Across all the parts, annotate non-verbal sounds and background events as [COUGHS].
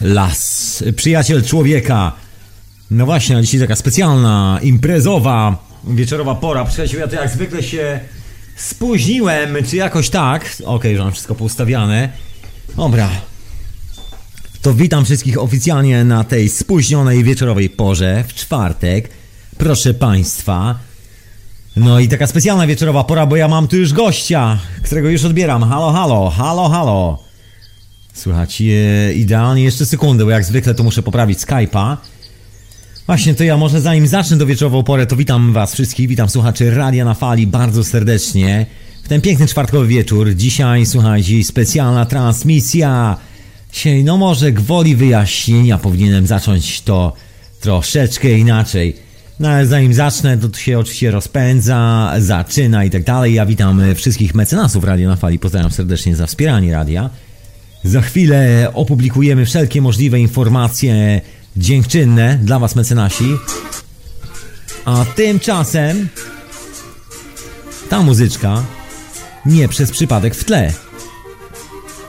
Las, przyjaciel człowieka. No właśnie, a dzisiaj taka specjalna, imprezowa, wieczorowa pora. Przyjaciół, ja to jak zwykle się spóźniłem, czy jakoś tak. Okej, okay, że mam wszystko poustawiane. Dobra. To witam wszystkich oficjalnie na tej spóźnionej wieczorowej porze, w czwartek. Proszę Państwa. No i taka specjalna wieczorowa pora, bo ja mam tu już gościa, którego już odbieram. Halo, halo, halo, halo. Słuchajcie, idealnie jeszcze sekundę, bo jak zwykle to muszę poprawić Skype'a. Właśnie, to ja może zanim zacznę do wieczorową porę, to witam was wszystkich, witam słuchaczy Radia na Fali bardzo serdecznie. W ten piękny czwartkowy wieczór, dzisiaj, słuchajcie, specjalna transmisja. Dzisiaj, no może gwoli wyjaśnienia powinienem zacząć to troszeczkę inaczej. No ale zanim zacznę, to się oczywiście rozpędza, zaczyna i tak dalej. Ja witam wszystkich mecenasów Radia na Fali, pozdrawiam serdecznie za wspieranie radia. Za chwilę opublikujemy wszelkie możliwe informacje dziękczynne dla Was, mecenasi. A tymczasem ta muzyczka nie przez przypadek w tle.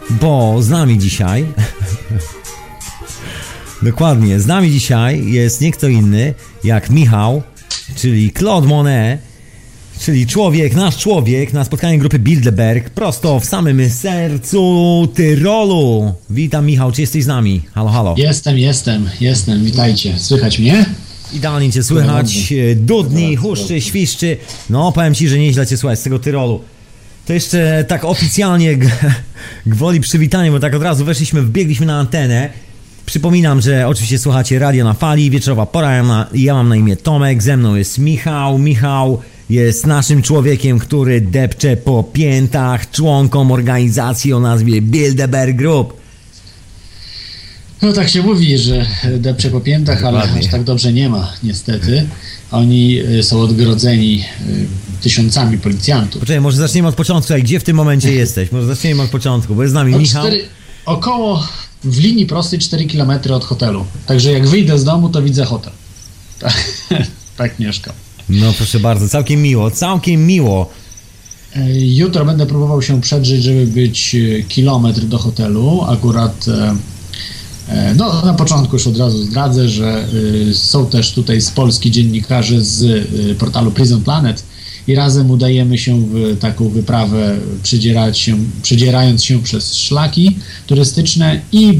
Bo z nami dzisiaj. [LAUGHS] Dokładnie, z nami dzisiaj jest nie kto inny jak Michał, czyli Claude Monet czyli człowiek, nasz człowiek na spotkaniu grupy Bilderberg prosto w samym sercu Tyrolu. Witam Michał, czy jesteś z nami? Halo, halo. Jestem, jestem, jestem, witajcie. Słychać mnie? Idealnie cię słychać, dudni, huszczy, świszczy. No, powiem ci, że nieźle cię słychać z tego Tyrolu. To jeszcze tak oficjalnie [LAUGHS] gwoli przywitanie, bo tak od razu weszliśmy, wbiegliśmy na antenę. Przypominam, że oczywiście słuchacie Radio na Fali, wieczorowa pora, ja, ma, ja mam na imię Tomek, ze mną jest Michał. Michał jest naszym człowiekiem, który depcze po piętach członkom organizacji o nazwie Bilderberg Group. No tak się mówi, że depcze po piętach, ale aż tak dobrze nie ma, niestety. Oni y, są odgrodzeni y, tysiącami policjantów. Poczekaj, może zaczniemy od początku. Gdzie w tym momencie [LAUGHS] jesteś? Może zaczniemy od początku, bo jest z nami od Michał. Cztery, około w linii prostej 4 km od hotelu. Także jak wyjdę z domu, to widzę hotel. [LAUGHS] Tak, tak mieszkam. No proszę bardzo, całkiem miło, całkiem miło. E, jutro będę próbował się przedrzeć, żeby być e, kilometr do hotelu. Akurat e, no, na początku już od razu zdradzę, że są też tutaj z Polski dziennikarze z portalu Prison Planet i razem udajemy się w taką wyprawę, się, przedzierając się przez szlaki turystyczne i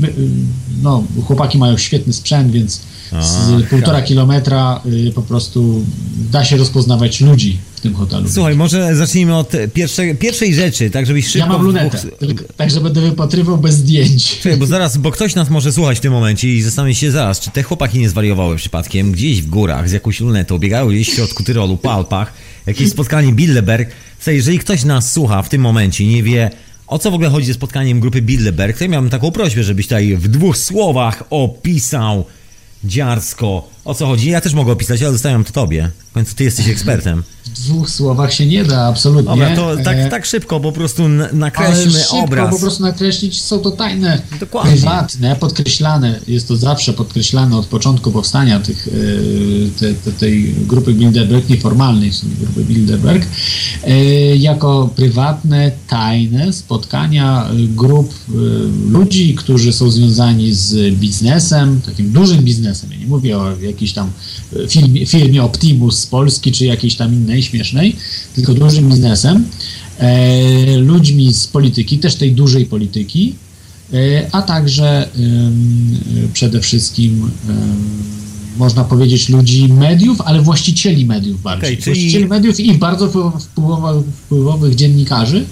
no, chłopaki mają świetny sprzęt, więc z półtora kilometra y, po prostu da się rozpoznawać ludzi w tym hotelu. Słuchaj, może zacznijmy od pierwszej, pierwszej rzeczy, tak żebyś szybko... Ja mam lunetę, dwóch... tak że będę wypatrywał bez zdjęć. Czekaj, bo zaraz, bo ktoś nas może słuchać w tym momencie i zastanowi się zaraz, czy te chłopaki nie zwariowały przypadkiem gdzieś w górach z jakąś lunetą, biegają gdzieś w środku Tyrolu, po Alpach, jakieś spotkanie Bilderberg. Słuchaj, jeżeli ktoś nas słucha w tym momencie nie wie, o co w ogóle chodzi ze spotkaniem grupy Bilderberg, to ja miałem taką prośbę, żebyś tutaj w dwóch słowach opisał dziarsko. O co chodzi? Ja też mogę opisać, ale zostawiam to tobie. W końcu ty jesteś ekspertem. W dwóch słowach się nie da, absolutnie. Dobra, to tak, e, tak szybko po prostu nakreślmy ale szybko obraz. po prostu nakreślić, są to tajne, Dokładnie. prywatne, podkreślane. Jest to zawsze podkreślane od początku powstania tych, e, te, te, tej grupy Bilderberg, nieformalnej grupy Bilderberg, e, jako prywatne, tajne spotkania grup ludzi, którzy są związani z biznesem, takim dużym biznesem. Ja nie mówię o jakiejś tam firmie, firmie Optimus z Polski, czy jakiejś tam innej śmiesznej, tylko dużym biznesem, e, ludźmi z polityki, też tej dużej polityki, e, a także e, przede wszystkim można powiedzieć ludzi mediów, ale właścicieli mediów bardziej. Okay, czyli... Właścicieli mediów i bardzo wpływowych, wpływowych dziennikarzy,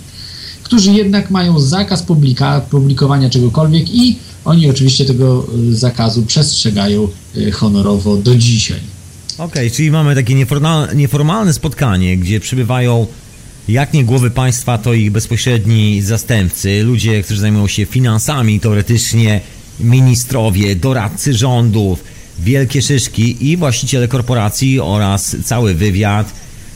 którzy jednak mają zakaz publika, publikowania czegokolwiek i oni oczywiście tego zakazu przestrzegają honorowo do dzisiaj. Okej, okay, czyli mamy takie nieformalne spotkanie, gdzie przybywają jak nie głowy państwa, to ich bezpośredni zastępcy, ludzie, którzy zajmują się finansami, teoretycznie ministrowie, doradcy rządów, wielkie szyszki i właściciele korporacji oraz cały wywiad,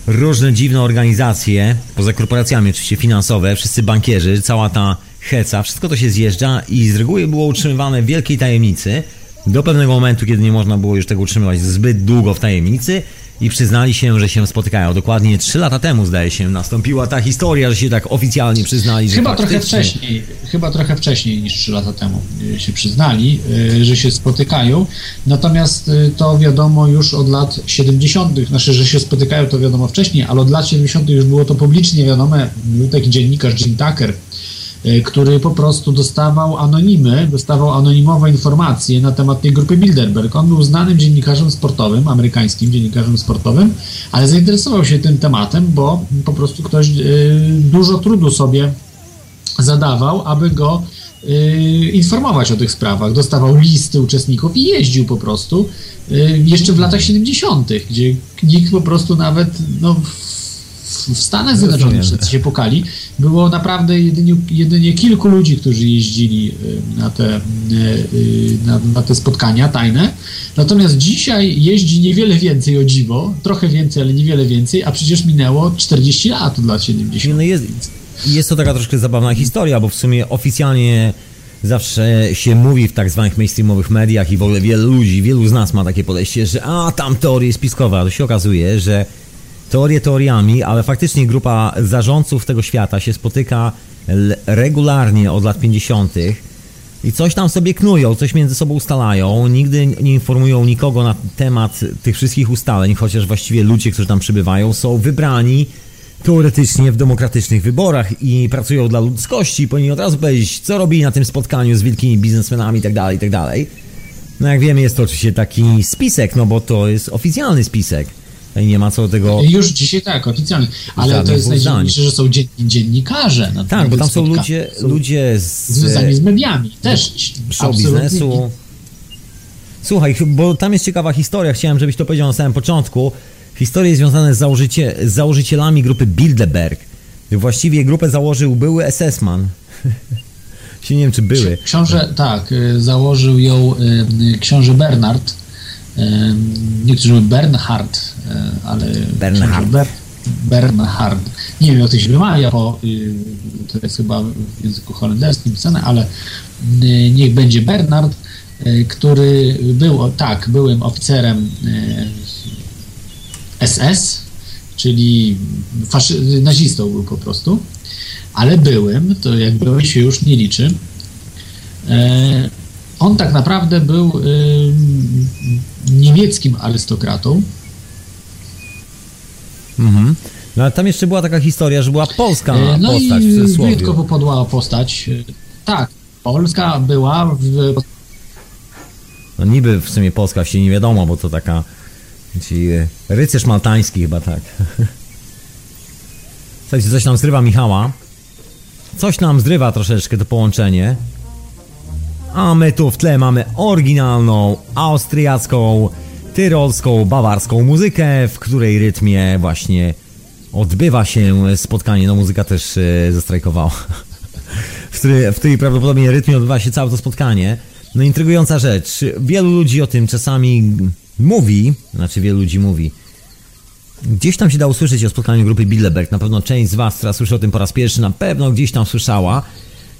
różne dziwne organizacje, poza korporacjami oczywiście finansowe, wszyscy bankierzy, cała ta heca, wszystko to się zjeżdża i z reguły było utrzymywane w wielkiej tajemnicy – do pewnego momentu, kiedy nie można było już tego utrzymywać zbyt długo w tajemnicy i przyznali się, że się spotykają. Dokładnie 3 lata temu, zdaje się, nastąpiła ta historia, że się tak oficjalnie przyznali. Chyba że trochę wcześniej, chyba trochę wcześniej niż 3 lata temu y, się przyznali, y, że się spotykają. Natomiast y, to wiadomo już od lat 70., znaczy, że się spotykają, to wiadomo wcześniej, ale od lat 70. już było to publicznie wiadome. Był taki dziennikarz Jim Tucker, który po prostu dostawał anonimy, dostawał anonimowe informacje na temat tej grupy Bilderberg. On był znanym dziennikarzem sportowym, amerykańskim dziennikarzem sportowym, ale zainteresował się tym tematem, bo po prostu ktoś dużo trudu sobie zadawał, aby go informować o tych sprawach. Dostawał listy uczestników i jeździł po prostu jeszcze w latach 70., gdzie nikt po prostu nawet no, w Stanach Zjednoczonych, wszyscy się pokali, było naprawdę jedynie, jedynie kilku ludzi, którzy jeździli na te, na, na, te spotkania tajne. Natomiast dzisiaj jeździ niewiele więcej o dziwo, trochę więcej, ale niewiele więcej, a przecież minęło 40 lat od lat 70. No jest, jest to taka troszkę zabawna historia, bo w sumie oficjalnie zawsze się mówi w tak zwanych mainstreamowych mediach i w ogóle wielu ludzi, wielu z nas ma takie podejście, że a tam teoria spiskowa, to się okazuje, że teorie teoriami, ale faktycznie grupa zarządców tego świata się spotyka regularnie od lat 50. i coś tam sobie knują, coś między sobą ustalają, nigdy nie informują nikogo na temat tych wszystkich ustaleń, chociaż właściwie ludzie, którzy tam przybywają, są wybrani teoretycznie w demokratycznych wyborach i pracują dla ludzkości, powinni od razu powiedzieć, co robili na tym spotkaniu z wielkimi biznesmenami itd., tak itd. Tak no jak wiemy, jest to oczywiście taki spisek, no bo to jest oficjalny spisek. I nie ma co do tego. Już dzisiaj tak, oficjalnie. Ale to jest najdziwniejsze, że są dziennikarze. Na tak, bo tam są ludzie, ludzie z, związani z mediami. Też show biznesu. Słuchaj, bo tam jest ciekawa historia. Chciałem, żebyś to powiedział na samym początku. Historie związane z, założycie, z założycielami grupy Bilderberg. Właściwie grupę założył były SS-man. [LAUGHS] nie wiem, czy były. Książę, tak, y, założył ją y, książę Bernard. Y, niektórzy mówią Bernhard, ale. Bernhard. Ber, Bernhard. Nie wiem, jak to się wymawia, bo to jest chyba w języku holenderskim pisane, ale niech będzie Bernard, który był, tak, byłym oficerem SS, czyli faszy- nazistą był po prostu, ale byłym, to jak byłem się już nie liczy. E, on tak naprawdę był e, niemieckim arystokratą. Mhm. No ale tam jeszcze była taka historia, że była polska e, no postać i w wyjątkowo podła postać. Tak, Polska była w... No niby w sumie Polska się nie wiadomo, bo to taka Ci e, rycerz maltański chyba tak. [LAUGHS] Słuchajcie, coś nam zrywa Michała. Coś nam zrywa troszeczkę to połączenie. A my tu w tle mamy oryginalną, austriacką, tyrolską, bawarską muzykę, w której rytmie właśnie odbywa się spotkanie. No muzyka też e, zastrajkowała. [LAUGHS] w, której, w prawdopodobnie rytmie odbywa się całe to spotkanie. No intrygująca rzecz. Wielu ludzi o tym czasami mówi, znaczy wielu ludzi mówi, gdzieś tam się da usłyszeć o spotkaniu grupy Bilderberg. Na pewno część z Was, która słyszy o tym po raz pierwszy, na pewno gdzieś tam słyszała.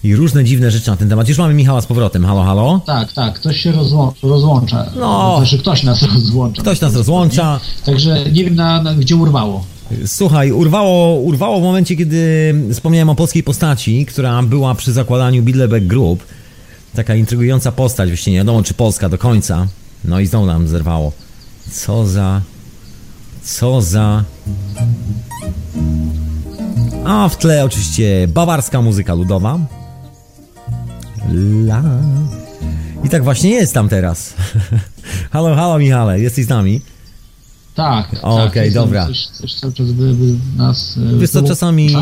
I różne dziwne rzeczy na ten temat. Już mamy Michała z powrotem. Halo, halo? Tak, tak. Ktoś się rozłą rozłącza. No. Znaczy ktoś nas [LAUGHS] rozłącza. Ktoś nas rozłącza. Także nie wiem, na, na, gdzie urwało. Słuchaj, urwało, urwało w momencie, kiedy wspomniałem o polskiej postaci, która była przy zakładaniu Bilderberg Group. Taka intrygująca postać, właściwie nie wiadomo, czy polska do końca. No i znowu nam zerwało. Co za... Co za... A w tle oczywiście bawarska muzyka ludowa. La. I tak właśnie jest tam teraz. [LAUGHS] halo, halo Michale, jesteś z nami? Tak. Okej, okay, tak, dobra. Coś, coś cały czas by, by nas... E, Wiesz co, czasami...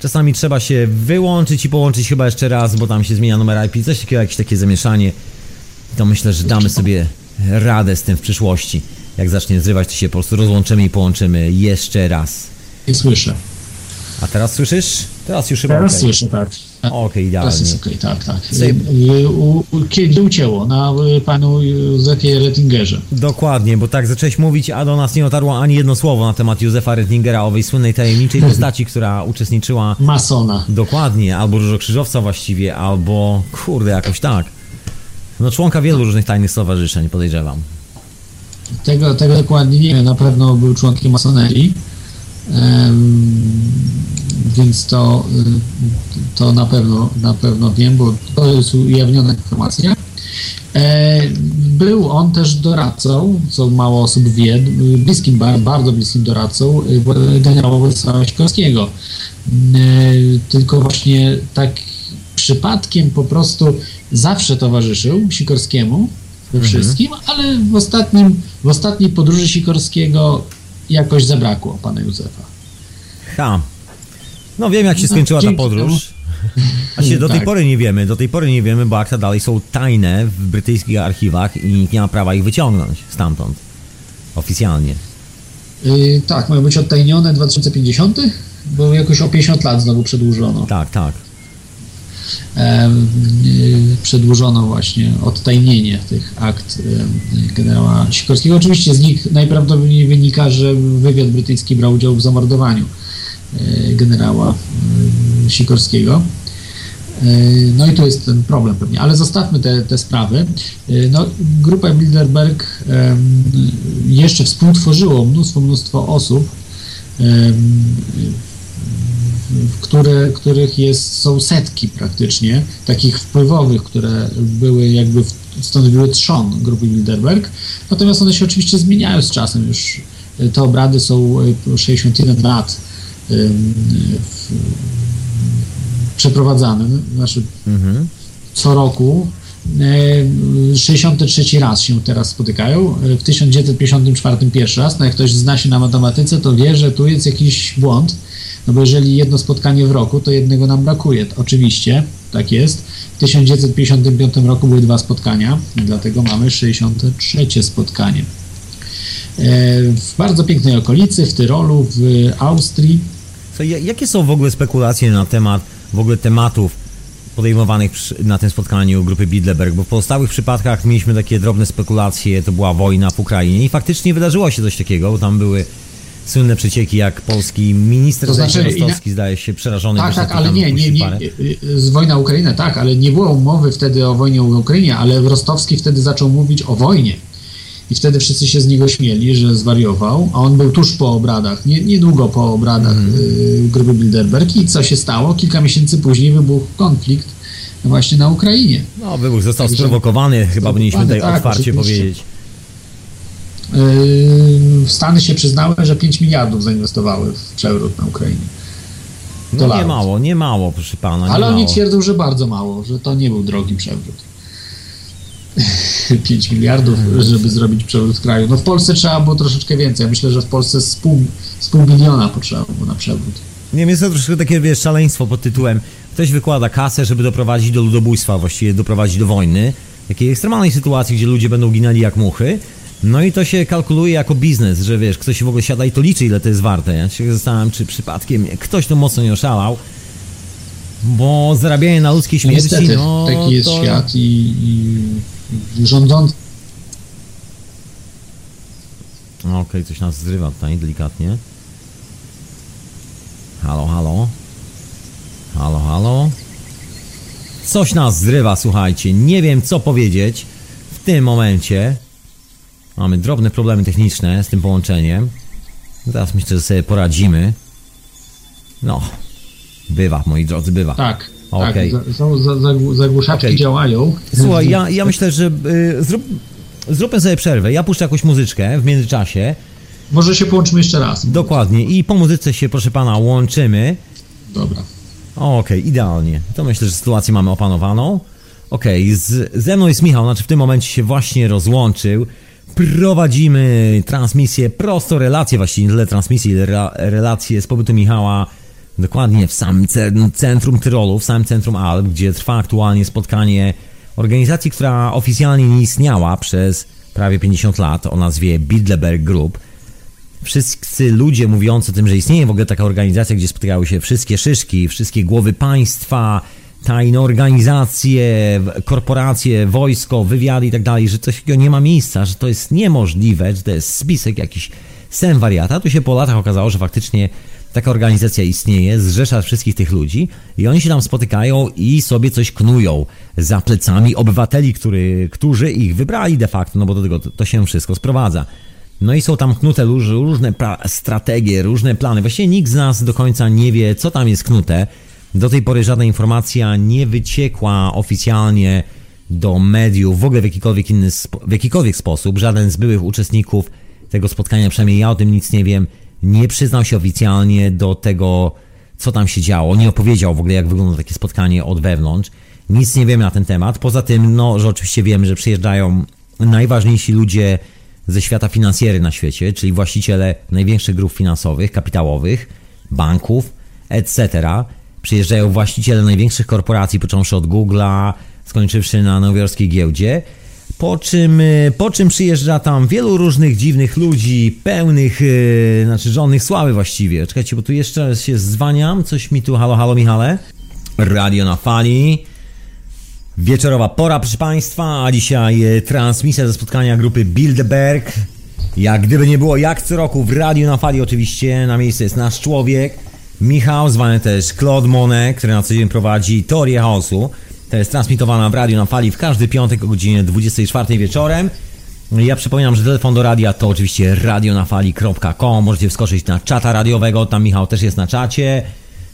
Czasami trzeba się wyłączyć i połączyć chyba jeszcze raz, bo tam się zmienia numer IP, coś takiego, jakieś takie zamieszanie. To myślę, że damy sobie radę z tym w przyszłości. Jak zacznie zrywać, to się po prostu rozłączymy i połączymy jeszcze raz. Nie słyszę. A teraz słyszysz? Teraz już chyba Teraz okay. słyszę, tak. Okej, okay, idealnie. Teraz jest okej, okay, tak, tak. Kiedy ucięło? Na y, panu Józefie Rettingerze. Dokładnie, bo tak zacząłeś mówić, a do nas nie dotarło ani jedno słowo na temat Józefa Rettingera, owej słynnej tajemniczej postaci, która uczestniczyła... Masona. Dokładnie, albo Różokrzyżowca właściwie, albo... Kurde, jakoś tak. No członka wielu różnych tajnych stowarzyszeń, podejrzewam. tego, tego dokładnie nie wiem, na pewno był członkiem masonerii, więc to, to na pewno na pewno wiem, bo to jest ujawniona informacja. E, był on też doradcą, co mało osób wie, bliskim, bardzo bliskim doradcą e, generała Władysława Sikorskiego. E, tylko właśnie tak przypadkiem po prostu zawsze towarzyszył Sikorskiemu we mhm. wszystkim, mhm. ale w, ostatnim, w ostatniej podróży Sikorskiego jakoś zabrakło pana Józefa. Ha. No wiem jak się no, skończyła ta podróż. A się do tej tak. pory nie wiemy, do tej pory nie wiemy, bo akta dalej są tajne w brytyjskich archiwach i nikt nie ma prawa ich wyciągnąć stamtąd. Oficjalnie. Yy, tak, mają być odtajnione 2050? Bo jakoś o 50 lat znowu przedłużono. Tak, tak. Y, przedłużono właśnie odtajnienie tych akt generała Sikorskiego. Oczywiście z nich najprawdopodobniej wynika, że wywiad brytyjski brał udział w zamordowaniu generała y, Sikorskiego. No i to jest ten problem pewnie, ale zostawmy te, te sprawy. No, grupa Bilderberg jeszcze współtworzyło mnóstwo, mnóstwo osób które, których jest, są setki praktycznie, takich wpływowych, które były jakby stanowiły trzon grupy Bilderberg. Natomiast one się oczywiście zmieniają z czasem. Już e, te obrady są 61 e, lat przeprowadzane. Znaczy, mhm. co roku 63 e, raz się teraz spotykają. W 1954 pierwszy raz. No jak ktoś zna się na matematyce, to wie, że tu jest jakiś błąd no bo jeżeli jedno spotkanie w roku, to jednego nam brakuje. Oczywiście, tak jest. W 1955 roku były dwa spotkania, dlatego mamy 63 spotkanie. E, w bardzo pięknej okolicy, w Tyrolu, w Austrii. Jakie są w ogóle spekulacje na temat w ogóle tematów podejmowanych na tym spotkaniu grupy Bidleberg, bo w pozostałych przypadkach mieliśmy takie drobne spekulacje, to była wojna w Ukrainie i faktycznie wydarzyło się coś takiego, bo tam były słynne przecieki, jak polski minister to znaczy, Rostowski, zdaje się, przerażony. Tak, tak, ale nie, nie, nie, z wojna Ukrainy, tak, ale nie było mowy wtedy o wojnie w Ukrainie, ale Rostowski wtedy zaczął mówić o wojnie. I wtedy wszyscy się z niego śmieli, że zwariował, a on był tuż po obradach, nie, niedługo po obradach mm. y, grupy Bilderberg i co się stało? Kilka miesięcy później wybuchł konflikt właśnie na Ukrainie. No, wybuch został Także, sprowokowany, chyba powinniśmy tutaj tak, otwarcie powiedzieć. Yy, Stany się przyznały, że 5 miliardów zainwestowały w przewrót na Ukrainie. No nie mało, nie mało, proszę pana. Ale mało. oni twierdzą, że bardzo mało, że to nie był drogi przewrót. 5 miliardów, żeby zrobić przewrót kraju. No w Polsce trzeba było troszeczkę więcej. Ja myślę, że w Polsce z pół, z pół miliona potrzeba było na przewrót. Nie wiem, jest to troszkę takie, wiesz, szaleństwo pod tytułem ktoś wykłada kasę, żeby doprowadzić do ludobójstwa, właściwie doprowadzić do wojny. Takiej ekstremalnej sytuacji, gdzie ludzie będą ginęli jak muchy no i to się kalkuluje jako biznes, że wiesz, ktoś się w ogóle siada i to liczy, ile to jest warte. Ja się zastanawiam, czy przypadkiem ktoś to mocno nie oszalał, bo zarabianie na ludzkiej śmierci, no, niestety, no taki jest to... świat i, i rządzący Okej, okay, coś nas zrywa tutaj delikatnie. Halo, halo. Halo, halo. Coś nas zrywa, słuchajcie. Nie wiem, co powiedzieć w tym momencie. Mamy drobne problemy techniczne z tym połączeniem. Teraz myślę, że sobie poradzimy. No, bywa, moi drodzy, bywa. Tak. Okay. Tak, za, za, zagłuszaczki okay. działają. Słuchaj, ja, ja myślę, że y, zrób, zróbmy sobie przerwę. Ja puszczę jakąś muzyczkę w międzyczasie. Może się połączymy jeszcze raz. Dokładnie. I po muzyce się, proszę pana, łączymy. Dobra. Okej, okay, idealnie. To myślę, że sytuację mamy opanowaną. Okej, okay, ze mną jest Michał, znaczy w tym momencie się właśnie rozłączył prowadzimy transmisję, prosto relacje, właściwie nie tyle transmisję, ile relacje z pobytu Michała dokładnie w samym centrum Tyrolu, w samym centrum Alp, gdzie trwa aktualnie spotkanie organizacji, która oficjalnie nie istniała przez prawie 50 lat o nazwie Bilderberg Group. Wszyscy ludzie mówiący o tym, że istnieje w ogóle taka organizacja, gdzie spotykały się wszystkie szyszki, wszystkie głowy państwa, tajne organizacje, korporacje, wojsko, wywiady i tak dalej, że coś takiego nie ma miejsca, że to jest niemożliwe, że to jest spisek jakiś sen wariata. Tu się po latach okazało, że faktycznie taka organizacja istnieje, zrzesza wszystkich tych ludzi i oni się tam spotykają i sobie coś knują za plecami obywateli, który, którzy ich wybrali de facto, no bo do tego to, to się wszystko sprowadza. No i są tam knute różne strategie, różne plany. Właściwie nikt z nas do końca nie wie, co tam jest knute. Do tej pory żadna informacja nie wyciekła oficjalnie do mediów, w ogóle w jakikolwiek inny, w jakikolwiek sposób. Żaden z byłych uczestników tego spotkania, przynajmniej ja o tym nic nie wiem, nie przyznał się oficjalnie do tego, co tam się działo. Nie opowiedział w ogóle, jak wygląda takie spotkanie od wewnątrz. Nic nie wiemy na ten temat. Poza tym, no, że oczywiście wiemy, że przyjeżdżają najważniejsi ludzie ze świata finansjery na świecie, czyli właściciele największych grup finansowych, kapitałowych, banków, etc. Przyjeżdżają właściciele największych korporacji, począwszy od Google'a, skończywszy na nowojorskiej giełdzie. Po czym, y, po czym przyjeżdża tam wielu różnych dziwnych ludzi, pełnych, yy, znaczy żonych sławy właściwie. Czekajcie, bo tu jeszcze się zwaniam, coś mi tu, halo, halo Michale. Radio na fali. Wieczorowa pora, proszę Państwa, a dzisiaj y, transmisja ze spotkania grupy Bilderberg. Jak gdyby nie było, jak co roku w Radio na Fali oczywiście, na miejscu jest nasz człowiek, Michał, zwany też Claude Monet, który na co dzień prowadzi Teorię Chaosu. To jest transmitowana w radiu na fali w każdy piątek o godzinie 24 wieczorem. Ja przypominam, że telefon do radia to oczywiście radionafali.com. Możecie wskoczyć na czata radiowego, tam Michał też jest na czacie.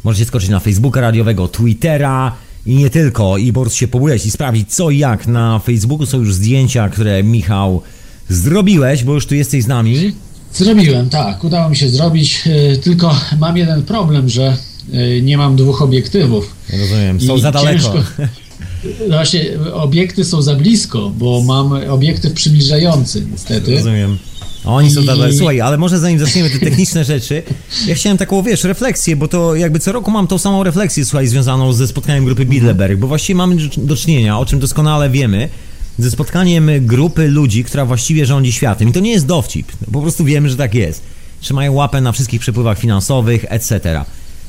Możecie skoczyć na Facebooka radiowego, Twittera i nie tylko. I po prostu się pobujać i sprawdzić co i jak. Na Facebooku są już zdjęcia, które Michał zrobiłeś, bo już tu jesteś z nami. Zrobiłem, tak. Udało mi się zrobić. E, tylko mam jeden problem, że e, nie mam dwóch obiektywów. Rozumiem, są I za daleko. Ciężko, [LAUGHS] No właśnie, obiekty są za blisko, bo mam obiektyw przybliżający, niestety. Rozumiem. Oni są I... Słuchaj, ale może zanim zaczniemy te techniczne [LAUGHS] rzeczy, ja chciałem taką, wiesz, refleksję, bo to jakby co roku mam tą samą refleksję, słuchaj, związaną ze spotkaniem grupy Bilderberg, bo właściwie mamy do czynienia, o czym doskonale wiemy, ze spotkaniem grupy ludzi, która właściwie rządzi światem. I to nie jest dowcip, po prostu wiemy, że tak jest. Trzymają łapę na wszystkich przepływach finansowych, etc.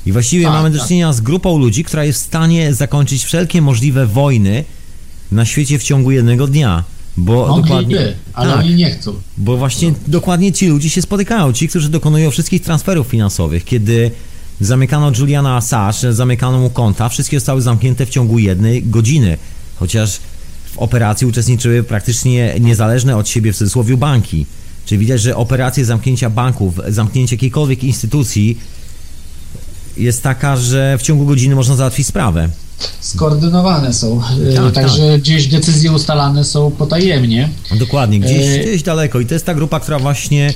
I właściwie tak, mamy do tak. czynienia z grupą ludzi, która jest w stanie zakończyć wszelkie możliwe wojny na świecie w ciągu jednego dnia. Bo Mogliby, dokładnie, ale tak, oni nie chcą. Bo właśnie no. dokładnie ci ludzie się spotykają, ci, którzy dokonują wszystkich transferów finansowych. Kiedy zamykano Juliana Assange, zamykano mu konta, wszystkie zostały zamknięte w ciągu jednej godziny. Chociaż w operacji uczestniczyły praktycznie niezależne od siebie w cudzysłowie banki. Czyli widać, że operacje zamknięcia banków, zamknięcie jakiejkolwiek instytucji jest taka, że w ciągu godziny można załatwić sprawę. Skoordynowane są, e, tak, także tak. gdzieś decyzje ustalane są potajemnie. Dokładnie, gdzieś, e... gdzieś daleko i to jest ta grupa, która właśnie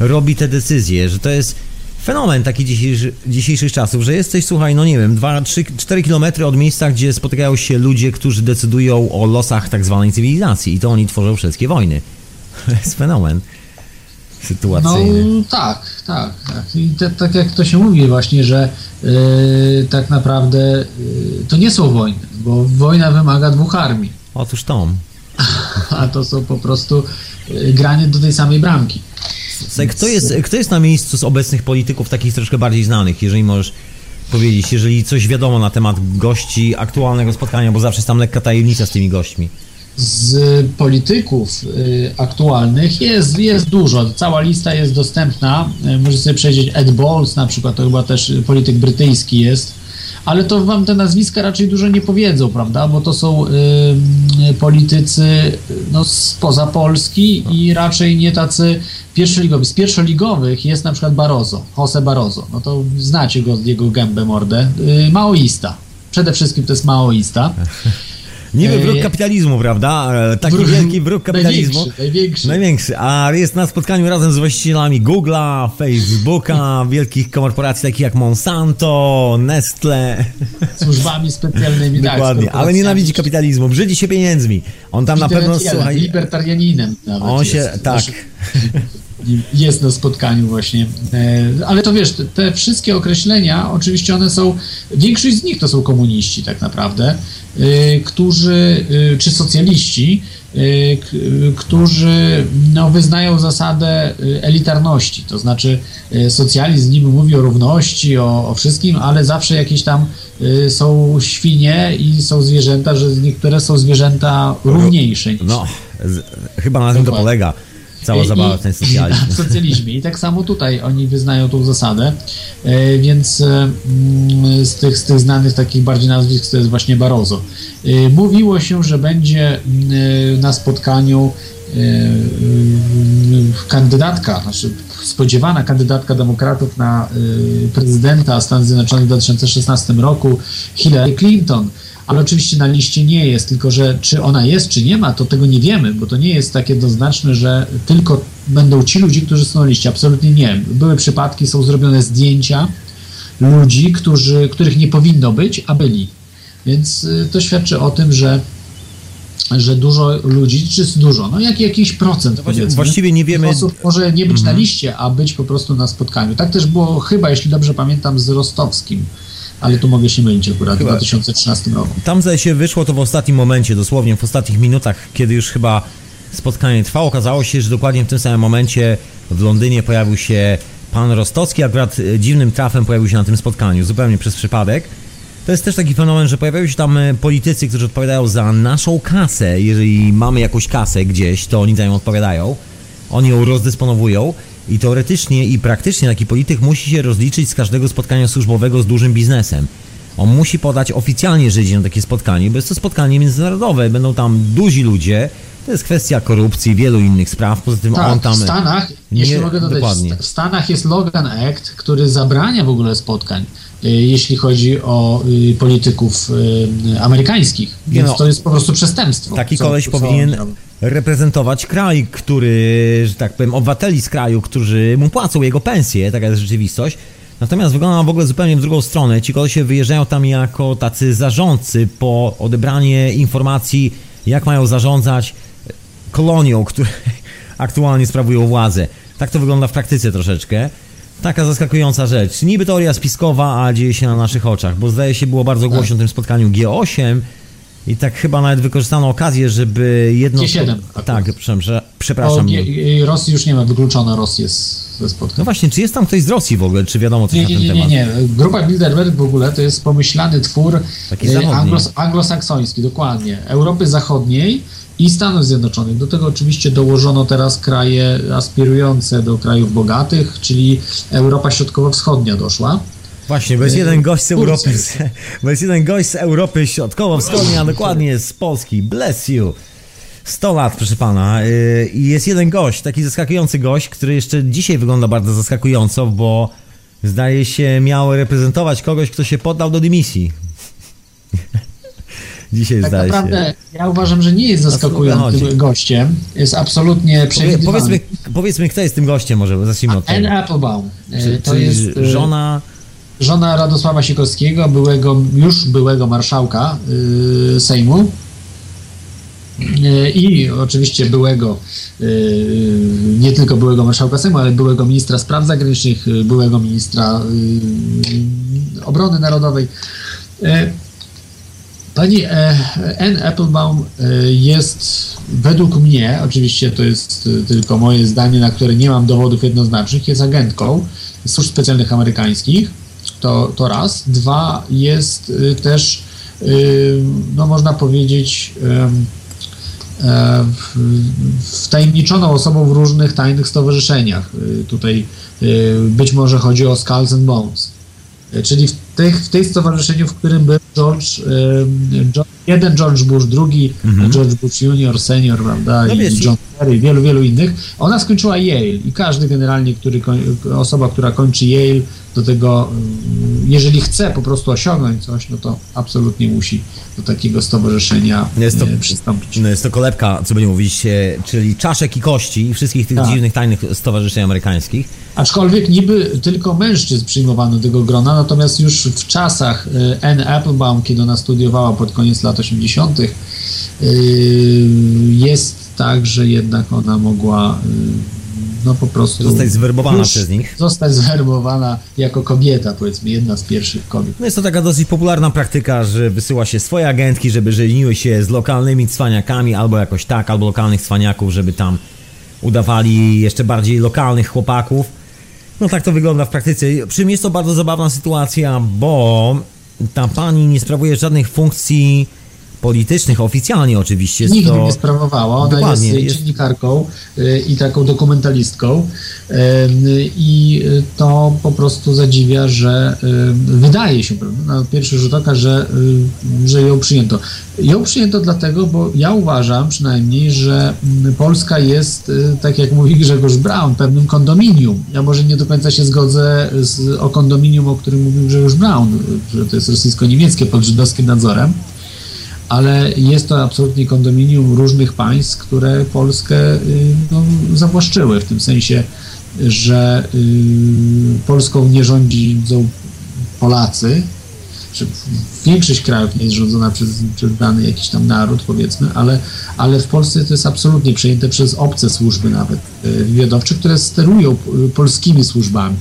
robi te decyzje, że to jest fenomen taki dzisiejszy, dzisiejszych czasów, że jesteś, słuchaj, no nie wiem, 2, 3, 4 kilometry od miejsca, gdzie spotykają się ludzie, którzy decydują o losach tak zwanej cywilizacji i to oni tworzą wszystkie wojny. [LAUGHS] To jest fenomen sytuacyjny. No tak, tak, tak. I te, tak jak to się mówi właśnie, że yy, tak naprawdę yy, to nie są wojny, bo wojna wymaga dwóch armii. Otóż to. [LAUGHS] A to są po prostu yy, granie do tej samej bramki. Kto jest, kto jest na miejscu z obecnych polityków, takich troszkę bardziej znanych, jeżeli możesz powiedzieć, jeżeli coś wiadomo na temat gości aktualnego spotkania, bo zawsze jest tam lekka tajemnica z tymi gośćmi z polityków y, aktualnych jest, jest dużo. Cała lista jest dostępna. Y, możecie sobie przejrzeć Ed Balls na przykład, to chyba też polityk brytyjski jest. Ale to wam te nazwiska raczej dużo nie powiedzą, prawda? Bo to są y, politycy no, spoza Polski i raczej nie tacy pierwszoligowi. Z pierwszoligowych jest na przykład Barroso, Jose Barroso. No to znacie go, jego gębę mordę. Y, maoista. Przede wszystkim to jest maoista. [LAUGHS] Niby wróg kapitalizmu, prawda? E, taki wróg, wielki wróg kapitalizmu. Największy, największy. Największy. A jest na spotkaniu razem z właścicielami Google'a, Facebooka, wielkich korporacji takich jak Monsanto, Nestle. Służbami specjalnymi, tak, Dokładnie, ale nienawidzi kapitalizmu, brzydzi się pieniędzmi. On tam na pewno, słuchaj... Libertarianinem nawet On się, jest. tak. [LAUGHS] jest na spotkaniu właśnie. E, ale to wiesz, te wszystkie określenia, oczywiście one są, większość z nich to są komuniści tak naprawdę, e, którzy, e, czy socjaliści, którzy no, wyznają zasadę elitarności, to znaczy socjalizm niby mówi o równości, o, o wszystkim, ale zawsze jakieś tam są świnie i są zwierzęta, że niektóre są zwierzęta równiejsze. No, z, chyba na tym to polega cała I, zabawa w ten socjalizm. W socjalizmie. I tak samo tutaj oni wyznają tą zasadę, e, więc e, z tych, z tych znanych takich bardziej nazwisk to jest właśnie Barozo. E, mówiło się, że będzie na spotkaniu kandydatka, znaczy spodziewana kandydatka demokratów na prezydenta Stanów Zjednoczonych w 2016 roku, Hillary Clinton ale oczywiście na liście nie jest, tylko że czy ona jest, czy nie ma, to tego nie wiemy, bo to nie jest takie jednoznaczne, że tylko będą ci ludzie, którzy są na liście. Absolutnie nie. Były przypadki, są zrobione zdjęcia ludzi, którzy, których nie powinno być, a byli. Więc y, to świadczy o tym, że że dużo ludzi, czy dużo, no jak, jakiś procent no właściwie nie wiemy. Osób może nie być mhm. na liście, a być po prostu na spotkaniu. Tak też było chyba, jeśli dobrze pamiętam, z Rostowskim ale tu mogę się mylić akurat chyba. w 2013 roku. Tam zdaje się wyszło to w ostatnim momencie, dosłownie w ostatnich minutach, kiedy już chyba spotkanie trwało. Okazało się, że dokładnie w tym samym momencie w Londynie pojawił się pan Rostocki, akurat e, dziwnym trafem pojawił się na tym spotkaniu, zupełnie przez przypadek. To jest też taki fenomen, że pojawiają się tam e, politycy, którzy odpowiadają za naszą kasę. Jeżeli mamy jakąś kasę gdzieś, to oni za nią odpowiadają. Oni ją rozdysponowują i teoretycznie i praktycznie taki polityk musi się rozliczyć z każdego spotkania służbowego z dużym biznesem. On musi podać oficjalnie, że idzie na takie spotkanie, bo jest to spotkanie międzynarodowe, będą tam duzi ludzie, to jest kwestia korupcji, wielu innych spraw. Poza tym tak, on tam. W Stanach, nie, jeśli mogę dodać, dokładnie. w Stanach jest Logan Act, który zabrania w ogóle spotkań, y, jeśli chodzi o y, polityków y, amerykańskich. Więc no, to jest po prostu przestępstwo. Taki co, koleś co powinien reprezentować kraj, który, że tak powiem, obywateli z kraju, którzy mu płacą jego pensję, taka jest rzeczywistość. Natomiast wygląda w ogóle zupełnie w drugą stronę. Ci kolesie wyjeżdżają tam jako tacy zarządcy po odebranie informacji, jak mają zarządzać kolonią, które [LAUGHS] aktualnie sprawują władzę. Tak to wygląda w praktyce troszeczkę. Taka zaskakująca rzecz. Niby teoria spiskowa, a dzieje się na naszych oczach, bo zdaje się było bardzo głośno o tym spotkaniu G8, i tak chyba nawet wykorzystano okazję, żeby jedno... G7. Tak, przepraszam. przepraszam. O, Rosji już nie ma, wykluczono Rosję z, ze spotkań. No właśnie, czy jest tam ktoś z Rosji w ogóle, czy wiadomo coś nie, nie, na ten nie, temat? Nie, nie, Grupa Bilderberg w ogóle to jest pomyślany twór e, anglos, anglosaksoński, dokładnie. Europy Zachodniej i Stanów Zjednoczonych. Do tego oczywiście dołożono teraz kraje aspirujące do krajów bogatych, czyli Europa Środkowo-Wschodnia doszła. Właśnie, bo jest jeden gość z Europy, [LAUGHS] bo jest jeden gość z Europy Środkowo-Wschodniej, a dokładnie z Polski. Bless you. 100 lat, proszę pana. Y, I jest jeden gość, taki zaskakujący gość, który jeszcze dzisiaj wygląda bardzo zaskakująco, bo zdaje się miał reprezentować kogoś, kto się poddał do dymisji. [LAUGHS] dzisiaj tak zdaje naprawdę, się. Ja uważam, że nie jest zaskakującym gościem. Jest absolutnie przewidywalny. Powiedzmy, powiedzmy, kto jest tym gościem może, zacznijmy od tego. Anne Applebaum. Czy, to jest y, żona żona Radosława Sikorskiego, byłego, już byłego marszałka yy, Sejmu. Yy, i oczywiście byłego, yy, nie tylko byłego marszałka Sejmu, ale byłego ministra spraw zagranicznych, byłego ministra obrony narodowej. Pani Anne Applebaum jest według mnie, oczywiście to jest tylko moje zdanie, na które nie mam dowodów jednoznacznych, jest agentką służb specjalnych amerykańskich to, to raz. Dwa, jest y, też, y, no można powiedzieć, e, wtajemniczoną osobą w różnych tajnych stowarzyszeniach. Y, tutaj być może chodzi o Skulls and Bones. Czyli w, tej, w tej stowarzyszeniu, w którym był George, George jeden George Bush, drugi mhm. George Bush Junior, Senior, prawda, no i wiesz, John Kerry, wielu, wielu innych. Ona skończyła Yale i każdy generalnie, który, osoba, która kończy Yale, do tego, mm, jeżeli chce po prostu osiągnąć coś, no to absolutnie musi do takiego stowarzyszenia jest to, e, przystąpić. No jest to kolebka, co będziemy mówić, e, czyli czaszek i kości i wszystkich tych tak. dziwnych, tajnych stowarzyszeń amerykańskich. Aczkolwiek niby tylko mężczyzn przyjmowano do tego grona, natomiast już w czasach e, Anne Applebaum, kiedy ona studiowała pod koniec lat 80., jest tak, że jednak ona mogła no po prostu... Zostać zwerbowana przez nich. Zostać zwerbowana jako kobieta, powiedzmy, jedna z pierwszych kobiet. No jest to taka dosyć popularna praktyka, że wysyła się swoje agentki, żeby żeniły się z lokalnymi cwaniakami, albo jakoś tak, albo lokalnych cwaniaków, żeby tam udawali jeszcze bardziej lokalnych chłopaków. No tak to wygląda w praktyce. Przy czym jest to bardzo zabawna sytuacja, bo ta pani nie sprawuje żadnych funkcji politycznych, oficjalnie oczywiście. Nigdy to... nie sprawowała. Ona Dokładnie, jest, jest dziennikarką y, i taką dokumentalistką i to po prostu zadziwia, że wydaje się na pierwszy rzut oka, że, że ją przyjęto. Ją przyjęto dlatego, bo ja uważam przynajmniej, że mm, Polska jest, tak jak mówi Grzegorz Braun, pewnym kondominium. Ja może nie do końca się zgodzę z, o kondominium, o którym mówił Grzegorz Braun, że to jest rosyjsko-niemieckie pod żydowskim nadzorem ale jest to absolutnie kondominium różnych państw, które Polskę y, no, zawłaszczyły, w tym sensie, że y, Polską nie rządzą Polacy, czy większość krajów nie jest rządzona przez, przez dany jakiś tam naród, powiedzmy, ale, ale w Polsce to jest absolutnie przejęte przez obce służby nawet y, wywiadowcze, które sterują polskimi służbami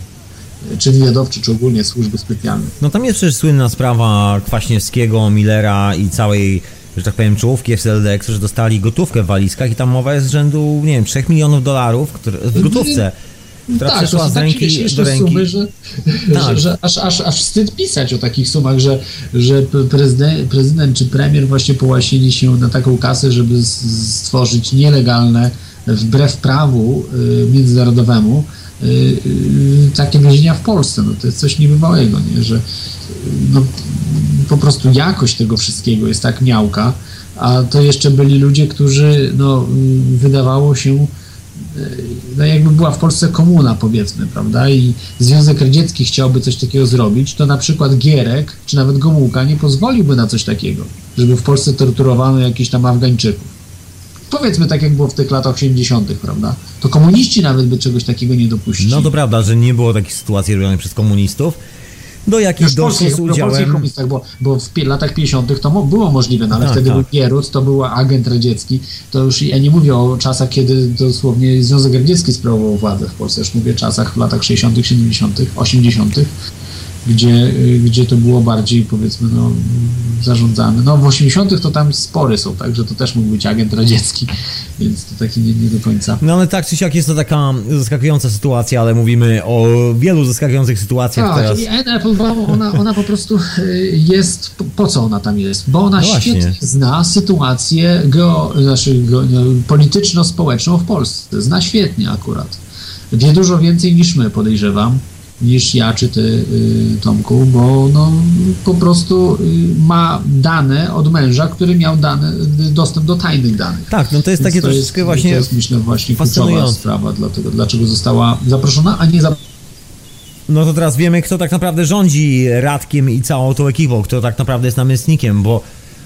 czy wywiadowcze, czy ogólnie służby specjalne. No tam jest przecież słynna sprawa Kwaśniewskiego, Millera i całej, że tak powiem, czołówki SLD, którzy dostali gotówkę w walizkach i tam mowa jest z rzędu, nie wiem, 3 milionów dolarów które, w gotówce. Która tak, przeszła z ręki do ręki. Sumy, że, tak. że, że, aż, aż, aż wstyd pisać o takich sumach, że, że prezydent, prezydent czy premier właśnie połasili się na taką kasę, żeby stworzyć nielegalne, wbrew prawu y, międzynarodowemu, takie więzienia w Polsce. No to jest coś niebywałego, nie? że no, po prostu jakość tego wszystkiego jest tak miałka, a to jeszcze byli ludzie, którzy no, wydawało się no jakby była w Polsce komuna powiedzmy, prawda, i Związek Radziecki chciałby coś takiego zrobić, to na przykład Gierek, czy nawet Gomułka nie pozwoliłby na coś takiego, żeby w Polsce torturowano jakichś tam Afgańczyków powiedzmy tak, jak było w tych latach 80., prawda? To komuniści nawet by czegoś takiego nie dopuścili. No to prawda, że nie było takich sytuacji robionych przez komunistów. Do jakich doszło z udziałem... komunistach, bo, bo w latach 50. to było możliwe, no ale tak, wtedy tak. był Gierut, to był agent radziecki. To już ja nie mówię o czasach, kiedy dosłownie Związek Radziecki sprawował władzę w Polsce. Już mówię o czasach w latach 60., 70., 80., gdzie, gdzie to było bardziej powiedzmy no, zarządzane. No w 80 to tam spory są, tak, że to też mógł być agent radziecki, więc to taki nie, nie do końca. No ale tak czy siak jest to taka zaskakująca sytuacja, ale mówimy o wielu zaskakujących sytuacjach tak, teraz. i NFL, ona, ona po prostu y, jest, po co ona tam jest? Bo ona no świetnie zna sytuację geo, znaczy, no, polityczno-społeczną w Polsce. Zna świetnie akurat. Wie dużo więcej niż my, podejrzewam niż ja czy ty, y, Tomku, bo no, po prostu y, ma dane od męża, który miał dane, dostęp do tajnych danych. Tak, no to jest Więc takie to troszeczkę jest, właśnie To jest myślę właśnie kluczowa sprawa, dlatego, dlaczego została zaproszona, a nie zaproszona. No to teraz wiemy, kto tak naprawdę rządzi Radkiem i całą tą ekipą, kto tak naprawdę jest namiestnikiem, bo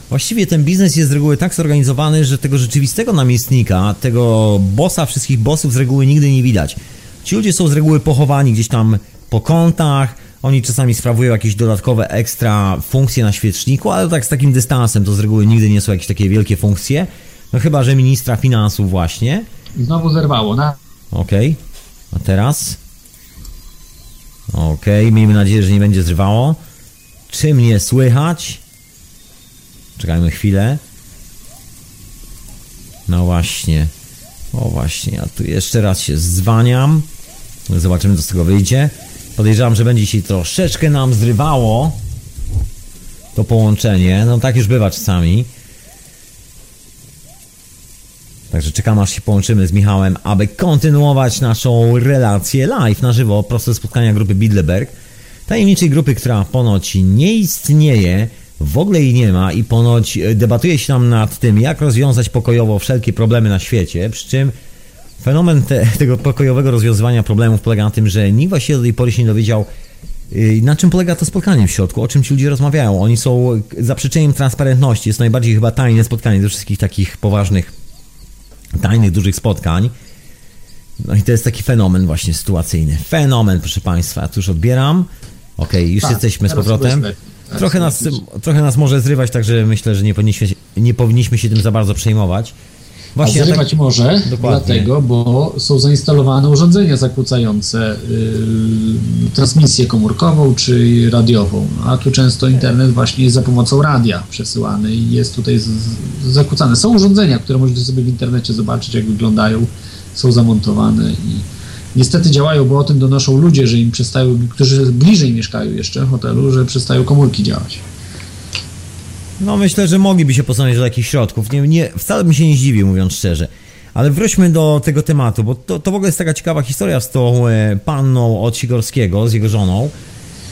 właściwie ten biznes jest z reguły tak zorganizowany, że tego rzeczywistego namiestnika, tego bossa wszystkich bossów z reguły nigdy nie widać. Ci ludzie są z reguły pochowani gdzieś tam po kątach, oni czasami sprawują jakieś dodatkowe ekstra funkcje na świeczniku, ale tak z takim dystansem to z reguły nigdy nie są jakieś takie wielkie funkcje. No chyba, że ministra finansów właśnie. Znowu zerwało, na. Okej. Okay. A teraz? Okej, okay. miejmy nadzieję, że nie będzie zrywało. Czy mnie słychać? Czekajmy chwilę. No właśnie. O właśnie, ja tu jeszcze raz się zwaniam. Zobaczymy, co z tego wyjdzie. Podejrzewam, że będzie się troszeczkę nam zrywało to połączenie. No tak już bywa czasami. Także czekam aż się połączymy z Michałem, aby kontynuować naszą relację live na żywo, proste spotkania grupy Bidleberg. Tajemniczej grupy, która ponoć nie istnieje, w ogóle jej nie ma i ponoć debatuje się tam nad tym, jak rozwiązać pokojowo wszelkie problemy na świecie, przy czym Fenomen te, tego pokojowego rozwiązywania problemów polega na tym, że nikt właściwie do tej pory się nie dowiedział, y, na czym polega to spotkanie w środku, o czym ci ludzie rozmawiają. Oni są zaprzeczeniem transparentności. Jest najbardziej chyba tajne spotkanie ze wszystkich takich poważnych, tajnych, dużych spotkań. No i to jest taki fenomen właśnie sytuacyjny. Fenomen, proszę Państwa. Ja tu już odbieram. Okej, okay, już tak, jesteśmy z powrotem. Trochę nas, trochę nas może zrywać, także myślę, że nie powinniśmy, nie powinniśmy się tym za bardzo przejmować. Właśnie, A zrywać tak... może Dokładnie. dlatego, bo są zainstalowane urządzenia zakłócające yy, transmisję komórkową czy radiową, a tu często internet właśnie jest za pomocą radia przesyłany i jest tutaj z, z, zakłócany. Są urządzenia, które możecie sobie w internecie zobaczyć, jak wyglądają, są zamontowane i niestety działają, bo o tym donoszą ludzie, że im przestają, którzy bliżej mieszkają jeszcze w hotelu, że przestają komórki działać. No myślę, że mogliby się posunąć do takich środków. Nie, nie, wcale bym się nie zdziwił, mówiąc szczerze. Ale wróćmy do tego tematu, bo to, to w ogóle jest taka ciekawa historia z tą e, panną od Sigorskiego, z jego żoną.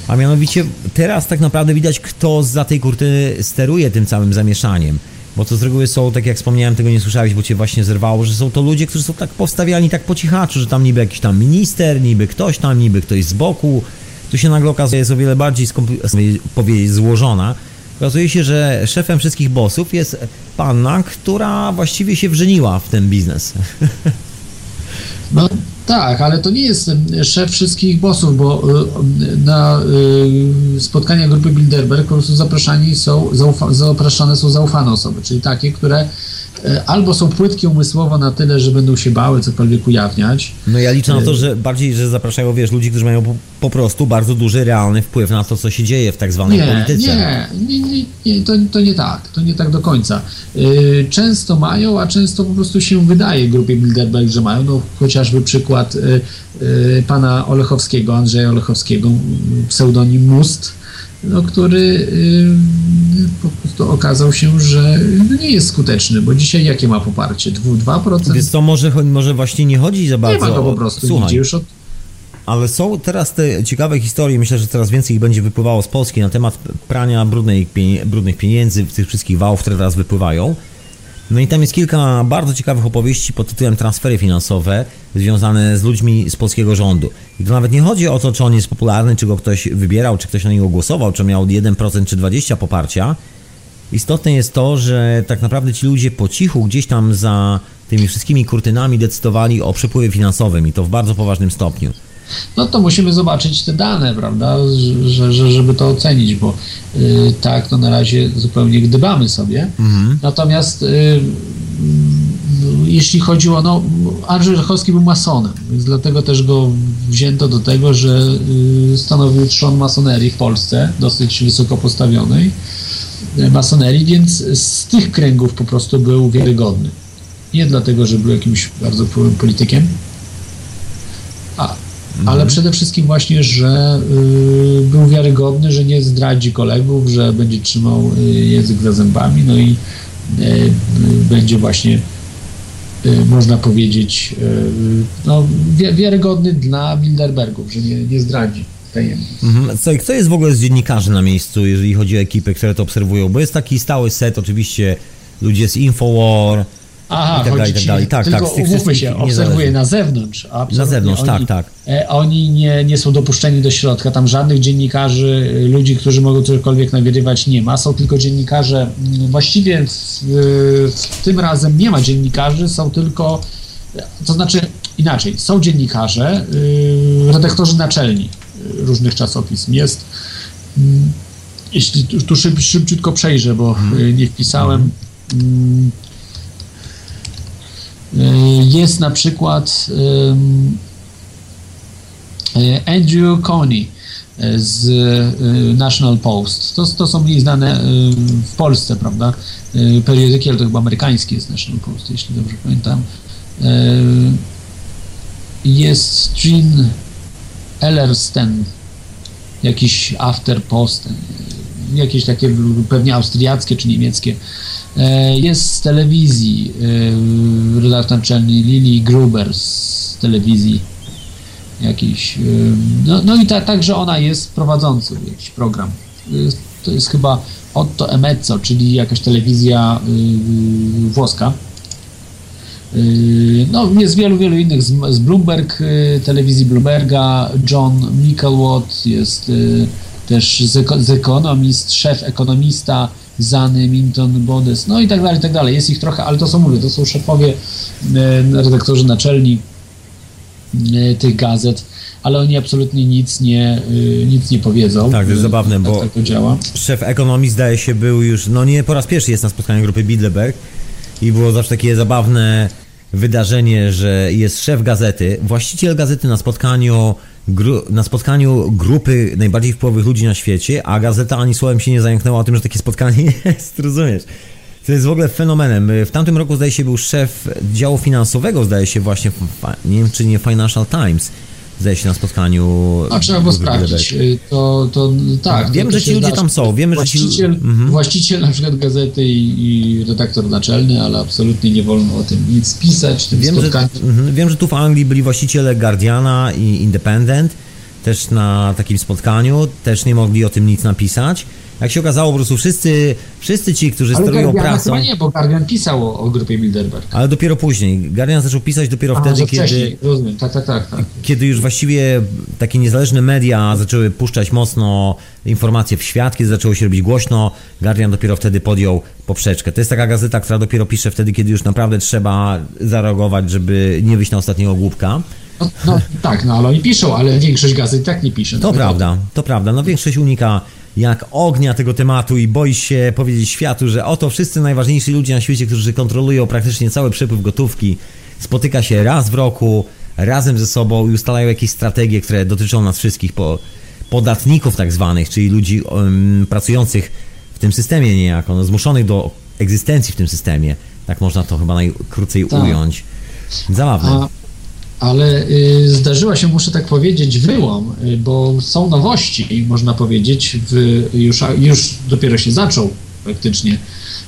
A mianowicie teraz tak naprawdę widać, kto za tej kurtyny steruje tym całym zamieszaniem. Bo to z reguły są, tak jak wspomniałem, tego nie słyszałeś, bo cię właśnie zerwało, że są to ludzie, którzy są tak powstawiani tak po cichaczu, że tam niby jakiś tam minister, niby ktoś tam, niby ktoś z boku. Tu się nagle okazuje, jest o wiele bardziej powiedzieć złożona. Okazuje się, że szefem wszystkich bossów jest panna, która właściwie się wrzeniła w ten biznes. [LAUGHS] No tak, ale to nie jest szef wszystkich bossów, bo y, na y, spotkania grupy Bilderberg po prostu zapraszani są, zapraszane są zaufane osoby, czyli takie, które albo są płytkie umysłowo na tyle, że będą się bały cokolwiek ujawniać. No ja liczę na to, e, że bardziej, że zapraszają, wiesz, ludzi, którzy mają po, prostu bardzo duży, realny wpływ na to, co się dzieje w tak zwanej nie, polityce. Nie, nie, nie, nie to, to nie tak, to nie tak do końca. E, często mają, a często po prostu się wydaje grupie Bilderberg, że mają, no chociażby przykład pana Olechowskiego, Andrzeja Olechowskiego, pseudonim Must, no, który y, po prostu okazał się, że nie jest skuteczny, bo dzisiaj jakie ma poparcie? 2%? Więc to może, może właśnie nie chodzi za bardzo... Nie ma go po prostu, Słuchaj. już od... Ale są teraz te ciekawe historie, myślę, że coraz więcej ich będzie wypływało z Polski na temat prania brudnej, brudnych pieniędzy, tych wszystkich wałów, które teraz wypływają. No i tam jest kilka bardzo ciekawych opowieści pod tytułem transfery finansowe związane z ludźmi z polskiego rządu. I to nawet nie chodzi o to, czy on jest popularny, czy go ktoś wybierał, czy ktoś na niego głosował, czy miał 1% czy 20% poparcia. Istotne jest to, że tak naprawdę ci ludzie po cichu gdzieś tam za tymi wszystkimi kurtynami decydowali o przepływie finansowym i to w bardzo poważnym stopniu no to musimy zobaczyć te dane, prawda, że, że, żeby to ocenić, bo y, tak to na razie zupełnie gdybamy sobie. Mhm. Natomiast y, y, jeśli chodziło, no Andrzej Rzechowski był masonem, więc dlatego też go wzięto do tego, że y, stanowił trzon masonerii w Polsce, dosyć wysoko postawionej y, masonerii, więc z tych kręgów po prostu był wiarygodny. Nie dlatego, że był jakimś bardzo wpływowym politykiem, ale mhm. przede wszystkim właśnie, że y, był wiarygodny, że nie zdradzi kolegów, że będzie trzymał y, język za zębami, no i y, będzie właśnie, można powiedzieć, no, wiarygodny dla Bilderbergów, że nie, nie zdradzi tajemnic. Mhm. Co, kto jest w ogóle z dziennikarzy na miejscu, jeżeli chodzi o ekipy, które to obserwują? Bo jest taki stały set, oczywiście ludzie z Infowar, Aha, i tak dalej, i tak dalej. Tak, tylko tak, umówmy się, obserwuję na zewnątrz. Na zewnątrz, tak, oni, tak, tak. Oni nie, nie są dopuszczeni do środka, tam żadnych dziennikarzy, ludzi, którzy mogą cokolwiek nagrywać nie ma, są tylko dziennikarze, właściwie w, w tym razem nie ma dziennikarzy, są tylko, to znaczy inaczej, są dziennikarze, y, redaktorzy naczelni różnych czasopism. Jest, mm, jeśli tu szyb, szybciutko przejrzę, bo hmm. nie wpisałem, hmm Y, jest na przykład y, Andrew Coney y, z National Post. To, to są mniej znane w Polsce, prawda? Periodyki, ale to chyba amerykański jest National Post, jeśli dobrze pamiętam. Jest Jean Ellersten, jakiś After Post, jakieś takie pewnie austriackie czy niemieckie E, jest z telewizji e, redaktor naczelny Lili Gruber z telewizji jakiś. E, no, no i ta, także ona jest prowadzącą jakiś program. To jest chyba Otto Emezzo, czyli jakaś telewizja włoska. No, jest wielu, wielu innych z, Bloomberg, telewizji Bloomberga, John Michelwatt jest też z Economist, szef ekonomista Zany, Minton, Bodes, no i tak dalej, i tak dalej. Jest ich trochę, ale to są, mówię, to są szefowie, e, redaktorzy naczelni e, tych gazet, ale oni absolutnie nic nie, e, nic nie powiedzą. Tak, to jest zabawne, bo tak to działa. szef ekonomii zdaje się był już, no nie po raz pierwszy jest na spotkaniu grupy Bilderberg i było zawsze takie zabawne wydarzenie, że jest szef gazety, właściciel gazety na spotkaniu na spotkaniu grupy najbardziej wpływowych ludzi na świecie, a gazeta ani słowem się nie zająknęła o tym, że takie spotkanie [LAUGHS] jest, rozumiesz? To jest w ogóle fenomenem. W tamtym roku, zdaje się, był szef działu finansowego, zdaje się właśnie, nie wiem czy nie Financial Times, zejść na spotkaniu. A trzeba było sprawdzić. Y, to, to tak. Wiem, to że ci ludzie tam są. Wiemy, właściciel, że ci... mhm. właściciel na przykład gazety i, i, redaktor naczelny, ale absolutnie nie wolno o tym nic pisać. Tym wiem, że, mhm. wiem, że tu w Anglii byli właściciele Guardiana i Independent też na takim spotkaniu, też nie mogli o tym nic napisać. Jak się okazało, po prostu wszyscy, wszyscy ci, którzy ale sterują Guardiana prasą... chyba nie, bo Guardian pisał o, o grupie Bilderberg. Ale dopiero później. Guardian zaczął pisać dopiero A, wtedy, kiedy... Rozumiem, tak, tak, tak, tak. Kiedy już właściwie takie niezależne media zaczęły puszczać mocno informacje w świat, kiedy zaczęło się robić głośno, Guardian dopiero wtedy podjął poprzeczkę. To jest taka gazeta, która dopiero pisze wtedy, kiedy już naprawdę trzeba zareagować, żeby nie wyjść na ostatniego głupka. No, no, tak, no ale oni piszą, ale większość gazet tak nie pisze. To prawda, to prawda. No większość unika jak ognia tego tematu i boi się powiedzieć światu, że oto wszyscy najważniejsi ludzie na świecie, którzy kontrolują praktycznie cały przepływ gotówki, spotyka się raz w roku, razem ze sobą i ustalają jakieś strategie, które dotyczą nas wszystkich, po, podatników tak zwanych, czyli ludzi um, pracujących w tym systemie niejako, no, zmuszonych do egzystencji w tym systemie. Tak można to chyba najkrócej tak. ująć. Zabawne. A ale y, zdarzyła się, muszę tak powiedzieć, wyłom, y, bo są nowości, można powiedzieć, w, już, już dopiero się zaczął praktycznie,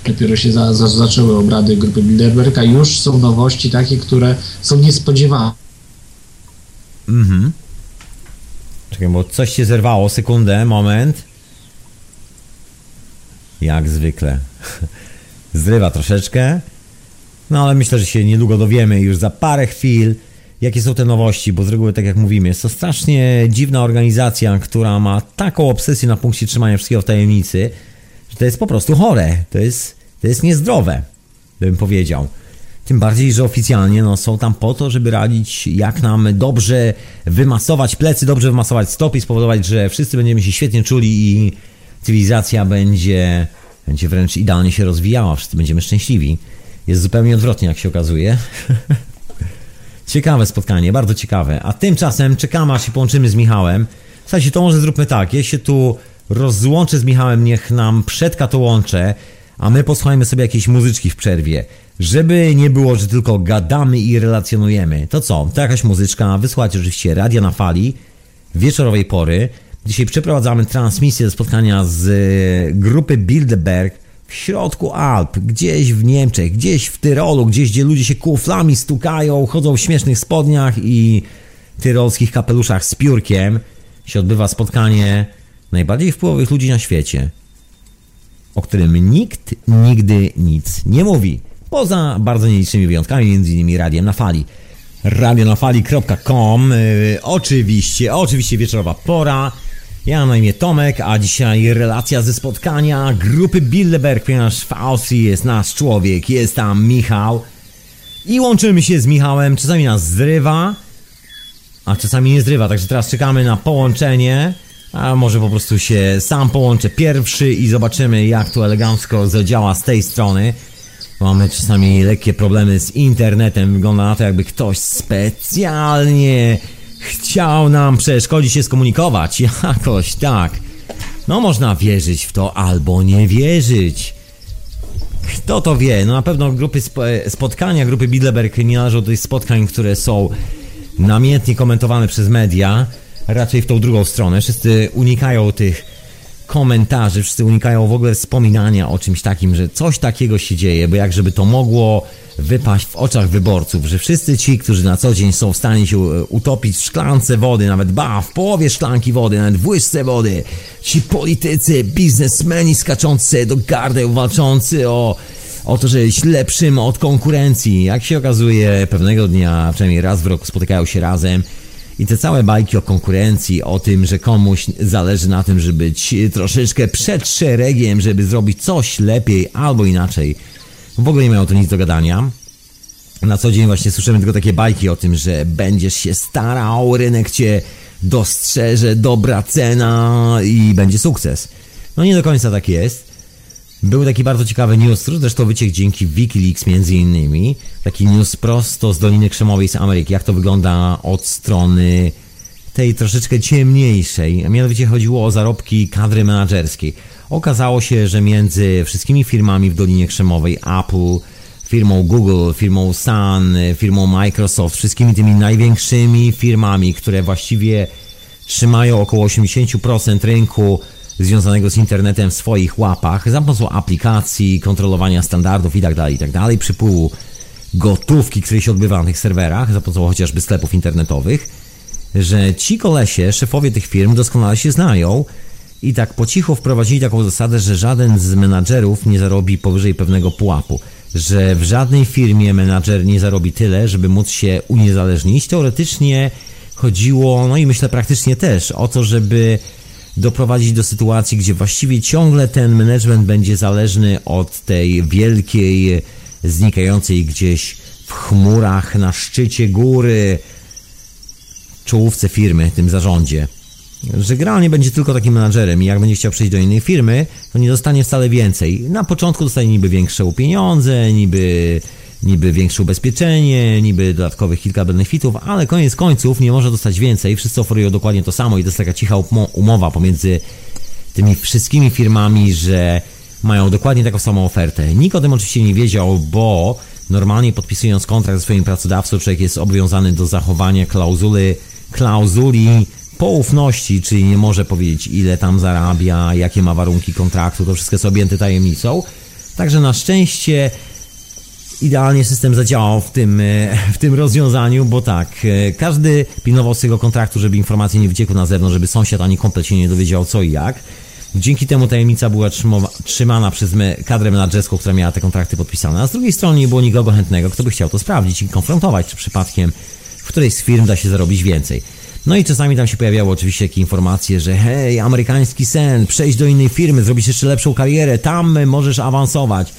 dopiero się za, za, zaczęły obrady grupy Bilderberga, już są nowości takie, które są niespodziewane. Mhm. Czekaj, bo coś się zerwało, sekundę, moment. Jak zwykle. [LAUGHS] Zrywa troszeczkę. No ale myślę, że się niedługo dowiemy już za parę chwil jakie są te nowości, bo z reguły, tak jak mówimy, jest to strasznie dziwna organizacja, która ma taką obsesję na punkcie trzymania wszystkiego w tajemnicy, że to jest po prostu chore, to jest, to jest niezdrowe, bym powiedział. Tym bardziej, że oficjalnie no, są tam po to, żeby radzić, jak nam dobrze wymasować plecy, dobrze wymasować stopy spowodować, że wszyscy będziemy się świetnie czuli i cywilizacja będzie, będzie wręcz idealnie się rozwijała, wszyscy będziemy szczęśliwi. Jest zupełnie odwrotnie, jak się okazuje. [LAUGHS] Ciekawe spotkanie, bardzo ciekawe. A tymczasem czekamy, aż się połączymy z Michałem. Słuchajcie, to może zróbmy tak. Ja się tu rozłączę z Michałem, niech nam przedka to łącze, a my posłuchajmy sobie jakiejś muzyczki w przerwie. Żeby nie było, że tylko gadamy i relacjonujemy. To co? To jakaś muzyczka. Wysłuchajcie oczywiście radia na fali wieczorowej pory. Dzisiaj przeprowadzamy transmisję spotkania z grupy Bilderberg w środku Alp, gdzieś w Niemczech, gdzieś w Tyrolu, gdzieś gdzie ludzie się kuflami stukają, chodzą w śmiesznych spodniach i tyrolskich kapeluszach z piórkiem, się odbywa spotkanie najbardziej wpływowych ludzi na świecie, o którym nikt nigdy nic nie mówi. Poza bardzo nielicznymi wyjątkami, między innymi radiem na fali. radionafali.com yy, Oczywiście, oczywiście wieczorowa pora. Ja mam na imię Tomek, a dzisiaj relacja ze spotkania grupy Bilderberg, ponieważ w Austrii jest nasz człowiek, jest tam Michał. I łączymy się z Michałem, czasami nas zrywa, a czasami nie zrywa, także teraz czekamy na połączenie. A może po prostu się sam połączę pierwszy i zobaczymy jak to elegancko zadziała z tej strony. Mamy czasami lekkie problemy z internetem, wygląda na to jakby ktoś specjalnie Chciał nam przeszkodzić się skomunikować, [LAUGHS] jakoś tak. No można wierzyć w to albo nie wierzyć. Kto to wie? No na pewno grupy sp spotkania grupy Bilderberg nie należą do tych spotkań, które są namiętnie komentowane przez media. Raczej w tą drugą stronę. Wszyscy unikają tych komentarzy, wszyscy unikają w ogóle wspominania o czymś takim, że coś takiego się dzieje, bo jak żeby to mogło wypaść w oczach wyborców, że wszyscy ci, którzy na co dzień są w stanie się e, utopić w szklance wody, nawet ba, w połowie szklanki wody, nawet w łyżce wody, ci politycy, biznesmeni skaczący do gardeł, walczący o, o to, że lepszym od konkurencji, jak się okazuje, pewnego dnia, przynajmniej raz w roku spotykają się razem i te całe bajki o konkurencji, o tym, że komuś zależy na tym, żeby być troszeczkę przed szeregiem, żeby zrobić coś lepiej albo inaczej, w ogóle nie mają to nic do gadania. Na co dzień właśnie słyszymy tylko takie bajki o tym, że będziesz się starał, rynek cię dostrzeże, dobra cena i będzie sukces. No nie do końca tak jest. Był taki bardzo ciekawy news, zresztą wyciekł dzięki Wikileaks między innymi. Taki news prosto z Doliny Krzemowej z Ameryki. Jak to wygląda od strony tej troszeczkę ciemniejszej. A mianowicie chodziło o zarobki kadry menedżerskiej. Okazało się, że między wszystkimi firmami w Dolinie Krzemowej, Apple, firmą Google, firmą Sun, firmą Microsoft, wszystkimi tymi największymi firmami, które właściwie trzymają około 80% rynku związanego z internetem w swoich łapach za pomocą aplikacji, kontrolowania standardów itd., tak itd., tak przypływu gotówki, który się odbywa na tych serwerach za pomocą chociażby sklepów internetowych, że ci kolesie, szefowie tych firm doskonale się znają i tak po cichu wprowadzili taką zasadę, że żaden z menadżerów nie zarobi powyżej pewnego pułapu że w żadnej firmie menadżer nie zarobi tyle, żeby móc się uniezależnić. Teoretycznie chodziło, no i myślę praktycznie też, o to, żeby doprowadzić do sytuacji, gdzie właściwie ciągle ten management będzie zależny od tej wielkiej, znikającej gdzieś w chmurach na szczycie góry czołówce firmy, tym zarządzie że generalnie będzie tylko takim menadżerem i jak będzie chciał przejść do innej firmy, to nie dostanie wcale więcej. Na początku dostanie niby większe pieniądze, niby, niby większe ubezpieczenie, niby dodatkowych kilka benefitów, ale koniec końców nie może dostać więcej. Wszyscy oferują dokładnie to samo i to jest taka cicha umowa pomiędzy tymi wszystkimi firmami, że mają dokładnie taką samą ofertę. Nikt o tym oczywiście nie wiedział, bo normalnie podpisując kontrakt ze swoim pracodawcą, człowiek jest obowiązany do zachowania klauzuli, klauzuli poufności, czyli nie może powiedzieć ile tam zarabia, jakie ma warunki kontraktu, to wszystko jest objęte tajemnicą. Także na szczęście idealnie system zadziałał w tym, e, w tym rozwiązaniu, bo tak, e, każdy pilnował swojego kontraktu, żeby informacje nie wyciekły na zewnątrz, żeby sąsiad ani komplet się nie dowiedział co i jak. Dzięki temu tajemnica była trzymana przez kadrę menadżerską, która miała te kontrakty podpisane, a z drugiej strony nie było nikogo chętnego, kto by chciał to sprawdzić i konfrontować, czy przypadkiem w którejś z firm da się zarobić więcej. No i czasami tam się pojawiały oczywiście jakieś informacje, że hej, amerykański sen, przejść do innej firmy, zrobić jeszcze lepszą karierę, tam możesz awansować.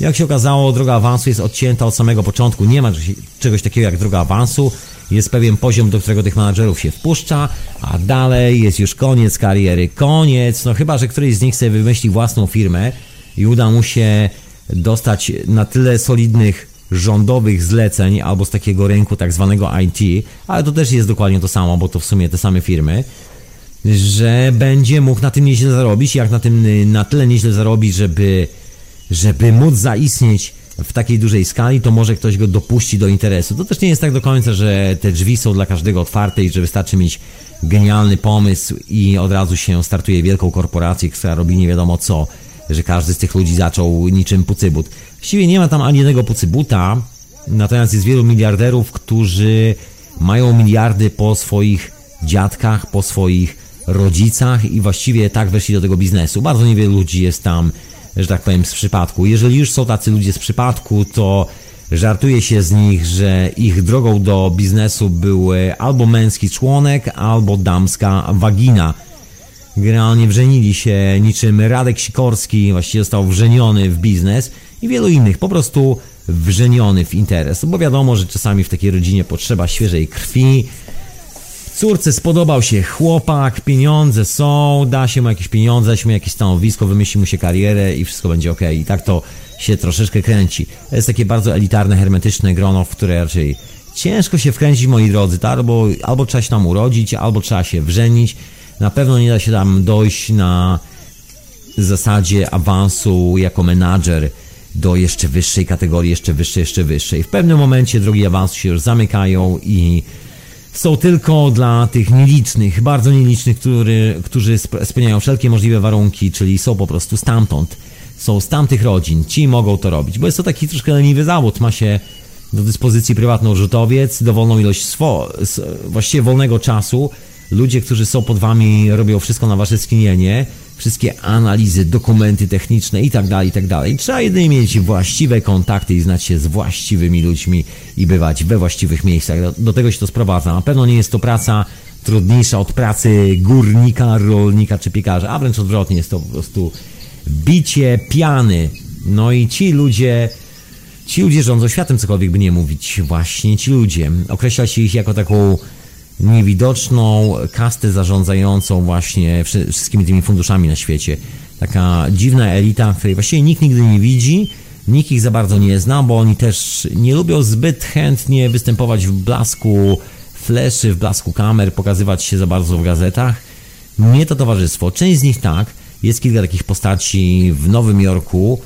Jak się okazało, droga awansu jest odcięta od samego początku. Nie ma czegoś takiego jak droga awansu. Jest pewien poziom, do którego tych menadżerów się wpuszcza, a dalej jest już koniec kariery. Koniec. No chyba, że któryś z nich sobie wymyśli własną firmę i uda mu się dostać na tyle solidnych rządowych zleceń albo z takiego rynku tak zwanego IT, ale to też jest dokładnie to samo, bo to w sumie te same firmy, że będzie mógł na tym nieźle zarobić, jak na tym na tyle nieźle zarobić, żeby, żeby móc zaistnieć w takiej dużej skali, to może ktoś go dopuści do interesu. To też nie jest tak do końca, że te drzwi są dla każdego otwarte i że wystarczy mieć genialny pomysł i od razu się startuje wielką korporację, która robi nie wiadomo co, że każdy z tych ludzi zaczął niczym pucybut. Właściwie nie ma tam ani jednego pucybuta, natomiast jest wielu miliarderów, którzy mają miliardy po swoich dziadkach, po swoich rodzicach i właściwie tak weszli do tego biznesu. Bardzo niewielu ludzi jest tam, że tak powiem, z przypadku. Jeżeli już są tacy ludzie z przypadku, to żartuje się z nich, że ich drogą do biznesu był albo męski członek, albo damska wagina. Generalnie wrzenili się niczym Radek Sikorski, właściwie został wrzeniony w biznes i wielu innych, po prostu wrzeniony w interes, bo wiadomo, że czasami w takiej rodzinie potrzeba świeżej krwi. Córce spodobał się chłopak, pieniądze są, da się mu jakieś pieniądze, da się mu jakieś stanowisko, wymyśli mu się karierę i wszystko będzie ok. I tak to się troszeczkę kręci. To jest takie bardzo elitarne, hermetyczne grono, w które raczej ciężko się wkręcić, moi drodzy, tak? albo, albo trzeba się tam urodzić, albo trzeba się wrzenić. Na pewno nie da się tam dojść na zasadzie awansu jako menadżer do jeszcze wyższej kategorii, jeszcze wyższej, jeszcze wyższej. W pewnym momencie drogi awansu się już zamykają i są tylko dla tych nielicznych, bardzo nielicznych, który, którzy spełniają wszelkie możliwe warunki, czyli są po prostu stamtąd. Są z tamtych rodzin. Ci mogą to robić, bo jest to taki troszkę leniwy zawód. Ma się do dyspozycji prywatną rzutowiec, dowolną ilość swo, właściwie wolnego czasu. Ludzie, którzy są pod wami, robią wszystko na wasze skinienie wszystkie analizy, dokumenty techniczne i tak dalej, i tak. Trzeba jedynie mieć właściwe kontakty i znać się z właściwymi ludźmi i bywać we właściwych miejscach. Do, do tego się to sprowadza. Na pewno nie jest to praca trudniejsza od pracy górnika, rolnika czy piekarza, a wręcz odwrotnie jest to po prostu bicie piany. No i ci ludzie, ci ludzie rządzą światem, cokolwiek by nie mówić. Właśnie ci ludzie. Określa się ich jako taką niewidoczną kastę zarządzającą właśnie wszystkimi tymi funduszami na świecie. Taka dziwna elita, której właściwie nikt nigdy nie widzi, nikt ich za bardzo nie zna, bo oni też nie lubią zbyt chętnie występować w blasku fleszy, w blasku kamer, pokazywać się za bardzo w gazetach. Nie to towarzystwo. Część z nich tak. Jest kilka takich postaci w Nowym Jorku,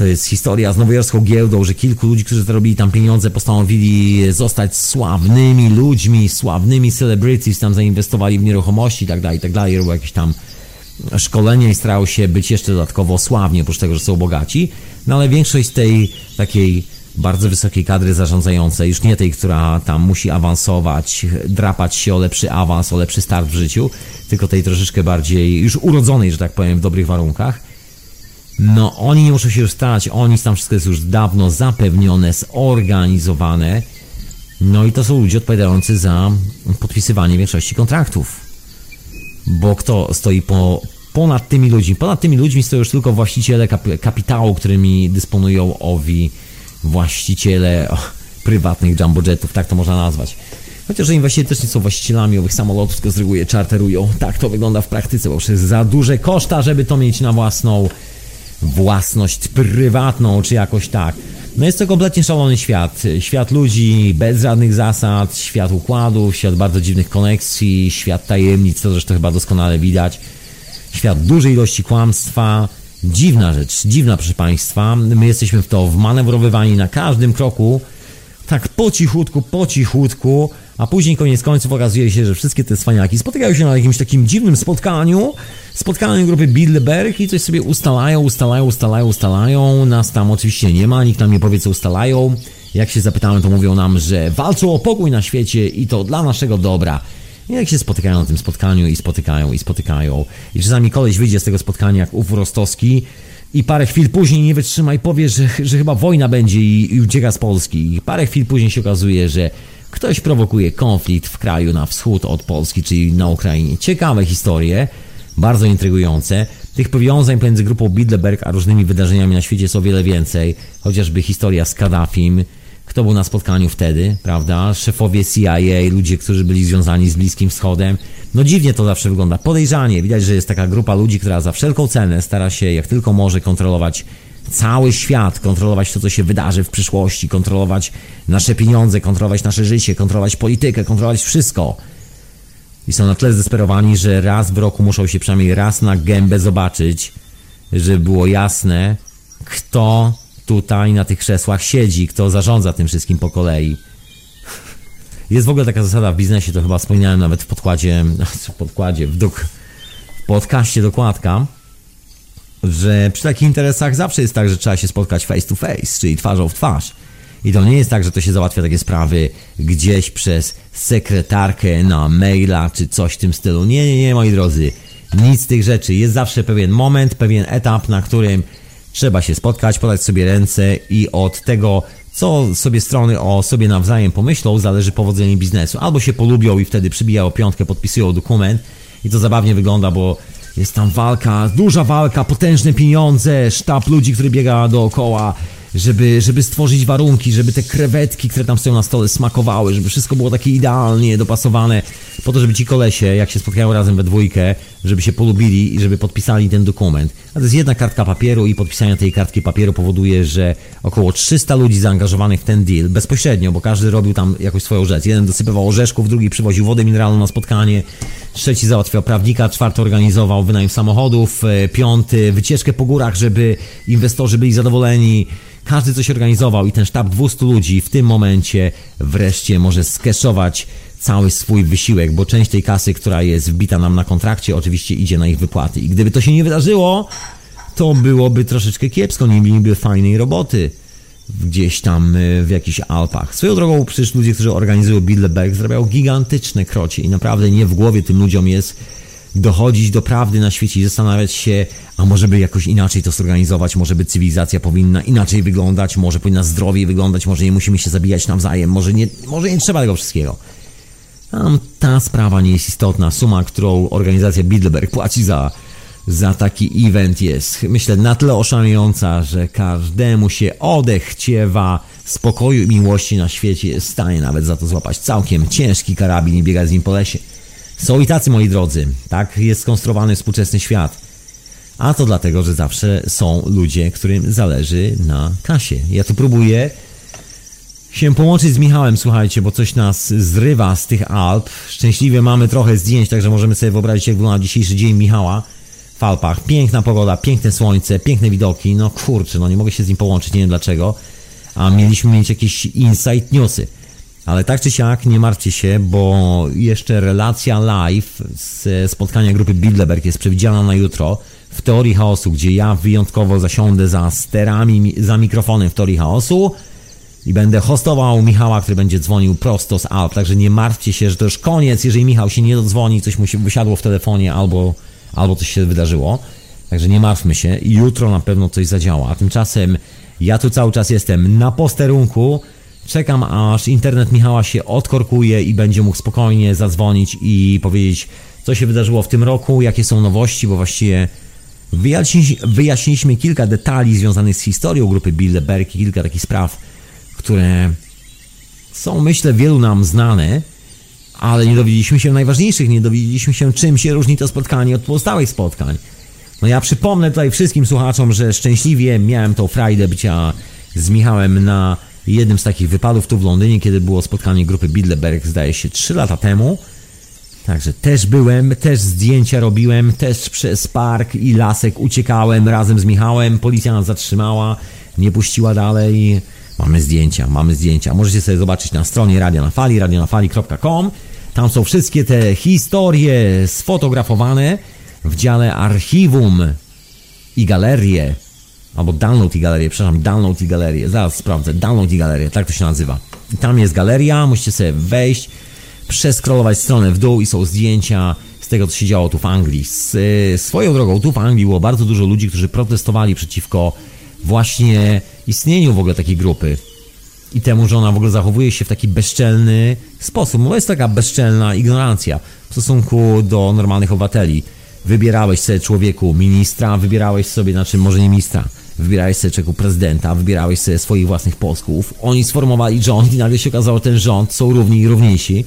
to jest historia z nowojorską giełdą, że kilku ludzi, którzy zarobili tam pieniądze, postanowili zostać sławnymi ludźmi, sławnymi celebrities, tam zainwestowali w nieruchomości i tak dalej, i tak robią jakieś tam szkolenia i starają się być jeszcze dodatkowo sławni, oprócz tego, że są bogaci. No ale większość tej takiej bardzo wysokiej kadry zarządzającej, już nie tej, która tam musi awansować, drapać się o lepszy awans, o lepszy start w życiu, tylko tej troszeczkę bardziej już urodzonej, że tak powiem, w dobrych warunkach. No, oni nie muszą się już starać, oni tam wszystko jest już dawno zapewnione, zorganizowane. No i to są ludzie odpowiadający za podpisywanie większości kontraktów. Bo kto stoi po, ponad tymi ludźmi? Ponad tymi ludźmi stoją już tylko właściciele kapitału, którymi dysponują owi właściciele prywatnych jumbojetów, tak to można nazwać. Chociaż oni też nie są właścicielami owych samolotów, tylko z reguły je czarterują. Tak to wygląda w praktyce, bo jest za duże koszta, żeby to mieć na własną własność prywatną, czy jakoś tak. No jest to kompletnie szalony świat. Świat ludzi bez żadnych zasad, świat układów, świat bardzo dziwnych koneksji, świat tajemnic, to zresztą chyba doskonale widać. Świat dużej ilości kłamstwa, Dziwna rzecz, dziwna proszę Państwa. My jesteśmy w to wmanewrowywani na każdym kroku, tak po cichutku, po cichutku, a później koniec końców okazuje się, że wszystkie te cwaniaki spotykają się na jakimś takim dziwnym spotkaniu, spotkaniu grupy Bilderberg i coś sobie ustalają, ustalają, ustalają, ustalają. Nas tam oczywiście nie ma, nikt nam nie powie co ustalają. Jak się zapytamy, to mówią nam, że walczą o pokój na świecie i to dla naszego dobra. I jak się spotykają na tym spotkaniu i spotykają i spotykają. I czasami koleś wyjdzie z tego spotkania jak ów Rostowski i parę chwil później nie wytrzyma i powie, że, że chyba wojna będzie i, i ucieka z Polski. I parę chwil później się okazuje, że ktoś prowokuje konflikt w kraju na wschód od Polski, czyli na Ukrainie. Ciekawe historie, bardzo intrygujące. Tych powiązań pomiędzy grupą Bilderberg a różnymi wydarzeniami na świecie jest o wiele więcej. Chociażby historia z Kaddafim, kto był na spotkaniu wtedy, prawda? Szefowie CIA, ludzie, którzy byli związani z Bliskim Wschodem. No dziwnie to zawsze wygląda. Podejrzanie. Widać, że jest taka grupa ludzi, która za wszelką cenę stara się jak tylko może kontrolować cały świat, kontrolować to, co się wydarzy w przyszłości, kontrolować nasze pieniądze, kontrolować nasze życie, kontrolować politykę, kontrolować wszystko. I są na tyle zdesperowani, że raz w roku muszą się przynajmniej raz na gębę zobaczyć, żeby było jasne, kto tutaj na tych krzesłach siedzi, kto zarządza tym wszystkim po kolei. Jest w ogóle taka zasada w biznesie, to chyba wspomniałem nawet w podkładzie, [LAUGHS] w podkładzie, w, w podcaście dokładka, że przy takich interesach zawsze jest tak, że trzeba się spotkać face to face, czyli twarzą w twarz. I to nie jest tak, że to się załatwia takie sprawy gdzieś przez sekretarkę na maila czy coś w tym stylu. Nie, nie, nie, moi drodzy. Nic z tych rzeczy. Jest zawsze pewien moment, pewien etap, na którym Trzeba się spotkać, podać sobie ręce i od tego, co sobie strony o sobie nawzajem pomyślą, zależy powodzenie biznesu. Albo się polubią i wtedy przybijają piątkę, podpisują dokument i to zabawnie wygląda, bo jest tam walka, duża walka, potężne pieniądze, sztab ludzi, który biega dookoła, żeby, żeby stworzyć warunki, żeby te krewetki, które tam stoją na stole, smakowały, żeby wszystko było takie idealnie dopasowane, po to, żeby ci kolesie, jak się spotkają razem we dwójkę, żeby się polubili i żeby podpisali ten dokument. A to jest jedna kartka papieru i podpisanie tej kartki papieru powoduje, że około 300 ludzi zaangażowanych w ten deal, bezpośrednio, bo każdy robił tam jakąś swoją rzecz. Jeden dosypywał orzeszków, drugi przywoził wodę mineralną na spotkanie, trzeci załatwiał prawnika, czwarty organizował wynajem samochodów, e, piąty wycieczkę po górach, żeby inwestorzy byli zadowoleni, każdy coś organizował i ten sztab 200 ludzi w tym momencie wreszcie może skeszować cały swój wysiłek, bo część tej kasy, która jest wbita nam na kontrakcie, oczywiście idzie na ich wypłaty. I gdyby to się nie wydarzyło, to byłoby troszeczkę kiepsko, nie mieliby fajnej roboty gdzieś tam e, w jakichś Alpach. Swoją drogą przecież ludzie, którzy organizują Bilderberg, zarabiają gigantyczne krocie i naprawdę nie w głowie tym ludziom jest dochodzić do prawdy na świecie i zastanawiać się, a może by jakoś inaczej to zorganizować, może by cywilizacja powinna inaczej wyglądać, może powinna zdrowiej wyglądać, może nie musimy się zabijać nawzajem, może nie, może nie trzeba tego wszystkiego. Tam ta sprawa nie jest istotna. Suma, którą organizacja Bilderberg płaci za, za taki event jest, myślę, na tyle oszałamiająca, że każdemu się odechciewa spokoju i miłości na świecie jest w stanie nawet za to złapać całkiem ciężki karabin i biegać z nim po lesie. Są i tacy, moi drodzy. Tak jest skonstruowany współczesny świat. A to dlatego, że zawsze są ludzie, którym zależy na kasie. Ja tu próbuję się połączyć z Michałem, słuchajcie, bo coś nas zrywa z tych Alp. Szczęśliwie mamy trochę zdjęć, także możemy sobie wyobrazić, jak wygląda dzisiejszy dzień Michała w Alpach. Piękna pogoda, piękne słońce, piękne widoki. No kurczę, no nie mogę się z nim połączyć, nie wiem dlaczego. A mieliśmy mieć jakieś insight newsy. Ale tak czy siak, nie martwcie się, bo jeszcze relacja live z spotkania grupy Bilderberg jest przewidziana na jutro w Teorii Chaosu, gdzie ja wyjątkowo zasiądę za sterami, za mikrofonem w Teorii Chaosu i będę hostował Michała, który będzie dzwonił prosto z Alp, także nie martwcie się, że to już koniec, jeżeli Michał się nie dodzwoni, coś mu się wysiadło w telefonie albo, albo coś się wydarzyło. Także nie martwmy się, jutro na pewno coś zadziała. A tymczasem ja tu cały czas jestem na posterunku, czekam aż internet Michała się odkorkuje i będzie mógł spokojnie zadzwonić i powiedzieć, co się wydarzyło w tym roku, jakie są nowości, bo właściwie wyjaśniliśmy kilka detali związanych z historią grupy Bilderberg, kilka takich spraw, które są myślę wielu nam znane, ale nie dowiedzieliśmy się najważniejszych, nie dowiedzieliśmy się czym się różni to spotkanie od pozostałych spotkań. No ja przypomnę tutaj wszystkim słuchaczom, że szczęśliwie miałem tą frajdę bycia z Michałem na jednym z takich wypadów tu w Londynie, kiedy było spotkanie grupy Bilderberg, zdaje się 3 lata temu. Także też byłem, też zdjęcia robiłem, też przez park i lasek uciekałem razem z Michałem. Policja nas zatrzymała, nie puściła dalej. Mamy zdjęcia, mamy zdjęcia. Możecie sobie zobaczyć na stronie Radio na Fali, radionafali.com. Tam są wszystkie te historie sfotografowane w dziale archiwum i galerie. Albo download i galerię, przepraszam, download i galerię. Zaraz sprawdzę, download i galerię, tak to się nazywa. I tam jest galeria, musicie sobie wejść, przeskrolować stronę w dół i są zdjęcia z tego, co się działo tu w Anglii. Z, swoją drogą, tu w Anglii było bardzo dużo ludzi, którzy protestowali przeciwko właśnie istnieniu w ogóle takiej grupy i temu, że ona w ogóle zachowuje się w taki bezczelny sposób. Bo jest taka bezczelna ignorancja w stosunku do normalnych obywateli. Wybierałeś sobie człowieku ministra, wybierałeś sobie, znaczy może nie ministra, wybierałeś sobie człowieku prezydenta, wybierałeś sobie swoich własnych posłów. Oni sformowali rząd i nagle się okazało, że ten rząd są równi i równiejsi.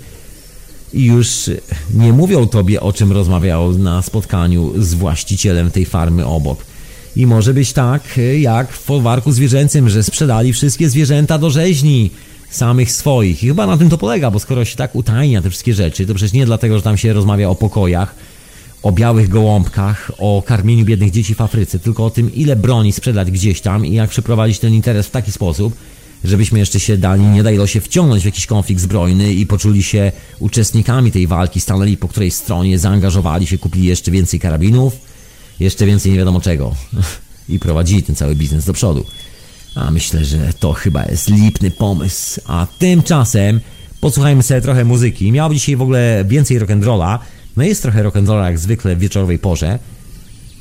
I już nie mówią tobie, o czym rozmawiał na spotkaniu z właścicielem tej farmy obok i może być tak, jak w folwarku zwierzęcym, że sprzedali wszystkie zwierzęta do rzeźni samych swoich. I chyba na tym to polega, bo skoro się tak utajnia te wszystkie rzeczy, to przecież nie dlatego, że tam się rozmawia o pokojach, o białych gołąbkach, o karmieniu biednych dzieci w Afryce, tylko o tym, ile broni sprzedać gdzieś tam i jak przeprowadzić ten interes w taki sposób, żebyśmy jeszcze się dali, nie dali się wciągnąć w jakiś konflikt zbrojny i poczuli się uczestnikami tej walki, stanęli po której stronie, zaangażowali się, kupili jeszcze więcej karabinów jeszcze więcej nie wiadomo czego. I prowadzili ten cały biznes do przodu. A myślę, że to chyba jest lipny pomysł. A tymczasem posłuchajmy sobie trochę muzyki. Miało dzisiaj w ogóle więcej rock'n'rolla. No jest trochę rock'n'rolla jak zwykle w wieczorowej porze.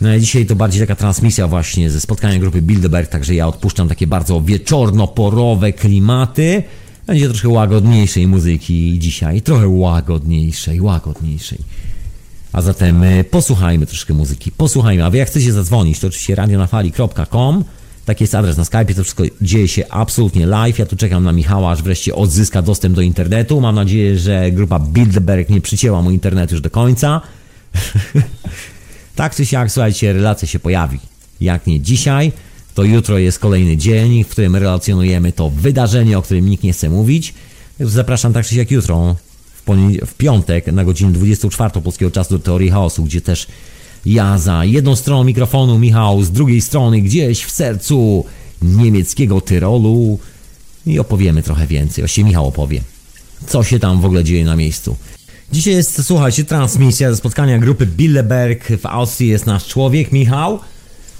No ale dzisiaj to bardziej taka transmisja właśnie ze spotkania grupy Bilderberg, także ja odpuszczam takie bardzo wieczorno-porowe klimaty. Będzie troszkę łagodniejszej muzyki dzisiaj, trochę łagodniejszej, łagodniejszej. A zatem e, posłuchajmy troszkę muzyki, posłuchajmy. A wy jak chcecie zadzwonić, to oczywiście radionafali.com Taki jest adres na Skype, to wszystko dzieje się absolutnie live. Ja tu czekam na Michała, aż wreszcie odzyska dostęp do internetu. Mam nadzieję, że grupa Bilderberg nie przycięła mu internetu już do końca. [LAUGHS] tak czy siak, słuchajcie, relacja się pojawi. Jak nie dzisiaj, to jutro jest kolejny dzień, w którym relacjonujemy to wydarzenie, o którym nikt nie chce mówić. Zapraszam tak czy siak jutro w, piątek na godzinę 24 polskiego czasu do Teorii Chaosu, gdzie też ja za jedną stroną mikrofonu, Michał z drugiej strony, gdzieś w sercu niemieckiego Tyrolu i opowiemy trochę więcej. Właściwie Michał opowie, co się tam w ogóle dzieje na miejscu. Dzisiaj jest, słuchajcie, transmisja ze spotkania grupy Billeberg. W Austrii jest nasz człowiek, Michał,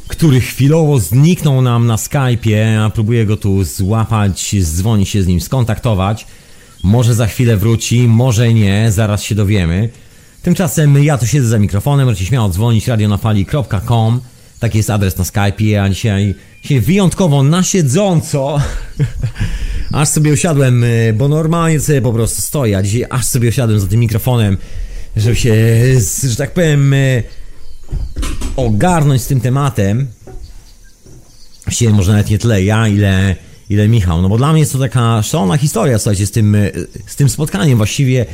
który chwilowo zniknął nam na Skype'ie, a próbuję go tu złapać, dzwonić się z nim, skontaktować. Może za chwilę wróci, może nie, zaraz się dowiemy. Tymczasem ja tu siedzę za mikrofonem, możecie śmiało dzwonić radionafali.com Taki jest adres na Skype, a dzisiaj, dzisiaj wyjątkowo na siedząco [LAUGHS] aż sobie usiadłem, y, bo normalnie sobie po prostu stoję, a dzisiaj aż sobie usiadłem za tym mikrofonem, żeby się, że tak powiem, y, ogarnąć z tym tematem. Właściwie może nawet nie tyle ja, ile ile Michał. No bo dla mnie jest to taka szalona historia, słuchajcie, z tym, e, z tym spotkaniem. Właściwie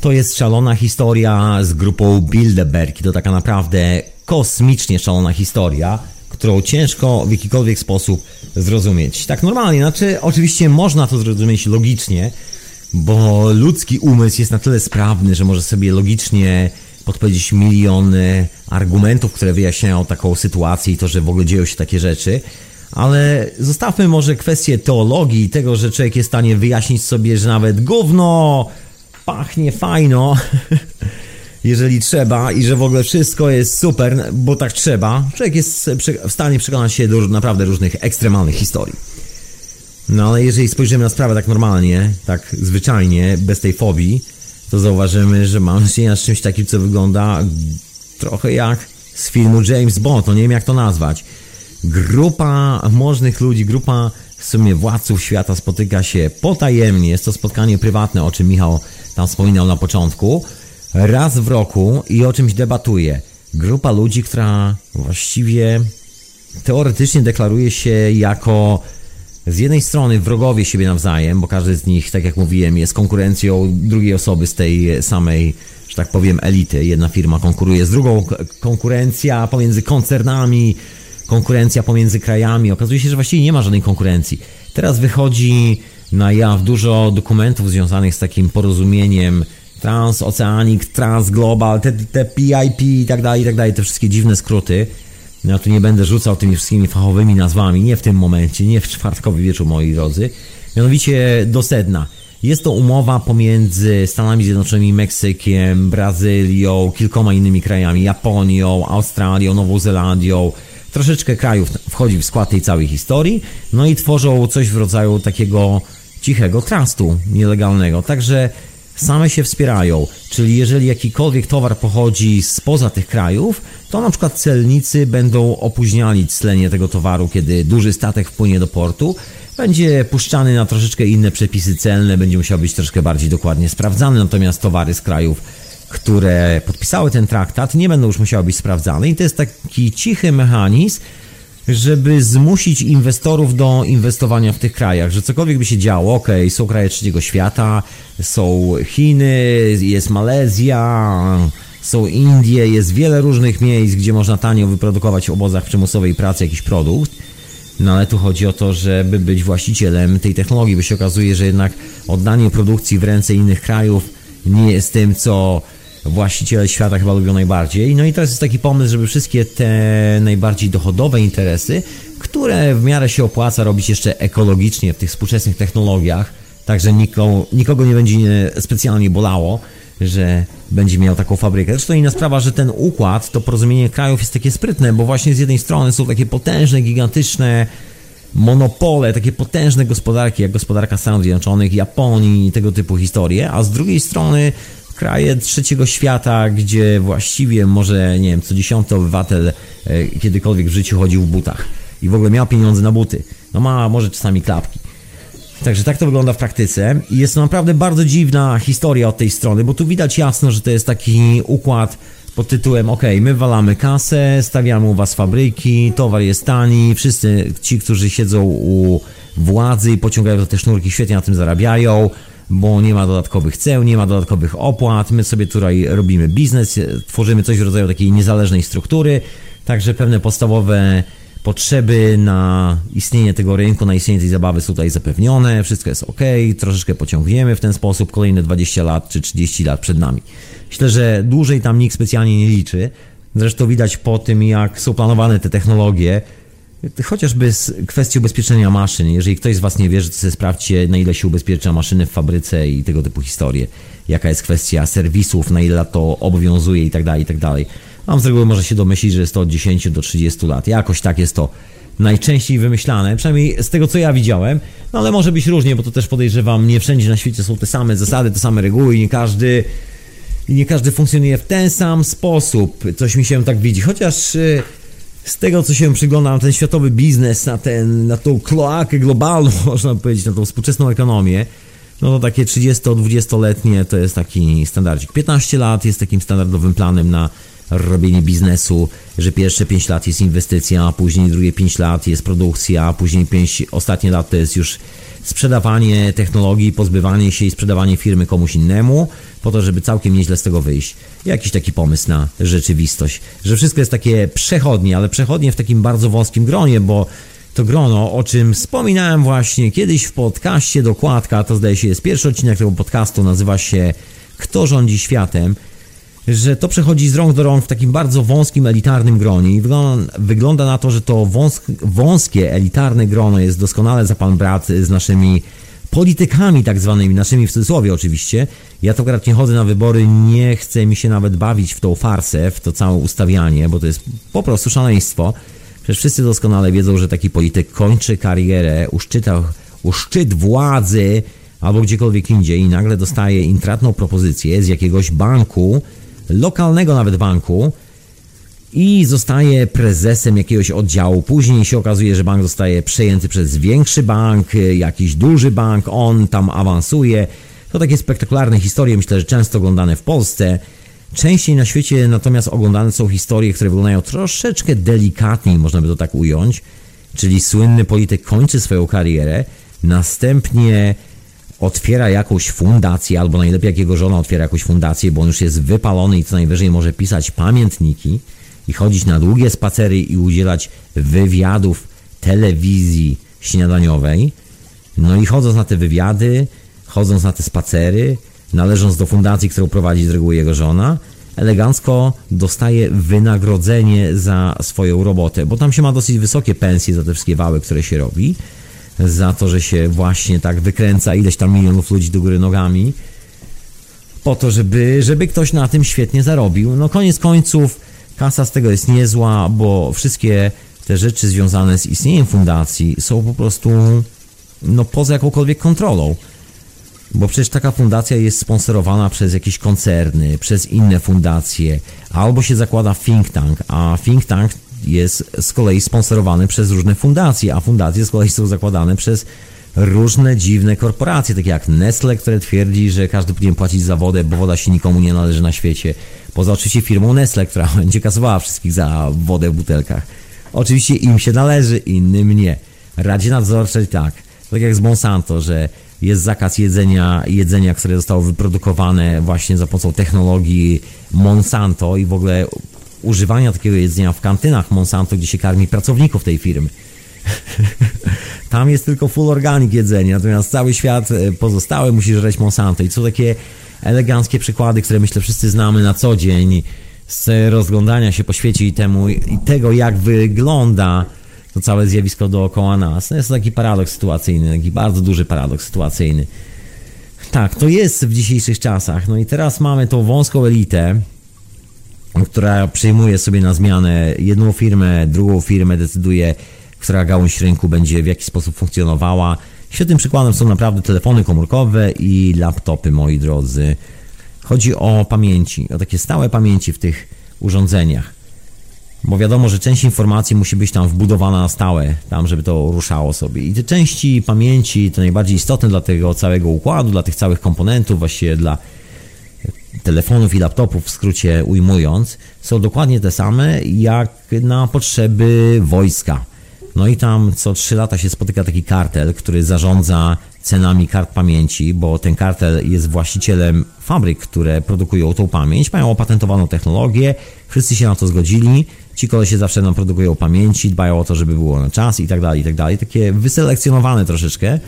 to jest szalona historia z grupą Bilderberg. I to taka naprawdę kosmicznie szalona historia, którą ciężko w jakikolwiek sposób zrozumieć. Tak normalnie, znaczy oczywiście można to zrozumieć logicznie, bo ludzki umysł jest na tyle sprawny, że może sobie logicznie podpowiedzieć miliony argumentów, które wyjaśniają taką sytuację i to, że w ogóle dzieją się takie rzeczy. Ale zostawmy może kwestię teologii i tego, że człowiek jest w stanie wyjaśnić sobie, że nawet gówno pachnie fajno, [LAUGHS] jeżeli trzeba i że w ogóle wszystko jest super, bo tak trzeba. Człowiek jest w stanie przekonać się do naprawdę różnych ekstremalnych historii. No ale jeżeli spojrzymy na sprawę tak normalnie, tak zwyczajnie, bez tej fobii, to zauważymy, że mamy czynienia z czymś takim, co wygląda trochę jak z filmu James Bond, no nie wiem jak to nazwać. Grupa możnych ludzi, grupa w sumie władców świata spotyka się potajemnie, jest to spotkanie prywatne, o czym Michał tam wspominał na początku, raz w roku i o czymś debatuje. Grupa ludzi, która właściwie teoretycznie deklaruje się jako z jednej strony wrogowie siebie nawzajem, bo każdy z nich, tak jak mówiłem, jest konkurencją drugiej osoby z tej samej, że tak powiem, elity. Jedna firma konkuruje z drugą, konkurencja pomiędzy koncernami, konkurencja pomiędzy krajami. Okazuje się, że właściwie nie ma żadnej konkurencji. Teraz wychodzi na jaw dużo dokumentów związanych z takim porozumieniem transoceanic, transglobal, te, te PIP i tak dalej, i tak dalej, te wszystkie dziwne skróty. Ja tu nie będę rzucał tymi wszystkimi fachowymi nazwami, nie w tym momencie, nie w czwartkowy wieczór, moi drodzy. Mianowicie do sedna. Jest to umowa pomiędzy Stanami Zjednoczonymi, Meksykiem, Brazylią, kilkoma innymi krajami, Japonią, Australią, Nową Zelandią. Troszeczkę krajów wchodzi w skład tej całej historii, no i tworzą coś w rodzaju takiego cichego trustu nielegalnego. Także same się wspierają. Czyli jeżeli jakikolwiek towar pochodzi spoza tych krajów, to na przykład celnicy będą opóźniali clenie tego towaru, kiedy duży statek wpłynie do portu. Będzie puszczany na troszeczkę inne przepisy celne, będzie musiał być troszkę bardziej dokładnie sprawdzany, natomiast towary z krajów, które podpisały ten traktat, nie będą już musiały być sprawdzane. I to jest taki cichy mechanizm, żeby zmusić inwestorów do inwestowania w tych krajach, że cokolwiek by się działo, ok, są kraje trzeciego świata, są Chiny, jest Malezja, są Indie, jest wiele różnych miejsc, gdzie można tanio wyprodukować w obozach przymusowej pracy jakiś produkt. No ale tu chodzi o to, żeby być właścicielem tej technologii, bo się okazuje, że jednak oddanie produkcji w ręce innych krajów nie jest tym, co właściciele świata chyba lubią najbardziej. No i to jest taki pomysł, żeby wszystkie te najbardziej dochodowe interesy, które w miarę się opłaca robić jeszcze ekologicznie w tych współczesnych technologiach, także nikogo, nikogo nie będzie specjalnie bolało, że będzie miał taką fabrykę. Zresztą inna sprawa, że ten układ, to porozumienie krajów jest takie sprytne, bo właśnie z jednej strony są takie potężne, gigantyczne monopole, takie potężne gospodarki, jak gospodarka Stanów Zjednoczonych, Japonii, tego typu historie, a z drugiej strony kraje trzeciego świata, gdzie właściwie może, nie wiem, co dziesiąty obywatel e, kiedykolwiek w życiu chodził w butach i w ogóle miał pieniądze na buty. No ma może czasami klapki. Także tak to wygląda w praktyce i jest to naprawdę bardzo dziwna historia od tej strony, bo tu widać jasno, że to jest taki układ pod tytułem ok, my walamy kasę, stawiamy u was fabryki, towar jest tani, wszyscy ci, którzy siedzą u władzy i pociągają te sznurki, świetnie na tym zarabiają, bo nie ma dodatkowych ceł, nie ma dodatkowych opłat, my sobie tutaj robimy biznes, tworzymy coś w rodzaju takiej niezależnej struktury, także pewne podstawowe potrzeby na istnienie tego rynku, na istnienie tej zabawy są tutaj zapewnione, wszystko jest ok, troszeczkę pociągniemy w ten sposób, kolejne 20 lat czy 30 lat przed nami. Myślę, że dłużej tam nikt specjalnie nie liczy. Zresztą widać po tym, jak są planowane te technologie, Chociażby z kwestii ubezpieczenia maszyn. Jeżeli ktoś z Was nie wierzy, to sobie sprawdźcie, na ile się ubezpiecza maszyny w fabryce i tego typu historie. Jaka jest kwestia serwisów, na ile to obowiązuje i tak dalej, i tak dalej. Mam z reguły może się domyślić, że jest to od 10 do 30 lat. Jakoś tak jest to najczęściej wymyślane, przynajmniej z tego co ja widziałem, no ale może być różnie, bo to też podejrzewam, nie wszędzie na świecie są te same zasady, te same reguły i nie każdy i nie każdy funkcjonuje w ten sam sposób. Coś mi się tak widzi, chociaż y, z tego, co się przygląda na ten światowy biznes, na, ten, na tą kloakę globalną, [LAUGHS] można powiedzieć, na tą współczesną ekonomię, no to takie 30-20-letnie to jest taki standardzik. 15 lat jest takim standardowym planem na robienie biznesu, że pierwsze 5 lat jest inwestycja, a później drugie 5 lat jest produkcja, a później 5 ostatnie lat to jest już sprzedawanie technologii, pozbywanie się i sprzedawanie firmy komuś innemu, po to, żeby całkiem nieźle z tego wyjść. Jakiś taki pomysł na rzeczywistość, że wszystko jest takie przechodnie, ale przechodnie w takim bardzo wąskim gronie, bo to grono, o czym wspominałem właśnie kiedyś w podcaście Dokładka, to zdaje się jest pierwszy odcinek tego podcastu, nazywa się Kto rządzi światem. Że to przechodzi z rąk do rąk w takim bardzo wąskim, elitarnym gronie i wygląda, wygląda na to, że to wąs, wąskie, elitarne grono jest doskonale za pan brat z naszymi politykami tak zwanymi, naszymi w cudzysłowie oczywiście. Ja to akurat nie chodzę na wybory, nie chcę mi się nawet bawić w tą farsę, w to całe ustawianie, bo to jest po prostu szaleństwo. Przecież wszyscy doskonale wiedzą, że taki polityk kończy karierę u, szczytach, u szczyt władzy albo gdziekolwiek indziej i nagle dostaje intratną propozycję z jakiegoś banku, lokalnego nawet banku i zostaje prezesem jakiegoś oddziału. Później się okazuje, że bank zostaje przejęty przez większy bank, jakiś duży bank, on tam awansuje. To takie spektakularne historie, myślę, że często oglądane w Polsce. Częściej na świecie natomiast oglądane są historie, które wyglądają troszeczkę delikatniej, można by to tak ująć. Czyli słynny polityk kończy swoją karierę, następnie otwiera jakąś fundację, albo najlepiej jak jego żona otwiera jakąś fundację, bo on już jest wypalony i co najwyżej może pisać pamiętniki i chodzić na długie spacery i udzielać wywiadów telewizji śniadaniowej. No i chodząc na te wywiady, chodząc na te spacery, należąc do fundacji, którą prowadzi z reguły jego żona, elegancko dostaje wynagrodzenie za swoją robotę, bo tam się ma dosyć wysokie pensje za te wszystkie wały, które się robi, za to, że się właśnie tak wykręca ileś tam milionów ludzi do góry nogami, po to, żeby, żeby ktoś na tym świetnie zarobił. No koniec końców kasa z tego jest niezła, bo wszystkie te rzeczy związane z istnieniem fundacji są po prostu no, poza jakąkolwiek kontrolą. Bo przecież taka fundacja jest sponsorowana przez jakieś koncerny, przez inne fundacje, albo się zakłada think tank, a think tank jest z kolei sponsorowany przez różne fundacje, a fundacje z kolei są zakładane przez różne dziwne korporacje, takie jak Nestle, które twierdzi, że każdy powinien płacić za wodę, bo woda się nikomu nie należy na świecie. Poza oczywiście firmą Nestle, która [LAUGHS] będzie kasowała wszystkich za wodę w butelkach. Oczywiście im się należy, innym nie. Radzie nadzorczej tak. Tak jak z Monsanto, że jest zakaz jedzenia, jedzenia, które zostało wyprodukowane właśnie za pomocą technologii Monsanto i w ogóle używania takiego jedzenia w kantynach Monsanto, gdzie się karmi pracowników tej firmy. [LAUGHS] Tam jest tylko full organic jedzenie, natomiast cały świat e, pozostały musi żreć Monsanto. I są takie eleganckie przykłady, które myślę wszyscy znamy na co dzień z rozglądania się po świecie i temu i tego, jak wygląda to całe zjawisko dookoła nas. No jest to taki paradoks sytuacyjny, taki bardzo duży paradoks sytuacyjny. Tak, to jest w dzisiejszych czasach. No i teraz mamy tą wąską elitę, która przyjmuje sobie na zmianę jedną firmę, drugą firmę, decyduje, która gałąź rynku będzie w jaki sposób funkcjonowała. Świetnym przykładem są naprawdę telefony komórkowe i laptopy, moi drodzy. Chodzi o pamięci, o takie stałe pamięci w tych urządzeniach. Bo wiadomo, że część informacji musi być tam wbudowana na stałe, tam, żeby to ruszało sobie. I te części pamięci, to najbardziej istotne dla tego całego układu, dla tych całych komponentów, właściwie dla telefonów i laptopów, w skrócie ujmując, są dokładnie te same jak na potrzeby wojska. No i tam co 3 lata się spotyka taki kartel, który zarządza cenami kart pamięci, bo ten kartel jest właścicielem fabryk, które produkują tą pamięć, mają opatentowaną technologię, wszyscy się na to zgodzili, ci się zawsze nam produkują pamięci, dbają o to, żeby było na czas i tak dalej, i tak dalej. Takie wyselekcjonowane troszeczkę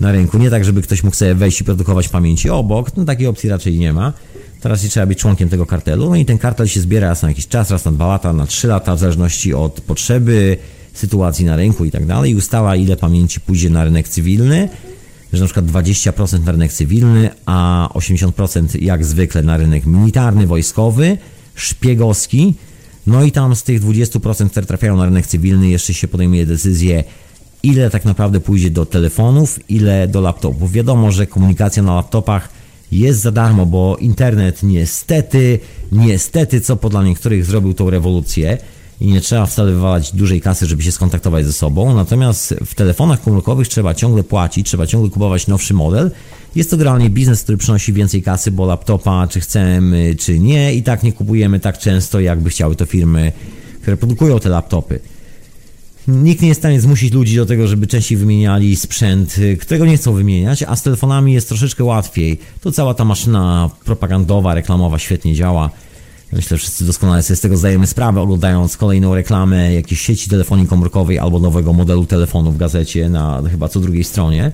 na rynku, nie tak, żeby ktoś mógł sobie wejść i produkować pamięci obok, no takiej opcji raczej nie ma. Teraz trzeba być członkiem tego kartelu, no i ten kartel się zbiera raz na jakiś czas, raz na dwa lata, na trzy lata, w zależności od potrzeby, sytuacji na rynku i tak dalej i ustala ile pamięci pójdzie na rynek cywilny, że na przykład 20% na rynek cywilny, a 80% jak zwykle na rynek militarny, wojskowy, szpiegowski. No i tam z tych 20%, które trafiają na rynek cywilny, jeszcze się podejmuje decyzję, ile tak naprawdę pójdzie do telefonów, ile do laptopów. Wiadomo, że komunikacja na laptopach jest za darmo, bo internet niestety, niestety, co po dla niektórych zrobił tą rewolucję, i nie trzeba wcale wywalać dużej kasy, żeby się skontaktować ze sobą. Natomiast w telefonach komórkowych trzeba ciągle płacić, trzeba ciągle kupować nowszy model. Jest to generalnie biznes, który przynosi więcej kasy, bo laptopa, czy chcemy, czy nie, i tak nie kupujemy tak często, jakby chciały to firmy, które produkują te laptopy. Nikt nie jest w stanie zmusić ludzi do tego, żeby częściej wymieniali sprzęt, którego nie chcą wymieniać, a z telefonami jest troszeczkę łatwiej. To cała ta maszyna propagandowa, reklamowa świetnie działa. Myślę, że wszyscy doskonale sobie z tego zdajemy sprawę, oglądając kolejną reklamę jakiejś sieci telefonii komórkowej albo nowego modelu telefonu w gazecie na chyba co drugiej stronie.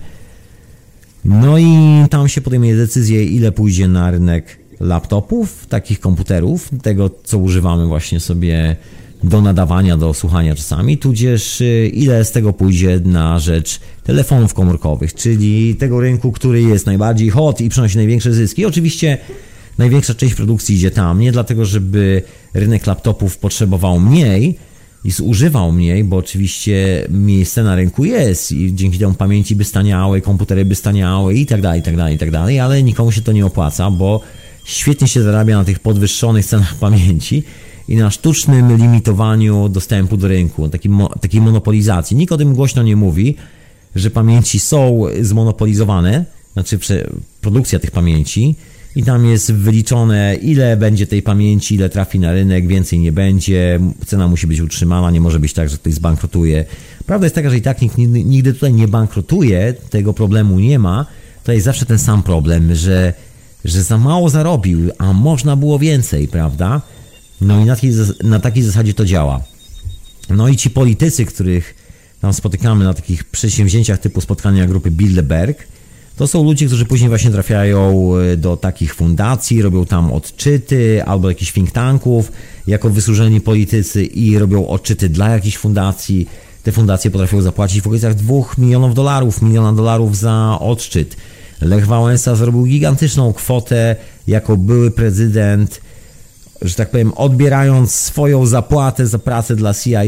No i tam się podejmuje decyzję, ile pójdzie na rynek laptopów, takich komputerów, tego co używamy właśnie sobie do nadawania, do słuchania czasami, tudzież y, ile z tego pójdzie na rzecz telefonów komórkowych, czyli tego rynku, który jest najbardziej hot i przynosi największe zyski. Oczywiście największa część produkcji idzie tam, nie dlatego, żeby rynek laptopów potrzebował mniej i zużywał mniej, bo oczywiście miejsce na rynku jest i dzięki temu pamięci by staniały, komputery by staniały i tak dalej, i tak dalej, i tak dalej, ale nikomu się to nie opłaca, bo świetnie się zarabia na tych podwyższonych cenach pamięci i na sztucznym limitowaniu dostępu do rynku, takiej, takiej monopolizacji. Nikt o tym głośno nie mówi, że pamięci są zmonopolizowane, znaczy produkcja tych pamięci i tam jest wyliczone, ile będzie tej pamięci, ile trafi na rynek, więcej nie będzie, cena musi być utrzymana, nie może być tak, że ktoś zbankrutuje. Prawda jest taka, że i tak nikt nigdy tutaj nie bankrutuje, tego problemu nie ma. To jest zawsze ten sam problem, że, że za mało zarobił, a można było więcej, prawda? No i na takiej, na takiej zasadzie to działa. No i ci politycy, których tam spotykamy na takich przedsięwzięciach typu spotkania grupy Bilderberg, to są ludzie, którzy później właśnie trafiają e, do takich fundacji, robią tam odczyty albo jakichś think tanków jako wysłużeni politycy i robią odczyty dla jakichś fundacji. Te fundacje potrafią zapłacić w okolicach 2 milionów dolarów, miliona dolarów za odczyt. Lech Wałęsa zrobił gigantyczną kwotę jako były prezydent że tak powiem, odbierając swoją zapłatę za pracę dla CIA.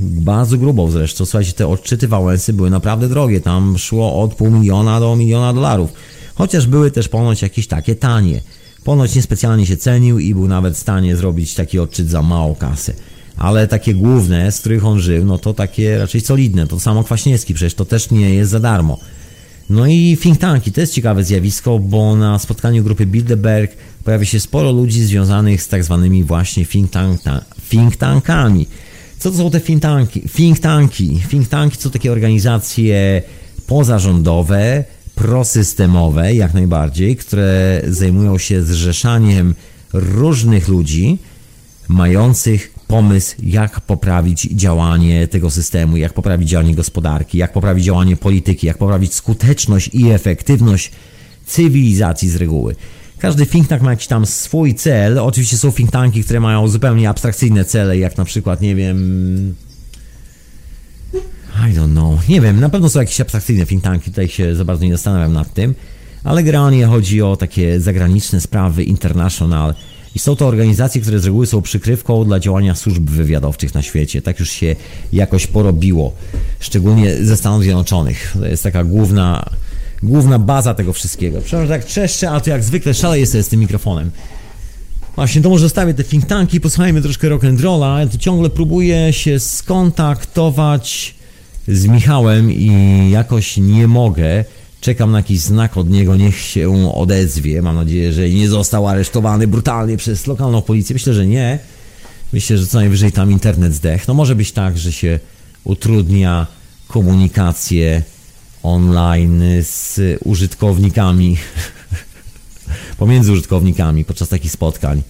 Bardzo grubą zresztą. Słuchajcie, te odczyty Wałęsy były naprawdę drogie. Tam szło od pół miliona do miliona dolarów. Chociaż były też ponoć jakieś takie tanie. Ponoć niespecjalnie się cenił i był nawet w stanie zrobić taki odczyt za małą kasę. Ale takie główne, z których on żył, no to takie raczej solidne. To samo Kwaśniewski, przecież to też nie jest za darmo. No i think tanki, to jest ciekawe zjawisko, bo na spotkaniu grupy Bilderberg pojawia się sporo ludzi związanych z tak zwanymi właśnie think, tank, think tankami. Co to są te think tanki? Think tanki, think tanki to takie organizacje pozarządowe, prosystemowe jak najbardziej, które zajmują się zrzeszaniem różnych ludzi mających pomysł, jak poprawić działanie tego systemu, jak poprawić działanie gospodarki, jak poprawić działanie polityki, jak poprawić skuteczność i efektywność cywilizacji z reguły. Każdy think tank ma jakiś tam swój cel. Oczywiście są think tanki, które mają zupełnie abstrakcyjne cele, jak na przykład, nie wiem. I don't know. Nie wiem, na pewno są jakieś abstrakcyjne think tanki, tutaj się za bardzo nie zastanawiam nad tym, ale generalnie chodzi o takie zagraniczne sprawy, international. I są to organizacje, które z reguły są przykrywką dla działania służb wywiadowczych na świecie. Tak już się jakoś porobiło, szczególnie ze Stanów Zjednoczonych. To jest taka główna główna baza tego wszystkiego. Przepraszam, że tak trzeszczę, a to jak zwykle szaleję sobie z tym mikrofonem. Właśnie, to może zostawię te think tanki, posłuchajmy troszkę rock'n'rolla. Ja tu ciągle próbuję się skontaktować z Michałem i jakoś nie mogę. Czekam na jakiś znak od niego, niech się odezwie. Mam nadzieję, że nie został aresztowany brutalnie przez lokalną policję. Myślę, że nie. Myślę, że co najwyżej tam internet zdech. No może być tak, że się utrudnia komunikację online z użytkownikami, [LAUGHS] pomiędzy użytkownikami podczas takich spotkań.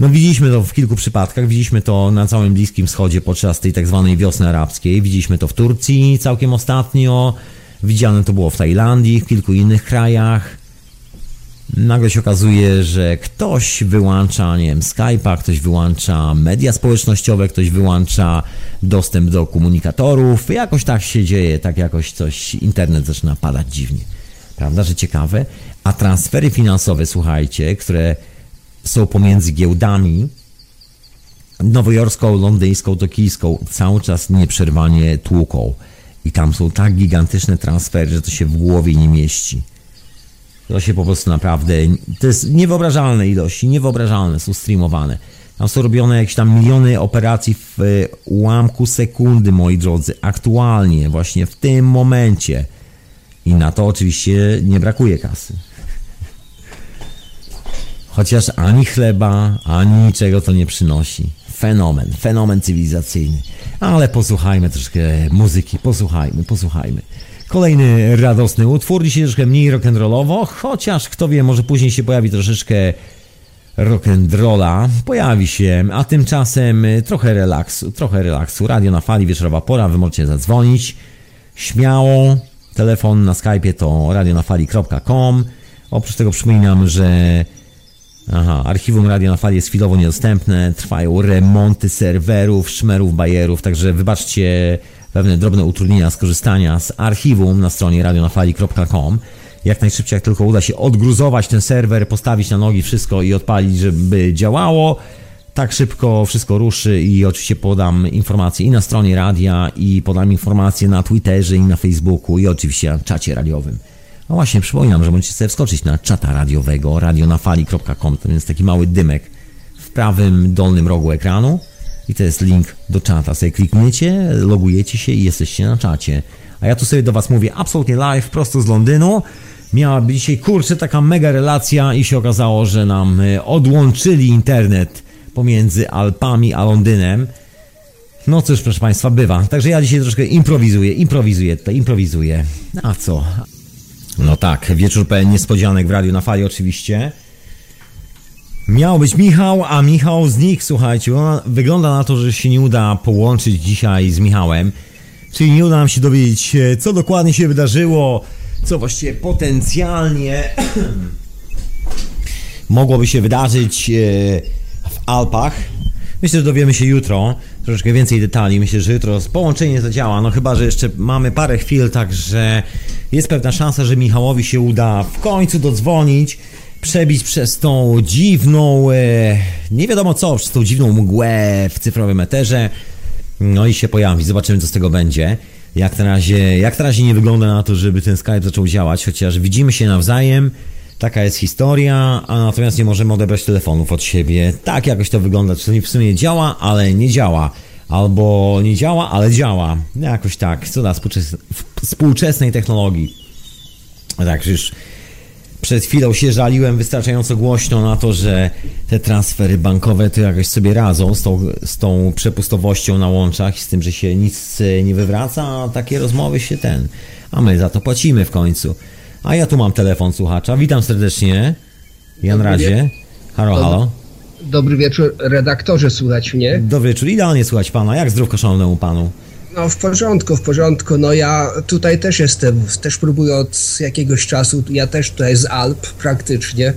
No widzieliśmy to w kilku przypadkach, widzieliśmy to na całym Bliskim Wschodzie podczas tej tak zwanej wiosny arabskiej, widzieliśmy to w Turcji całkiem ostatnio, widziane to było w Tajlandii, w kilku innych krajach nagle się okazuje, że ktoś wyłącza, nie wiem, Skype'a, ktoś wyłącza media społecznościowe, ktoś wyłącza dostęp do komunikatorów. Jakoś tak się dzieje, tak jakoś coś, internet zaczyna padać dziwnie. Prawda, że ciekawe? A transfery finansowe, słuchajcie, które są pomiędzy giełdami, nowojorską, londyńską, tokijską, cały czas nieprzerwanie tłuką. I tam są tak gigantyczne transfery, że to się w głowie nie mieści. To się po prostu naprawdę, to jest niewyobrażalne ilości, niewyobrażalne są streamowane. Tam są robione jakieś tam miliony operacji w e, ułamku sekundy, moi drodzy, aktualnie, właśnie w tym momencie. I na to oczywiście nie brakuje kasy. Chociaż ani chleba, ani niczego to nie przynosi. Fenomen, fenomen cywilizacyjny. Ale posłuchajmy troszkę muzyki, posłuchajmy, posłuchajmy. Kolejny radosny utwór, dzisiaj troszkę mniej rock'n'rollowo, chociaż kto wie, może później się pojawi troszeczkę rock'n'rolla, pojawi się, a tymczasem trochę relaksu, trochę relaksu. Radio na fali, wieczorowa pora, wy możecie zadzwonić śmiało. Telefon na Skype'ie to radionafali.com. Oprócz tego przypominam, że Aha, archiwum Radio na Fali jest chwilowo niedostępne, trwają remonty serwerów, szmerów, bajerów, także wybaczcie pewne drobne utrudnienia skorzystania z archiwum na stronie radionafali.com. Jak najszybciej, jak tylko uda się odgruzować ten serwer, postawić na nogi wszystko i odpalić, żeby działało, tak szybko wszystko ruszy i oczywiście podam informacje i na stronie radia, i podam informacje na Twitterze, i na Facebooku, i oczywiście na czacie radiowym. No właśnie, przypominam, że możecie sobie wskoczyć na czata radiowego radionafali.com, to jest taki mały dymek w prawym dolnym rogu ekranu i to jest link do czata. Sobie klikniecie, logujecie się i jesteście na czacie. A ja tu sobie do Was mówię absolutnie live, prosto z Londynu. Miała być dzisiaj, kurczę, taka mega relacja i się okazało, że nam e, odłączyli internet pomiędzy Alpami a Londynem. No cóż, proszę Państwa, bywa. Także ja dzisiaj troszkę improwizuję, improwizuję tutaj, improwizuję. A co? No tak, wieczór pełen niespodzianek w radiu na fali oczywiście. Miał być Michał, a Michał znikł, słuchajcie. Wygląda na to, że się nie uda połączyć dzisiaj z Michałem. Czyli nie uda nam się dowiedzieć, co dokładnie się wydarzyło, co właściwie potencjalnie [CLEARS THROAT] mogłoby się wydarzyć e, w Alpach. Myślę, że dowiemy się jutro troszeczkę więcej detali. Myślę, że jutro połączenie zadziała. No chyba, że jeszcze mamy parę chwil, także jest pewna szansa, że Michałowi się uda w końcu dodzwonić, przebić przez tą dziwną, e, nie wiadomo co, przez tą dziwną mgłę w cyfrowym eterze. No i się pojawi. Zobaczymy, co z tego będzie. Jak na razie, jak na razie nie wygląda na to, żeby ten Skype zaczął działać, chociaż widzimy się nawzajem. Taka jest historia, a natomiast nie możemy odebrać telefonów od siebie. Tak jakoś to wygląda, czyli w sumie działa, ale nie działa. Albo nie działa, ale działa. Jakoś tak, co da współczesnej technologii. Tak, już przed chwilą się żaliłem wystarczająco głośno na to, że te transfery bankowe to jakoś sobie radzą z tą, z tą przepustowością na łączach i z tym, że się nic nie wywraca, a takie rozmowy się ten. A my za to płacimy w końcu. A ja tu mam telefon słuchacza. Witam serdecznie. Jan Dobry Radzie. Halo, Dobry, halo. Dobry wieczór, redaktorze, słuchać mnie? Dobry wieczór, idealnie słuchać pana. Jak zdrówko szanownemu panu? No w porządku, w porządku. No ja tutaj też jestem, też próbuję od jakiegoś czasu, ja też tutaj z Alp praktycznie.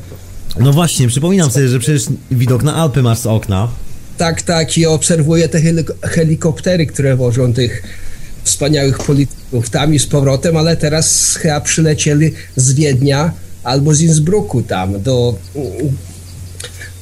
No właśnie, przypominam sobie, że przecież widok na Alpy masz z okna. Tak, tak i obserwuję te helikoptery, które wożą tych wspaniałych polityków tam i z powrotem, ale teraz chyba przylecieli z Wiednia albo z Innsbrucku tam do,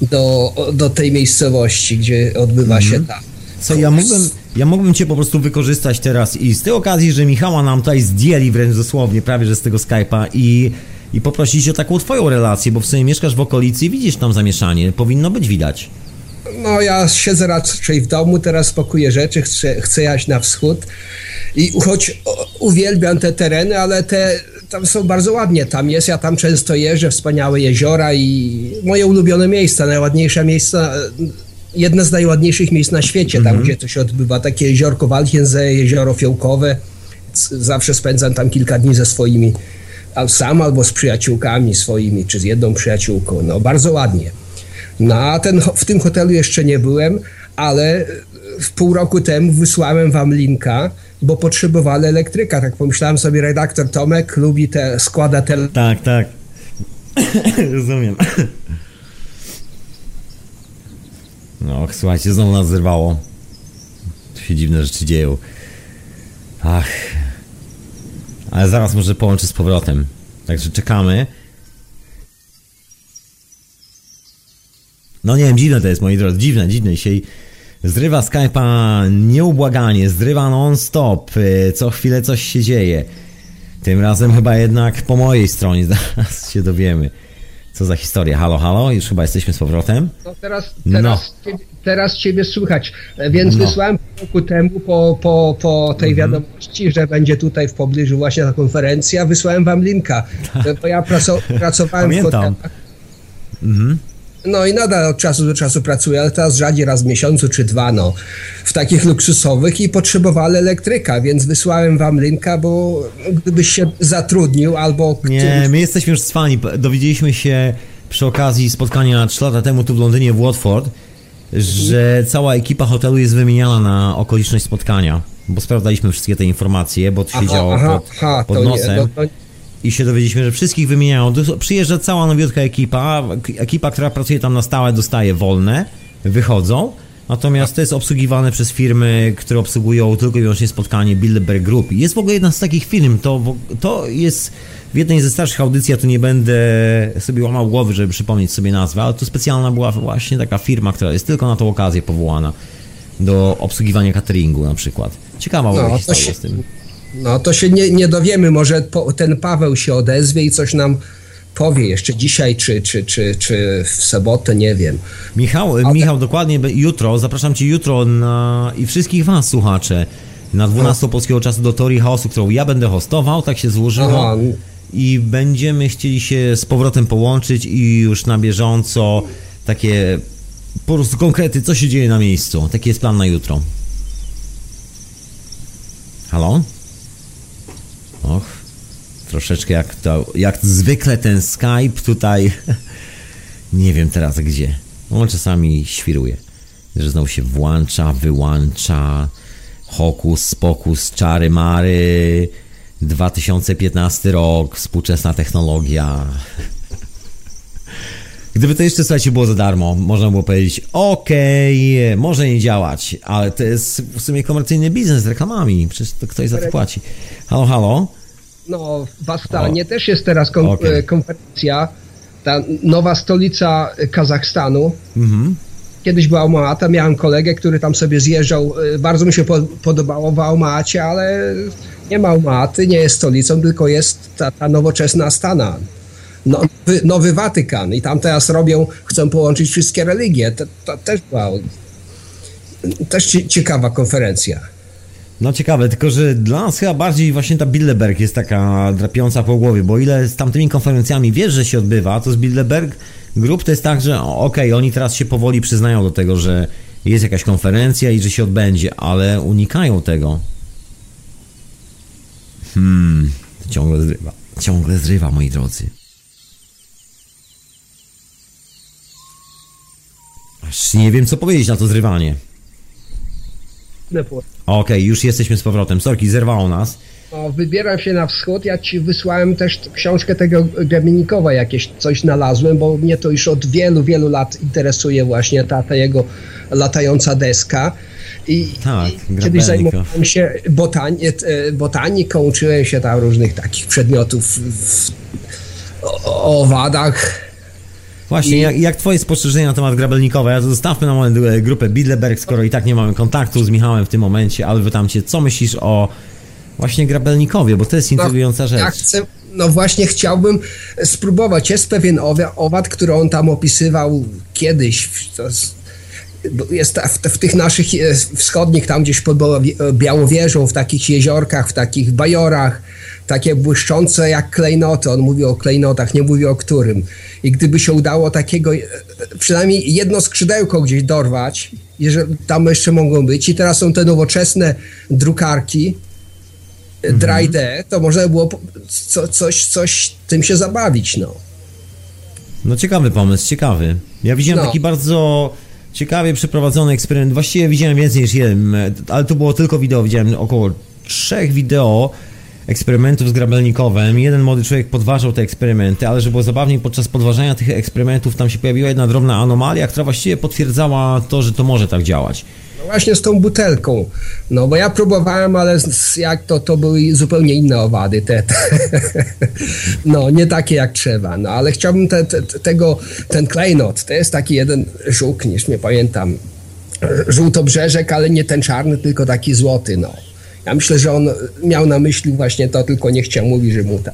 do, do tej miejscowości, gdzie odbywa się mhm. ta. Co ja mógłbym, ja mógłbym Cię po prostu wykorzystać teraz i z tej okazji, że Michała nam tutaj zdjęli wręcz dosłownie, prawie że z tego Skype'a i, i poprosić o taką Twoją relację, bo w sumie mieszkasz w okolicy i widzisz tam zamieszanie, powinno być widać. No ja siedzę raczej w domu, teraz pakuję rzeczy, chcę, chcę jechać na wschód i choć uwielbiam te tereny, ale te tam są bardzo ładnie. Tam jest, ja tam często jeżdżę, wspaniałe jeziora i moje ulubione miejsca, najładniejsze miejsca, jedne z najładniejszych miejsc na świecie, tam mm -hmm. gdzie to się odbywa. Takie jeziorko Walchiense, jezioro Fiołkowe. Zawsze spędzam tam kilka dni ze swoimi, sam albo z przyjaciółkami swoimi, czy z jedną przyjaciółką. No bardzo ładnie. No a ten, w tym hotelu jeszcze nie byłem, ale w pół roku temu wysłałem wam linka, bo potrzebowali elektryka. Tak pomyślałem sobie, redaktor Tomek lubi te, składa te... Tak, tak. [COUGHS] Rozumiem. No, słuchajcie, znowu nas zerwało. Tu się dziwne rzeczy dzieją. Ach. Ale zaraz może połączę z powrotem. Także czekamy. No nie wiem, dziwne to jest, moi drodzy, dziwne, dziwne. Dzisiaj zrywa Skype'a nieubłaganie, zrywa non-stop, y, co chwilę coś się dzieje. Tym razem chyba jednak po mojej stronie, [LAUGHS] zaraz się dowiemy. Co za historia. Halo, halo, już chyba jesteśmy z powrotem. No teraz, teraz, no. Ciebie, teraz ciebie słychać, więc no. wysłałem roku temu po, po, po tej mhm. wiadomości, że będzie tutaj w pobliżu właśnie ta konferencja, wysłałem wam linka, tak. bo ja pracowałem Pamiętam. w hotelach. Mhm. No i nadal od czasu do czasu pracuję, ale teraz rzadziej raz w miesiącu czy dwa, no, w takich luksusowych i potrzebowali elektryka, więc wysłałem wam linka, bo gdybyś się zatrudnił albo... Nie, my jesteśmy już cwani. Dowiedzieliśmy się przy okazji spotkania 3 lata temu tu w Londynie w Watford, że cała ekipa hotelu jest wymieniana na okoliczność spotkania, bo sprawdzaliśmy wszystkie te informacje, bo to się aha, działo aha, pod, aha, pod nosem. Nie, no, i się dowiedzieliśmy, że wszystkich wymieniają. Przyjeżdża cała nowiutka ekipa, ekipa, która pracuje tam na stałe dostaje wolne, wychodzą, natomiast to jest obsługiwane przez firmy, które obsługują tylko i wyłącznie spotkanie Bilderberg Group. Jest w ogóle jedna z takich firm, to, to jest w jednej ze starszych audycji, ja tu nie będę sobie łamał głowy, żeby przypomnieć sobie nazwę, ale to specjalna była właśnie taka firma, która jest tylko na tą okazję powołana do obsługiwania cateringu na przykład. Ciekawa no, historia z tym. No to się nie, nie dowiemy, może po, ten Paweł się odezwie i coś nam powie jeszcze dzisiaj, czy, czy, czy, czy w sobotę, nie wiem. Michał, Ale... Michał, dokładnie jutro, zapraszam Cię jutro na, i wszystkich Was, słuchacze, na 12 no. polskiego czasu do Teorii Chaosu, którą ja będę hostował, tak się złożyło. Aha. I będziemy chcieli się z powrotem połączyć i już na bieżąco takie po prostu konkrety, co się dzieje na miejscu. Taki jest plan na jutro. Halo? Och, troszeczkę jak to, jak zwykle ten Skype tutaj, [LAUGHS] nie wiem teraz gdzie. On czasami świruje, że znowu się włącza, wyłącza, hokus, pokus, czary mary, 2015 rok, współczesna technologia. [LAUGHS] Gdyby to jeszcze, słuchajcie, było za darmo, można było powiedzieć, okej, okay, może nie działać, ale to jest w sumie komercyjny biznes z reklamami, przecież to ktoś za to płaci. Halo, halo? No, w Astanie o. też jest teraz kon okay. E, konferencja, ta nowa stolica Kazachstanu. Mhm. Kiedyś była Alma-Ata, miałem kolegę, który tam sobie zjeżdżał, e, bardzo mi się po podobało w Alma-Acie, ale nie ma Alma-Aty, nie jest stolicą, tylko jest ta, ta nowoczesna Astana no, nowy, nowy Watykan i tam teraz robią, chcą połączyć wszystkie religie. To, to też była też ciekawa konferencja. No ciekawe, tylko że dla nas chyba bardziej właśnie ta Bilderberg jest taka drapiąca po głowie, bo ile z tamtymi konferencjami wiesz, że się odbywa, to z Bilderberg Group to jest tak, że okej, okay, oni teraz się powoli przyznają do tego, że jest jakaś konferencja i że się odbędzie, ale unikają tego. Hmm, ciągle zrywa, ciągle zrywa, moi drodzy. Nie wiem, co powiedzieć na to zrywanie. Okej, okay, już jesteśmy z powrotem. Sorki, zerwało nas. No, wybieram się na wschód. Ja ci wysłałem też książkę tego Gremlinikowa, jakieś coś znalazłem, bo mnie to już od wielu, wielu lat interesuje właśnie ta, ta jego latająca deska. I, tak, i kiedyś zajmowałem się botani e, botaniką, uczyłem się tam różnych takich przedmiotów w, o, o owadach Właśnie, I... jak, jak twoje spostrzeżenia na temat Grabelnikowa? Ja to zostawmy na moment e, grupę Bidleberg, skoro i tak nie mamy kontaktu z Michałem w tym momencie, ale pytam cię, co myślisz o właśnie Grabelnikowie, bo to jest intrygująca no, rzecz. Ja chcę, no właśnie chciałbym spróbować. Jest pewien owad, który on tam opisywał kiedyś. jest w, w, tych naszych e, wschodnich, tam gdzieś pod Białowieżą, w takich jeziorkach, w takich bajorach, takie błyszczące jak klejnoty. On mówi o klejnotach, nie mówi o którym. I gdyby się udało takiego, e, przynajmniej jedno skrzydełko gdzieś dorwać, jeżeli tam jeszcze mogą być, i teraz są te nowoczesne drukarki, e, mhm. 3D, to można by było co, coś, coś tym się zabawić, no. No ciekawy pomysł, ciekawy. Ja widziałem no. taki bardzo ciekawie przeprowadzony eksperyment. Właściwie widziałem więcej niż jeden, ale to było tylko wideo. Widziałem około trzech wideo eksperymentów z grabelnikowym. Jeden młody człowiek podważał te eksperymenty, ale że było zabawniej, podczas podważania tych eksperymentów tam się pojawiła jedna drobna anomalia, która właściwie potwierdzała to, że to może tak działać. No właśnie z tą butelką. No bo ja próbowałem, ale jak to, to były zupełnie inne owady. Te, te. [LAUGHS] No, nie takie jak trzeba. No ale chciałbym te, te, tego, ten klejnot, to jest taki jeden żuk, niż nie pamiętam. Żółtobrzeżek, ale nie ten czarny, tylko taki złoty, no. Ja myślę, że on miał na myśli właśnie to, tylko nie chciał mówić, że mu tak.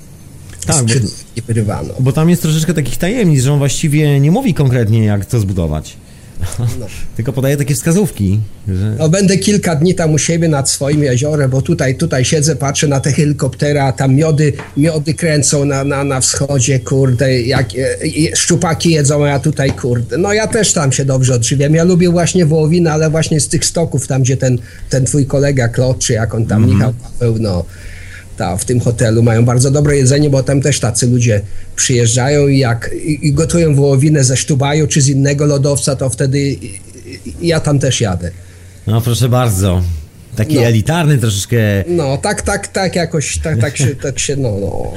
Tak, bo, nie wyrywano. Bo tam jest troszeczkę takich tajemnic, że on właściwie nie mówi konkretnie, jak to zbudować. No. Tylko podaje takie wskazówki. Że... No, będę kilka dni tam u siebie nad swoim jeziorem, bo tutaj, tutaj siedzę, patrzę na te helikoptery, a tam miody, miody kręcą na, na, na wschodzie, kurde, jak e, szczupaki jedzą, a ja tutaj, kurde. No ja też tam się dobrze odżywiam. Ja lubię właśnie wołowinę, ale właśnie z tych stoków, tam gdzie ten, ten twój kolega Klot, czy jak on tam, mm. Michał Paweł, no ta, w tym hotelu mają bardzo dobre jedzenie, bo tam też tacy ludzie przyjeżdżają i jak i, i gotują wołowinę ze sztubaju czy z innego lodowca, to wtedy ja tam też jadę. No proszę bardzo. Taki no. elitarny troszeczkę. No, tak, tak, tak jakoś, tak, tak się, tak się, no, no.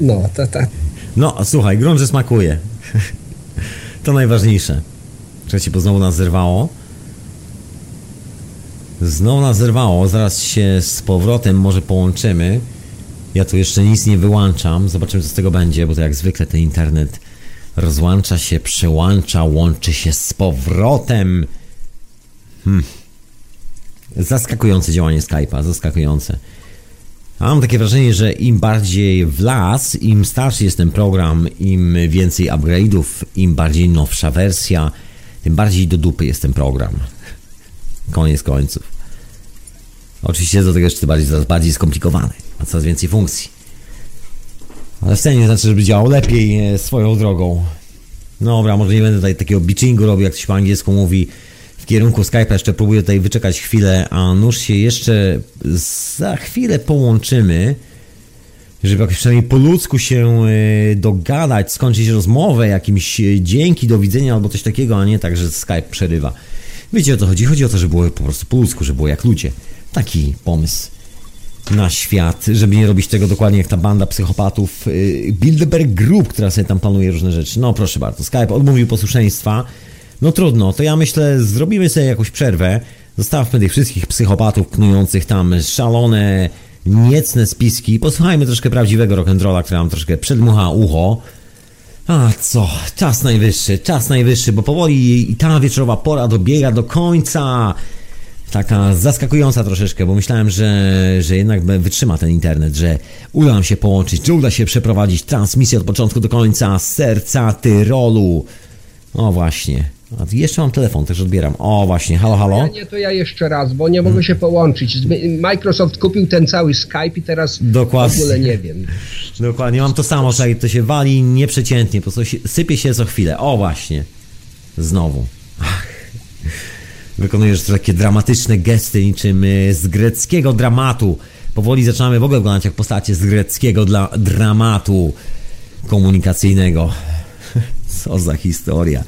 No, tak, tak. No, słuchaj, grunt, że smakuje. [LAUGHS] To najważniejsze. Trzeci, bo znowu nas zerwało. Znowu nas zerwało, zaraz się z powrotem może połączymy. Ja tu jeszcze nic nie wyłączam, zobaczymy co z tego będzie, bo to jak zwykle ten internet rozłącza się, przełącza, łączy się z powrotem. Hmm. Zaskakujące działanie Skype'a, zaskakujące. A mam takie wrażenie, że im bardziej w las, im starszy jest ten program, im więcej upgrade'ów, im bardziej nowsza wersja, tym bardziej do dupy jest ten program. Koniec końców. Oczywiście do tego jeszcze bardziej, coraz bardziej skomplikowany, ma coraz więcej funkcji. Ale wcale nie znaczy, żeby działał lepiej e, swoją drogą. No dobra, może nie będę tutaj takiego bitchingu robił, jak to się po angielsku mówi. W kierunku Skype'a jeszcze próbuję tutaj wyczekać chwilę, a nuż się jeszcze za chwilę połączymy, żeby jakoś przynajmniej po ludzku się e, dogadać, skończyć rozmowę, jakimś e, dzięki, do widzenia albo coś takiego, a nie tak, że Skype przerywa. Wiecie o co chodzi? Chodzi o to, żeby było po prostu po ludzku, żeby było jak ludzie. Taki pomysł na świat, żeby nie robić tego dokładnie jak ta banda psychopatów y, Bilderberg Group, która sobie tam planuje różne rzeczy. No proszę bardzo, Skype odmówił posłuszeństwa. No trudno, to ja myślę, zrobimy sobie jakąś przerwę. Zostawmy tych wszystkich psychopatów knujących tam szalone, niecne spiski. Posłuchajmy troszkę prawdziwego rock'n'rolla, który nam troszkę przedmucha ucho. A co, czas najwyższy, czas najwyższy, bo powoli i ta wieczorowa pora dobiega do końca taka zaskakująca troszeczkę, bo myślałem, że, że jednak wytrzyma ten internet, że uda nam się połączyć, że uda się przeprowadzić transmisję od początku do końca serca Tyrolu. O właśnie. A jeszcze mam telefon, też odbieram. O właśnie, halo, halo. Ja nie, to ja jeszcze raz, bo nie mogę się połączyć. Microsoft kupił ten cały Skype i teraz Dokładnie. w ogóle nie wiem. Dokładnie, mam to samo, słuchaj, to się wali nieprzeciętnie, po prostu sypie się co chwilę. O właśnie. Znowu. Wykonujesz takie dramatyczne gesty niczym y, z greckiego dramatu. Powoli zaczynamy w ogóle wyglądać jak postacie z greckiego dla dramatu komunikacyjnego. [LAUGHS] Co za historia.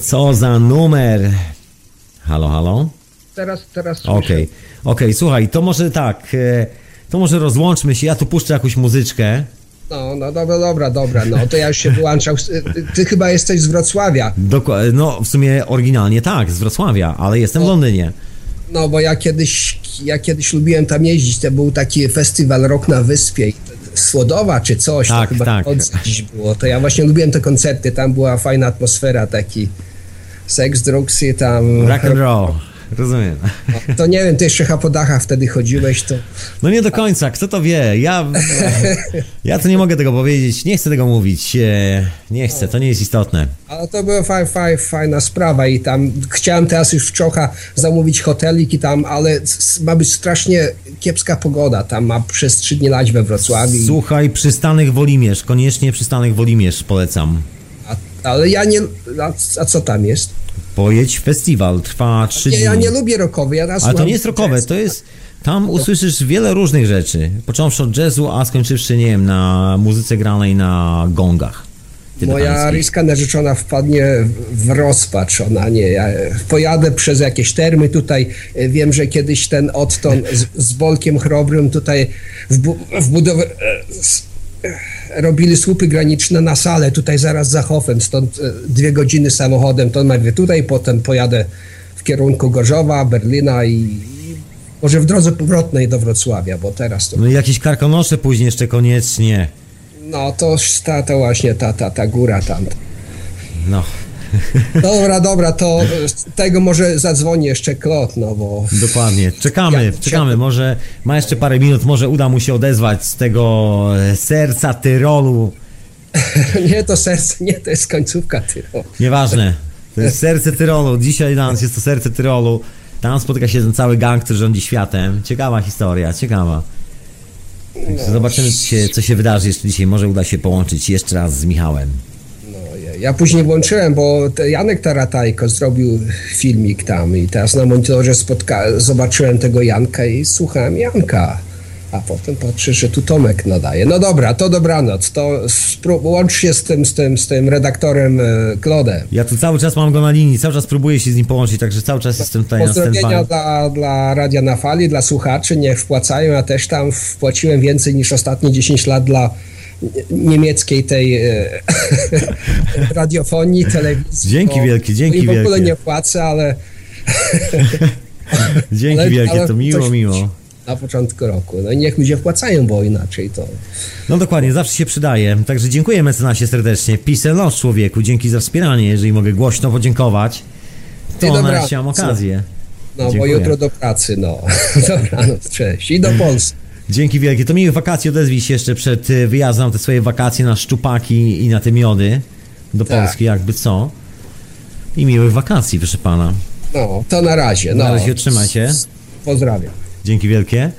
Co za numer. Halo, halo? Teraz, teraz Okej, okay. okej, okay, słuchaj, to może tak, e, to może rozłączmy się, ja tu puszczę jakąś muzyczkę. No, no dobra, dobra, dobra, no to ja już się wyłączał. Ty chyba jesteś z Wrocławia. Dokładnie, no w sumie oryginalnie tak, z Wrocławia, ale jestem no, w Londynie. No, bo ja kiedyś, ja kiedyś lubiłem tam jeździć, to był taki festiwal Rok na Wyspie. Słodowa czy coś, tak, to chyba tak. dziś było. To ja właśnie lubiłem te koncerty, tam była fajna atmosfera, taki seks, drugs i tam... Rock and roll. Rozumiem. No, to nie wiem, ty jeszcze po dachach wtedy chodziłeś, to... No nie do końca, kto to wie? Ja, ja to nie mogę tego powiedzieć, nie chcę tego mówić, e, nie chcę, to nie jest istotne. Ale to była faj, faj, fajna sprawa i tam chciałem teraz już w Czocha zamówić hotelik i tam, ale ma być strasznie kiepska pogoda, tam ma przez trzy dni lać we Wrocławiu. Słuchaj, przystanek Wolimierz, koniecznie przystanek Wolimierz polecam. A, ale ja nie... A, a co tam jest? Pojedź festiwal, trwa trzy dni. Ja nie lubię rockowy, ja Ale to nie jest rockowe, to jest... Tam usłyszysz wiele różnych rzeczy, począwszy od jazzu, a skończywszy, nie wiem, na muzyce granej na gongach. Moja ryska narzeczona wpadnie w rozpacz, ona nie. Ja pojadę przez jakieś termy tutaj. Wiem, że kiedyś ten odton z, z Bolkiem Chrobrym tutaj w, bu w budowę robili słupy graniczne na salę, tutaj zaraz za Hofem, stąd e, dwie godziny samochodem, to najpierw tutaj, potem pojadę w kierunku Gorzowa, Berlina i, może w drodze powrotnej do Wrocławia, bo teraz to... No i jakieś karkonosze później jeszcze koniecznie. No to, ta, to właśnie ta, ta, ta góra tam. No. Dobra, dobra, to tego może zadzwoni jeszcze Klot, no bo... Dokładnie, czekamy, ja, czekamy, może ma jeszcze parę minut, może uda mu się odezwać z tego e, serca Tyrolu. [LAUGHS] nie, to serce, nie, to jest końcówka Tyrolu. Nieważne, to jest serce Tyrolu, dzisiaj dla nas jest to serce Tyrolu. Tam spotyka się ten cały gang, który rządzi światem. Ciekawa historia, ciekawa. No. Zobaczymy, co się wydarzy jeszcze dzisiaj. Może uda się połączyć jeszcze raz z Michałem. Ja później włączyłem, bo Janek Taratajko zrobił filmik tam i teraz na monitorze spotka- zobaczyłem tego Janka i słuchałem Janka. A potem patrzę, że tu Tomek nadaje. No dobra, to dobranoc. To łącz się z tym, z tym, z tym redaktorem Klodem. Ja tu cały czas mam go na linii, cały czas próbuję się z nim połączyć, także cały czas jestem tutaj na Pozdrowienia dla, dla Radia na Fali, dla słuchaczy, niech wpłacają. Ja też tam wpłaciłem więcej niż ostatnie 10 lat dla niemieckiej tej e, [LAUGHS] radiofonii, telewizji. Dzięki wielkie, dzięki wielkie. w ogóle nie płacę, ale... [LAUGHS] dzięki ale, wielkie, ale to miło, miło. Na początku roku. No i niech ludzie wpłacają, bo inaczej to... No dokładnie, zawsze się przydaje. Także dziękuję mecenasie serdecznie. Pisę los człowieku, dzięki za wspieranie. Jeżeli mogę głośno podziękować, to na mam okazję. No, Dziękuję. bo jutro do pracy, no. [LAUGHS] Dobranoc, cześć. I do Polski. Dzięki wielkie. To miłych wakacji odezwij się jeszcze przed y, wyjazdem te swoje wakacje na szczupaki i na te miody do tak. Polski, jakby co. I miłych wakacji, proszę pana. No, to na razie. No. Na razie trzymaj się. Pozdrawiam. Dzięki wielkie.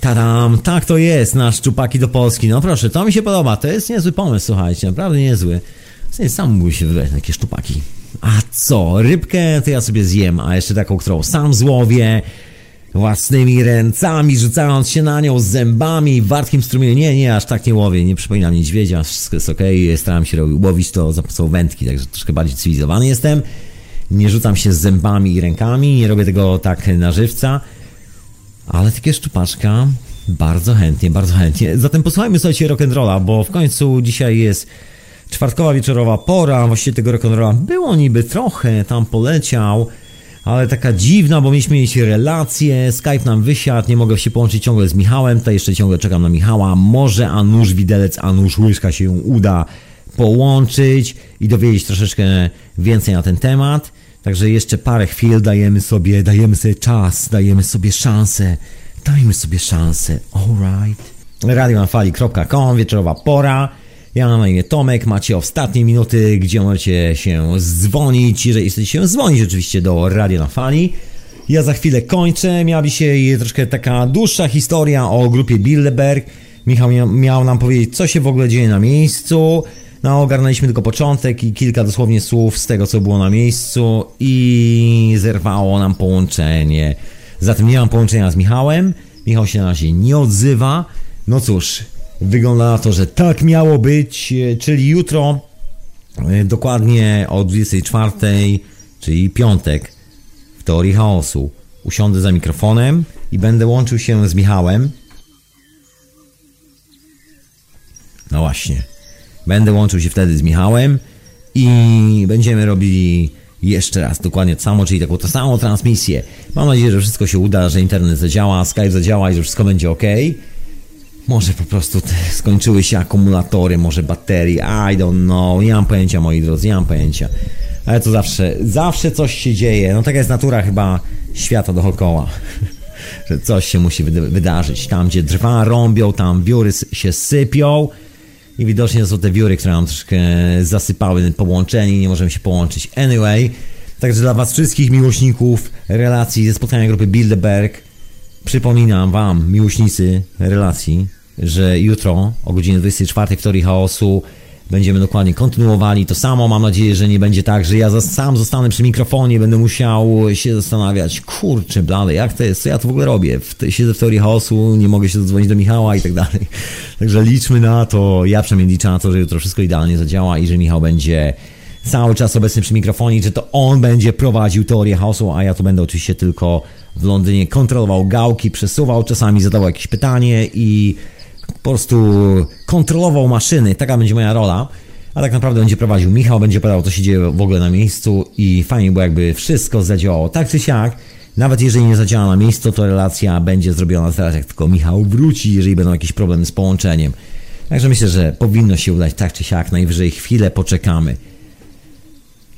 Tadam, tak to jest, na szczupaki do Polski. No proszę, to mi się podoba. To jest niezły pomysł, słuchajcie, naprawdę niezły. Sam mógłby się wybrać na takie szczupaki. A co, rybkę to ja sobie zjem, a jeszcze taką, którą sam złowię, własnymi ręcami, rzucając się na nią z zębami, wartkim strumieniem. Nie, nie, aż tak nie łowię, nie przypominam niedźwiedzia, wszystko jest ok, staram się łowić to za pomocą wędki, także troszkę bardziej cywilizowany jestem. Nie rzucam się z zębami i rękami, nie robię tego tak na żywca, ale takie szczupaczka bardzo chętnie, bardzo chętnie. Zatem posłuchajmy sobie rock'n'rolla, bo w końcu dzisiaj jest czwartkowa wieczorowa pora, właściwie tego rock'n'rolla było niby trochę, tam poleciał, ale taka dziwna, bo mieliśmy mieć relacje, Skype nam wysiadł, nie mogę się połączyć ciągle z Michałem, tutaj jeszcze ciągle czekam na Michała, może Anusz Widelec, Anusz Łyżka się uda połączyć i dowiedzieć troszeczkę więcej na ten temat. Także jeszcze parę chwil dajemy sobie, dajemy sobie czas, dajemy sobie szansę, dajmy sobie szansę, alright. radionafali.com, wieczorowa pora. Ja mam na imię Tomek, macie ostatnie minuty, gdzie możecie się dzwonić, jeżeli chcecie się dzwonić oczywiście do Radio na Fali. Ja za chwilę kończę, miała dzisiaj troszkę taka dłuższa historia o grupie Bilderberg. Michał miał nam powiedzieć, co się w ogóle dzieje na miejscu. No, ogarnęliśmy tylko początek i kilka dosłownie słów z tego, co było na miejscu i zerwało nam połączenie. Zatem nie mam połączenia z Michałem. Michał się na razie nie odzywa. No cóż, Wygląda na to, że tak miało być, e, czyli jutro, e, dokładnie o 24, czyli piątek, w teorii chaosu, usiądę za mikrofonem i będę łączył się z Michałem. No właśnie. Będę łączył się wtedy z Michałem i będziemy robili jeszcze raz dokładnie to samo, czyli taką to samą transmisję. Mam nadzieję, że wszystko się uda, że internet zadziała, Skype zadziała i że wszystko będzie ok. Może po prostu skończyły się akumulatory, może baterii, I don't know, nie mam pojęcia moi drodzy, nie mam pojęcia. Ale to zawsze, zawsze coś się dzieje, no taka jest natura chyba świata dookoła. [LAUGHS] Że coś się musi wydarzyć. Tam gdzie drwa rąbią, tam wióry się sypią i widocznie są te wióry, które nam troszkę zasypały połączenie i nie możemy się połączyć. Anyway, także dla was wszystkich miłośników relacji ze spotkania grupy Bilderberg Przypominam Wam, miłośnicy relacji, że jutro o godzinie 24 w Teorii Chaosu będziemy dokładnie kontynuowali to samo. Mam nadzieję, że nie będzie tak, że ja sam zostanę przy mikrofonie, będę musiał się zastanawiać, kurczę blady, jak to jest, co ja to w ogóle robię? W, siedzę w Teorii Chaosu, nie mogę się zadzwonić do Michała i tak dalej. Także liczmy na to, ja przynajmniej liczę na to, że jutro wszystko idealnie zadziała i że Michał będzie cały czas obecny przy mikrofonie, że to on będzie prowadził teorię chaosu, a ja tu będę oczywiście tylko w Londynie kontrolował gałki, przesuwał, czasami zadawał jakieś pytanie i po prostu kontrolował maszyny. Taka będzie moja rola. A tak naprawdę będzie prowadził Michał, będzie podał, co się dzieje w ogóle na miejscu i fajnie, bo jakby wszystko zadziałało. Tak czy siak, nawet jeżeli nie zadziała na miejscu, to relacja będzie zrobiona teraz, jak tylko Michał wróci, jeżeli będą jakieś problemy z połączeniem. Także myślę, że powinno się udać tak czy siak, najwyżej chwilę poczekamy.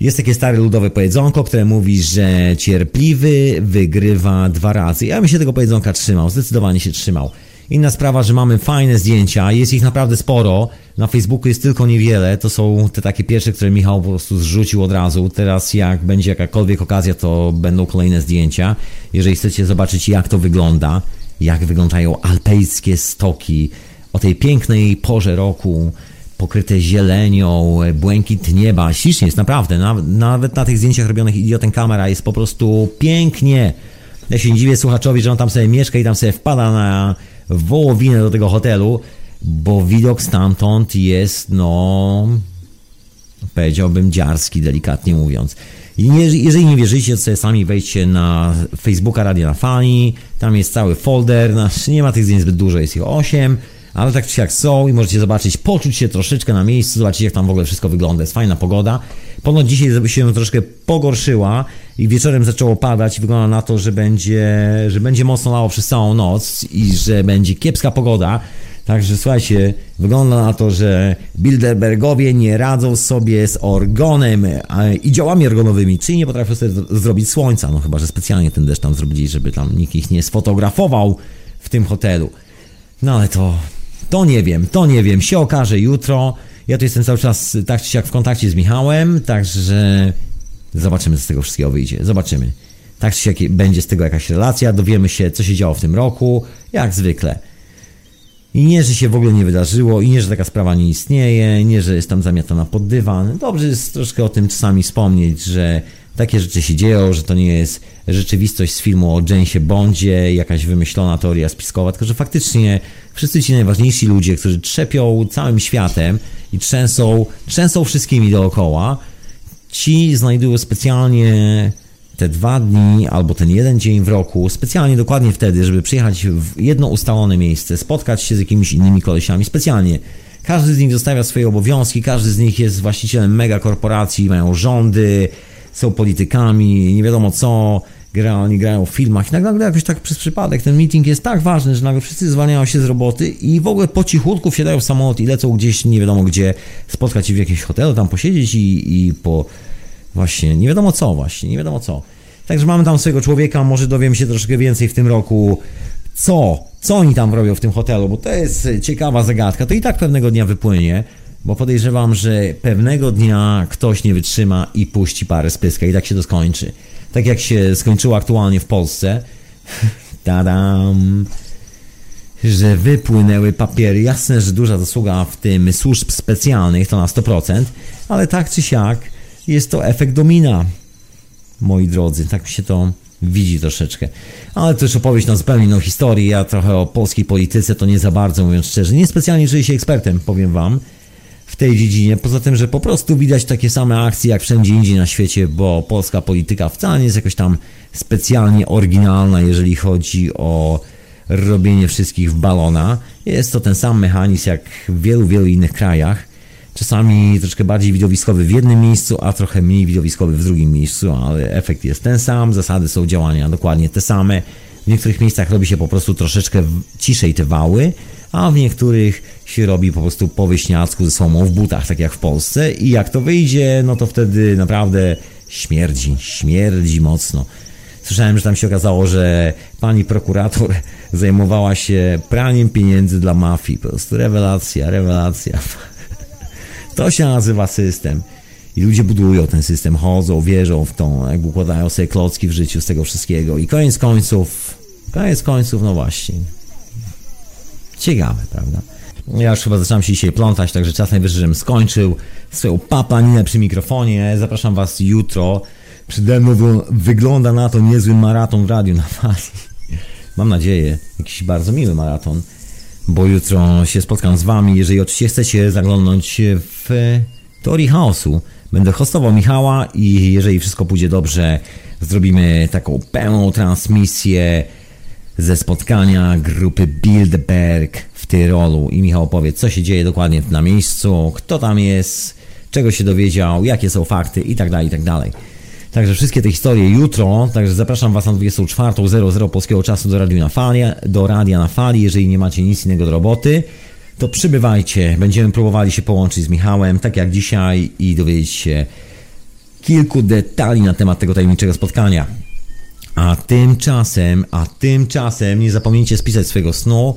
Jest takie stare ludowe powiedzonko, które mówi, że cierpliwy wygrywa dwa razy. Ja bym się tego powiedzonka trzymał, zdecydowanie się trzymał. Inna sprawa, że mamy fajne zdjęcia, jest ich naprawdę sporo. Na Facebooku jest tylko niewiele. To są te takie pierwsze, które Michał po prostu zrzucił od razu. Teraz, jak będzie jakakolwiek okazja, to będą kolejne zdjęcia. Jeżeli chcecie zobaczyć, jak to wygląda, jak wyglądają alpejskie stoki o tej pięknej porze roku, pokryte zielenią, błękit nieba. Ślicznie jest, naprawdę. Nawet na tych zdjęciach robionych idiotem kamera jest po prostu pięknie. Ja się nie dziwię słuchaczowi, że on tam sobie mieszka i tam sobie wpada na wołowinę do tego hotelu, bo widok stamtąd jest, no, powiedziałbym dziarski, delikatnie mówiąc. Jeżeli nie wierzycie, to sobie sami wejdźcie na Facebooka Radia na Fani, tam jest cały folder, znaczy nie ma tych zdjęć zbyt dużo, jest ich 8, ale tak czy jak są i możecie zobaczyć, poczuć się troszeczkę na miejscu, zobaczyć jak tam w ogóle wszystko wygląda, jest fajna pogoda. Ponoć dzisiaj się troszkę pogorszyła i wieczorem zaczęło padać i wygląda na to, że będzie, że będzie mocno lało przez całą noc i że będzie kiepska pogoda. Także słuchajcie, wygląda na to, że Bilderbergowie nie radzą sobie z orgonem i działami orgonowymi, czyli nie potrafią sobie zrobić słońca. No chyba, że specjalnie ten deszcz tam zrobili, żeby tam nikt ich nie sfotografował w tym hotelu. No ale to, to nie wiem, to nie wiem, się okaże jutro. Ja tu jestem cały czas tak czy siak w kontakcie z Michałem, także zobaczymy, co z tego wszystkiego wyjdzie. Zobaczymy. Tak czy siak będzie z tego jakaś relacja, dowiemy się, co się działo w tym roku, jak zwykle. I nie, że się w ogóle nie wydarzyło, i nie, że taka sprawa nie istnieje, nie, że jest tam zamiatana pod dywan. Dobrze jest troszkę o tym czasami wspomnieć, że takie rzeczy się dzieją, że to nie jest rzeczywistość z filmu o Jamesie Bondzie, jakaś wymyślona teoria spiskowa, tylko że faktycznie wszyscy ci najważniejsi ludzie, którzy trzepią całym światem i trzęsą, trzęsą wszystkimi dookoła, ci znajdują specjalnie te dwa dni albo ten jeden dzień w roku, specjalnie dokładnie wtedy, żeby przyjechać w jedno ustalone miejsce, spotkać się z jakimiś innymi kolesiami, specjalnie. Każdy z nich zostawia swoje obowiązki, każdy z nich jest właścicielem megakorporacji, mają rządy, są politykami, nie wiadomo co, gra, oni grają w filmach i nagle jakoś tak przez przypadek ten meeting jest tak ważny, że nagle wszyscy zwalniają się z roboty i w ogóle po cichutku wsiadają w samolot i lecą gdzieś, nie wiadomo gdzie, spotkać się w jakimś hotelu, tam posiedzieć i, i po Właśnie, nie wiadomo co właśnie, nie wiadomo co. Także mamy tam swojego człowieka, może dowiem się troszkę więcej w tym roku, co, co oni tam robią w tym hotelu, bo to jest ciekawa zagadka. To i tak pewnego dnia wypłynie, bo podejrzewam, że pewnego dnia ktoś nie wytrzyma i puści parę z pyska i tak się to skończy. Tak jak się skończyło aktualnie w Polsce. [LAUGHS] Tadam! Że wypłynęły papiery. Jasne, że duża zasługa w tym służb specjalnych, to na 100%, ale tak czy siak jest to efekt domina, moi drodzy. Tak się to widzi troszeczkę. Ale to już opowieść na zupełnie inną historię. Ja trochę o polskiej polityce to nie za bardzo, mówiąc szczerze. Niespecjalnie czuję się ekspertem, powiem wam, w tej dziedzinie. Poza tym, że po prostu widać takie same akcje jak wszędzie indziej na świecie, bo polska polityka wcale nie jest jakoś tam specjalnie oryginalna, jeżeli chodzi o robienie wszystkich w balona. Jest to ten sam mechanizm jak w wielu, wielu innych krajach czasami troszkę bardziej widowiskowy w jednym miejscu, a trochę mniej widowiskowy w drugim miejscu, ale efekt jest ten sam, zasady są działania dokładnie te same. W niektórych miejscach robi się po prostu troszeczkę ciszej te wały, a w niektórych się robi po prostu po wyśniacku ze słomą w butach, tak jak w Polsce i jak to wyjdzie, no to wtedy naprawdę śmierdzi, śmierdzi mocno. Słyszałem, że tam się okazało, że pani prokurator [LAUGHS] zajmowała się praniem pieniędzy dla mafii. Po prostu rewelacja, rewelacja. [LAUGHS] To się nazywa system. I ludzie budują ten system, chodzą, wierzą w to, jakby układają sobie klocki w życiu z tego wszystkiego. I koniec końców, koniec końców, no właśnie. Ciekawe, prawda? Ja już chyba zaczynam się dzisiaj plątać, także czas najwyższy, żebym skończył swoją papaninę przy mikrofonie. Zapraszam Was jutro. Przede mną wygląda na to niezły maraton w radiu na fali. [LAUGHS] Mam nadzieję, jakiś bardzo miły maraton bo jutro się spotkam z Wami. Jeżeli oczywiście chcecie zaglądnąć w teorii chaosu, będę hostował Michała i jeżeli wszystko pójdzie dobrze, zrobimy taką pełną transmisję ze spotkania grupy Bilderberg Tyrolu i Michał opowie, co się dzieje dokładnie na miejscu, kto tam jest, czego się dowiedział, jakie są fakty itd., tak itd. Tak Także wszystkie te historie jutro, także zapraszam Was na 24.00 polskiego czasu do, radio na fali, do radia na fali, jeżeli nie macie nic innego do roboty, to przybywajcie, będziemy próbowali się połączyć z Michałem, tak jak dzisiaj i dowiedzieć się kilku detali na temat tego tajemniczego spotkania. A tymczasem, a tymczasem nie zapomnijcie spisać swojego snu,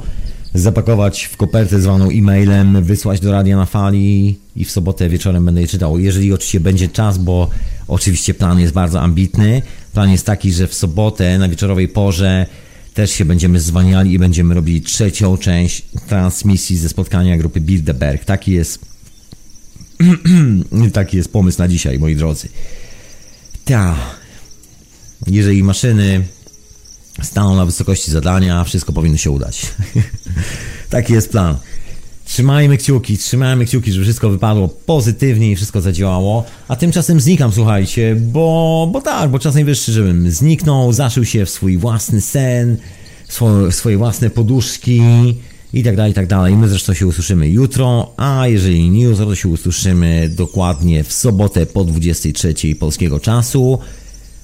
zapakować w kopertę zwaną e-mailem, wysłać do radia na fali i w sobotę wieczorem będę je czytał. Jeżeli oczywiście będzie czas, bo oczywiście plan jest bardzo ambitny. Plan jest taki, że w sobotę na wieczorowej porze też się będziemy zwaniali i będziemy robili trzecią część transmisji ze spotkania grupy Bilderberg. Taki jest [CLEARS THROAT] taki jest pomysł na dzisiaj, moi drodzy. Ta. Jeżeli maszyny staną na wysokości zadania, wszystko powinno się udać. [LAUGHS] Taki jest plan. Trzymajmy kciuki, trzymajmy kciuki, żeby wszystko wypadło pozytywnie i wszystko zadziałało. A tymczasem znikam, słuchajcie, bo, bo tak, bo czas najwyższy, żebym zniknął, zaszył się w swój własny sen, swoje, swoje własne poduszki i tak dalej, i tak dalej. My zresztą się usłyszymy jutro, a jeżeli nie jutro, to się usłyszymy dokładnie w sobotę po 23 polskiego czasu.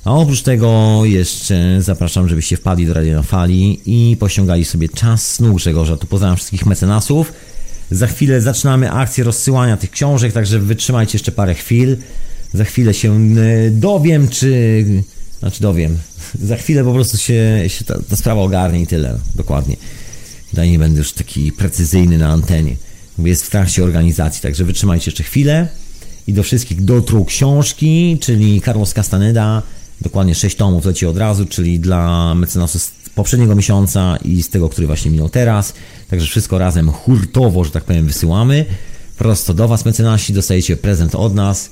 A oprócz tego jeszcze zapraszam, żebyście wpadli do Radia na Fali i pościągali sobie czas snu Grzegorza. Tu pozdrawiam wszystkich mecenasów. Za chwilę zaczynamy akcję rozsyłania tych książek, także wytrzymajcie jeszcze parę chwil. Za chwilę się e, dowiem, czy... Znaczy dowiem. Za chwilę po prostu się, się ta, ta sprawa ogarnie i tyle. Dokładnie. Daj nie będę już taki precyzyjny na antenie. Jest w trakcie organizacji, także wytrzymajcie jeszcze chwilę. I do wszystkich dotrą książki, czyli Carlos Castaneda, dokładnie 6 tomów leci od razu, czyli dla mecenasów z poprzedniego miesiąca i z tego, który właśnie minął teraz. Także wszystko razem hurtowo, że tak powiem, wysyłamy. Prosto do Was, mecenasi, dostajecie prezent od nas.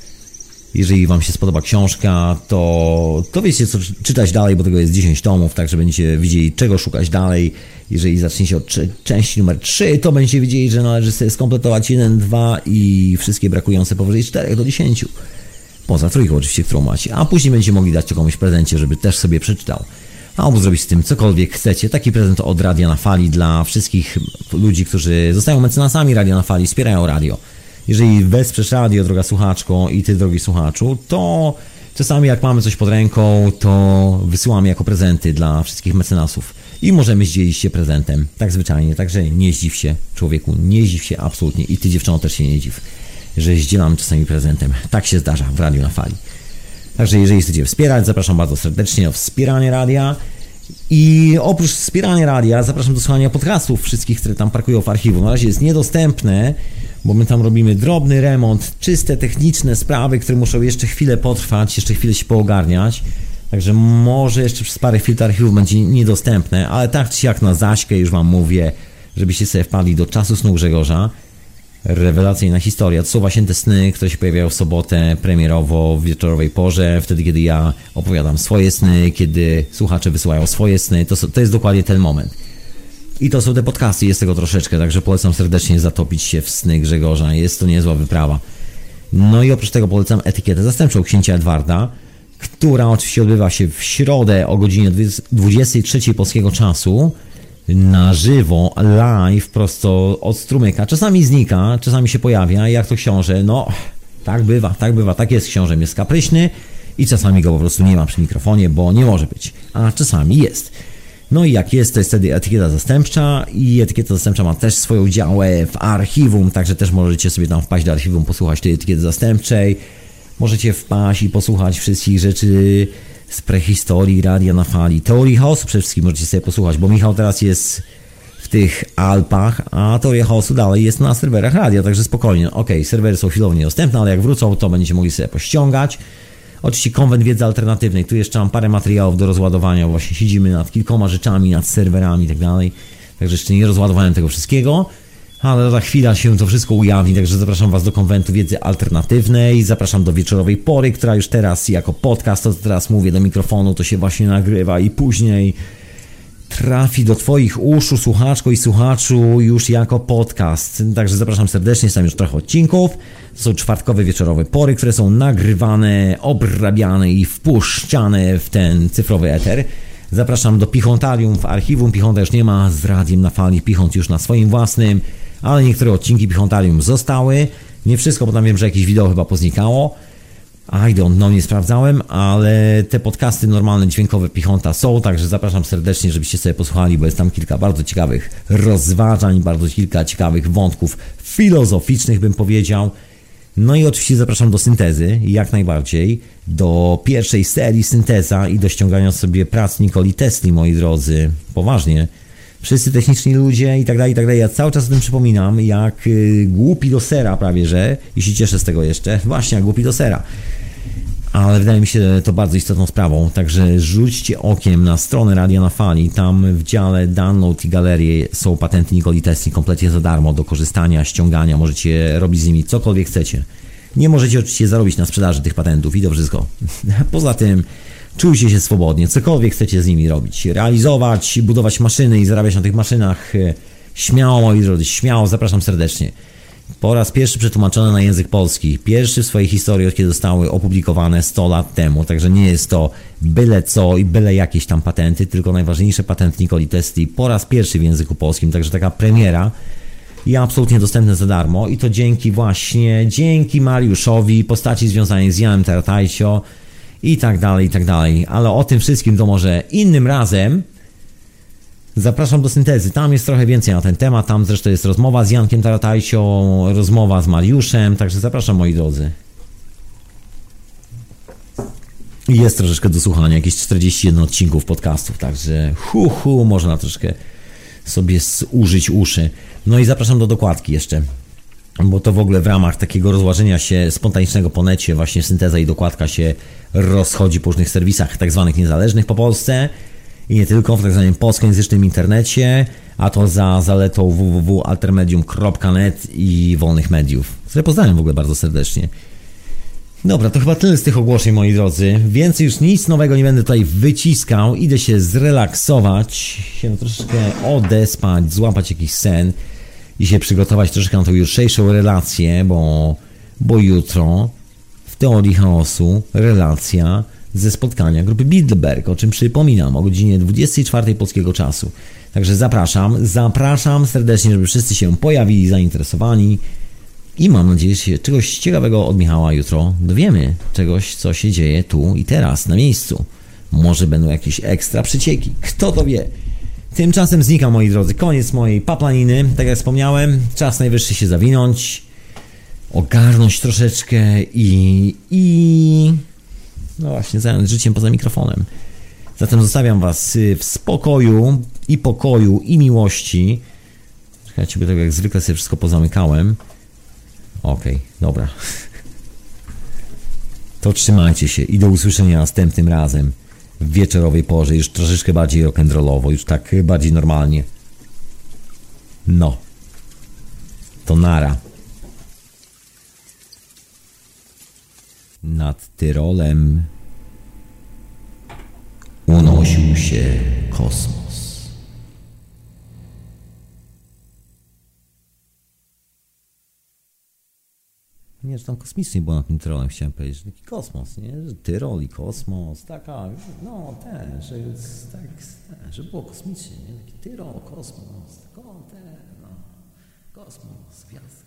Jeżeli Wam się spodoba książka, to, to wiecie co czytać dalej, bo tego jest 10 tomów, także będziecie widzieli czego szukać dalej. Jeżeli zaczniecie od części numer 3, to będziecie wiedzieli, że należy sobie skompletować 1, 2 i wszystkie brakujące powyżej 4 do 10. Poza trójką oczywiście, którą macie. A później będziecie mogli dać to komuś prezencie, żeby też sobie przeczytał. Albo zrobić z tym cokolwiek chcecie. Taki prezent od Radia na Fali dla wszystkich ludzi, którzy zostają mecenasami Radia na Fali, wspierają radio. Jeżeli wesprzesz radio, droga słuchaczko i ty, drogi słuchaczu, to czasami jak mamy coś pod ręką, to wysyłamy jako prezenty dla wszystkich mecenasów. I możemy zdzielić się prezentem. Tak zwyczajnie. Także nie zdziw się, człowieku. Nie zdziw się absolutnie. I ty, dziewczyno, też się nie dziw że zdzielam czasami prezentem. Tak się zdarza w Radiu na Fali. Także jeżeli chcecie wspierać, zapraszam bardzo serdecznie o wspieranie radia. I oprócz wspierania radia, zapraszam do słuchania podcastów wszystkich, które tam parkują w archiwum. Na razie jest niedostępne, bo my tam robimy drobny remont, czyste techniczne sprawy, które muszą jeszcze chwilę potrwać, jeszcze chwilę się poogarniać. Także może jeszcze przez parę chwil to archiwum będzie niedostępne, ale tak czy jak na zaśkę już Wam mówię, żebyście sobie wpadli do czasu snu Grzegorza rewelacyjna historia. To są właśnie te sny, które się pojawiają w sobotę premierowo w wieczorowej porze, wtedy kiedy ja opowiadam swoje sny, kiedy słuchacze wysyłają swoje sny. To, to jest dokładnie ten moment. I to są te podcasty, jest tego troszeczkę, także polecam serdecznie zatopić się w sny Grzegorza. Jest to niezła wyprawa. No i oprócz tego polecam etykietę zastępczą księcia Edwarda, która oczywiście odbywa się w środę o godzinie 23 polskiego czasu na żywo, live, prosto od strumyka. Czasami znika, czasami się pojawia, jak to książę, no tak bywa, tak bywa, tak jest książę, jest kapryśny i czasami go po prostu nie ma przy mikrofonie, bo nie może być, a czasami jest. No i jak jest, to jest wtedy etykieta zastępcza i etykieta zastępcza ma też swoją działę w archiwum, także też możecie sobie tam wpaść do archiwum, posłuchać tej etykiety zastępczej. Możecie wpaść i posłuchać wszystkich rzeczy z prehistorii radia na fali. Teorii chaosu przede wszystkim możecie sobie posłuchać, bo Michał teraz jest w tych Alpach, a teoria chaosu dalej jest na serwerach radia, także spokojnie. Ok, serwery są chwilowo niedostępne, ale jak wrócą, to będziecie mogli sobie pościągać. Oczywiście konwent wiedzy alternatywnej. Tu jeszcze mam parę materiałów do rozładowania. Właśnie siedzimy nad kilkoma rzeczami, nad serwerami i tak dalej. Także jeszcze nie rozładowałem tego wszystkiego ale za chwilę się to wszystko ujawni, także zapraszam Was do konwentu wiedzy alternatywnej, zapraszam do wieczorowej pory, która już teraz jako podcast, to teraz mówię do mikrofonu, to się właśnie nagrywa i później trafi do Twoich uszu, słuchaczko i słuchaczu już jako podcast. Także zapraszam serdecznie, są już trochę odcinków. To są czwartkowe wieczorowe pory, które są nagrywane, obrabiane i wpuszczane w ten cyfrowy eter. Zapraszam do Pichontarium w archiwum. Pichonta już nie ma, z radiem na fali Pichont już na swoim własnym ale niektóre odcinki Pichontarium zostały. Nie wszystko, bo tam wiem, że jakieś wideo chyba poznikało. I don't know, nie sprawdzałem, ale te podcasty normalne, dźwiękowe Pichonta są, także zapraszam serdecznie, żebyście sobie posłuchali, bo jest tam kilka bardzo ciekawych rozważań, bardzo kilka ciekawych wątków filozoficznych, bym powiedział. No i oczywiście zapraszam do syntezy, jak najbardziej, do pierwszej serii synteza i do ściągania sobie prac Nikoli Tesli, moi drodzy. Poważnie wszyscy techniczni ludzie i tak dalej, i tak dalej. Ja cały czas o tym przypominam, jak y, głupi do sera prawie, że, i się cieszę z tego jeszcze, właśnie jak głupi do sera. Ale wydaje mi się to bardzo istotną sprawą, także rzućcie okiem na stronę Radia na Fali, tam w dziale download i galerie są patenty Nikoli Tesli kompletnie za darmo do korzystania, ściągania, możecie robić z nimi cokolwiek chcecie. Nie możecie oczywiście zarobić na sprzedaży tych patentów i to wszystko. [LAUGHS] Poza tym Czujcie się swobodnie, cokolwiek chcecie z nimi robić, realizować, budować maszyny i zarabiać na tych maszynach. e, Śmiało, moi drodzy, śmiało, zapraszam serdecznie. Po raz pierwszy przetłumaczone na język polski. Pierwszy w swojej historii, od kiedy zostały opublikowane 100 lat temu. Także nie jest to byle co i byle jakieś tam patenty, tylko najważniejsze patent Nikoli Tesli po raz pierwszy w języku polskim. Także taka premiera i absolutnie dostępne za darmo. I to dzięki właśnie, dzięki Mariuszowi, postaci związanej z Janem Tartajcio i tak dalej, i tak dalej. Ale o tym wszystkim to może innym razem. Zapraszam do syntezy. Tam jest trochę więcej na ten temat. Tam zresztą jest rozmowa z Jankiem Taratajcią, rozmowa z Mariuszem, także zapraszam moi drodzy. Jest troszeczkę do słuchania, jakieś 41 odcinków podcastów, także hu, hu można troszkę sobie użyć uszy. No i zapraszam do dokładki jeszcze, bo to w ogóle w ramach takiego rozłażenia się spontanicznego po necie, właśnie synteza i dokładka się rozchodzi po różnych serwisach tak zwanych niezależnych po Polsce i nie tylko w tak zwanym polskojęzycznym internecie, a to za zaletą www.altermedium.net i wolnych mediów, które pozdrawiam w ogóle bardzo serdecznie. Dobra, to chyba tyle z tych ogłoszeń, moi drodzy. Więcej już nic nowego nie będę tutaj wyciskał. Idę się zrelaksować, się troszeczkę odespać, złapać jakiś sen i się przygotować troszeczkę na tą jutrzejszą relację, bo, bo jutro w teorii chaosu relacja ze spotkania grupy Bilderberg, o czym przypominam, o godzinie 24 polskiego czasu. Także zapraszam, zapraszam serdecznie, żeby wszyscy się pojawili zainteresowani. I mam nadzieję, że się czegoś ciekawego od Michała jutro dowiemy. Czegoś, co się dzieje tu i teraz, na miejscu. Może będą jakieś ekstra przycieki. Kto to wie? Tymczasem znika, moi drodzy, koniec mojej paplaniny. Tak jak wspomniałem, czas najwyższy się zawinąć, ogarnąć troszeczkę i... i... No właśnie, zająć życiem poza mikrofonem. Zatem zostawiam Was w spokoju i pokoju i miłości. Czekajcie, bo tak jak zwykle sobie wszystko pozamykałem. Okej, okay, dobra. [LAUGHS] To trzymajcie się i do usłyszenia następnym razem w wieczorowej porze, już troszeczkę bardziej rock'n'rollowo, już tak bardziej normalnie. No. To nara. Nad Tyrolem unosił się kosmos. Nie, że tam kosmicznie było nad tym Tyrolem, chciałem powiedzieć, że taki kosmos, nie? Że Tyrol i kosmos, taka, no ten, że, tak, że było kosmicznie, nie? Taki Tyrol, kosmos, tak, ten, no, kosmos, gwiazdka, Tyrol.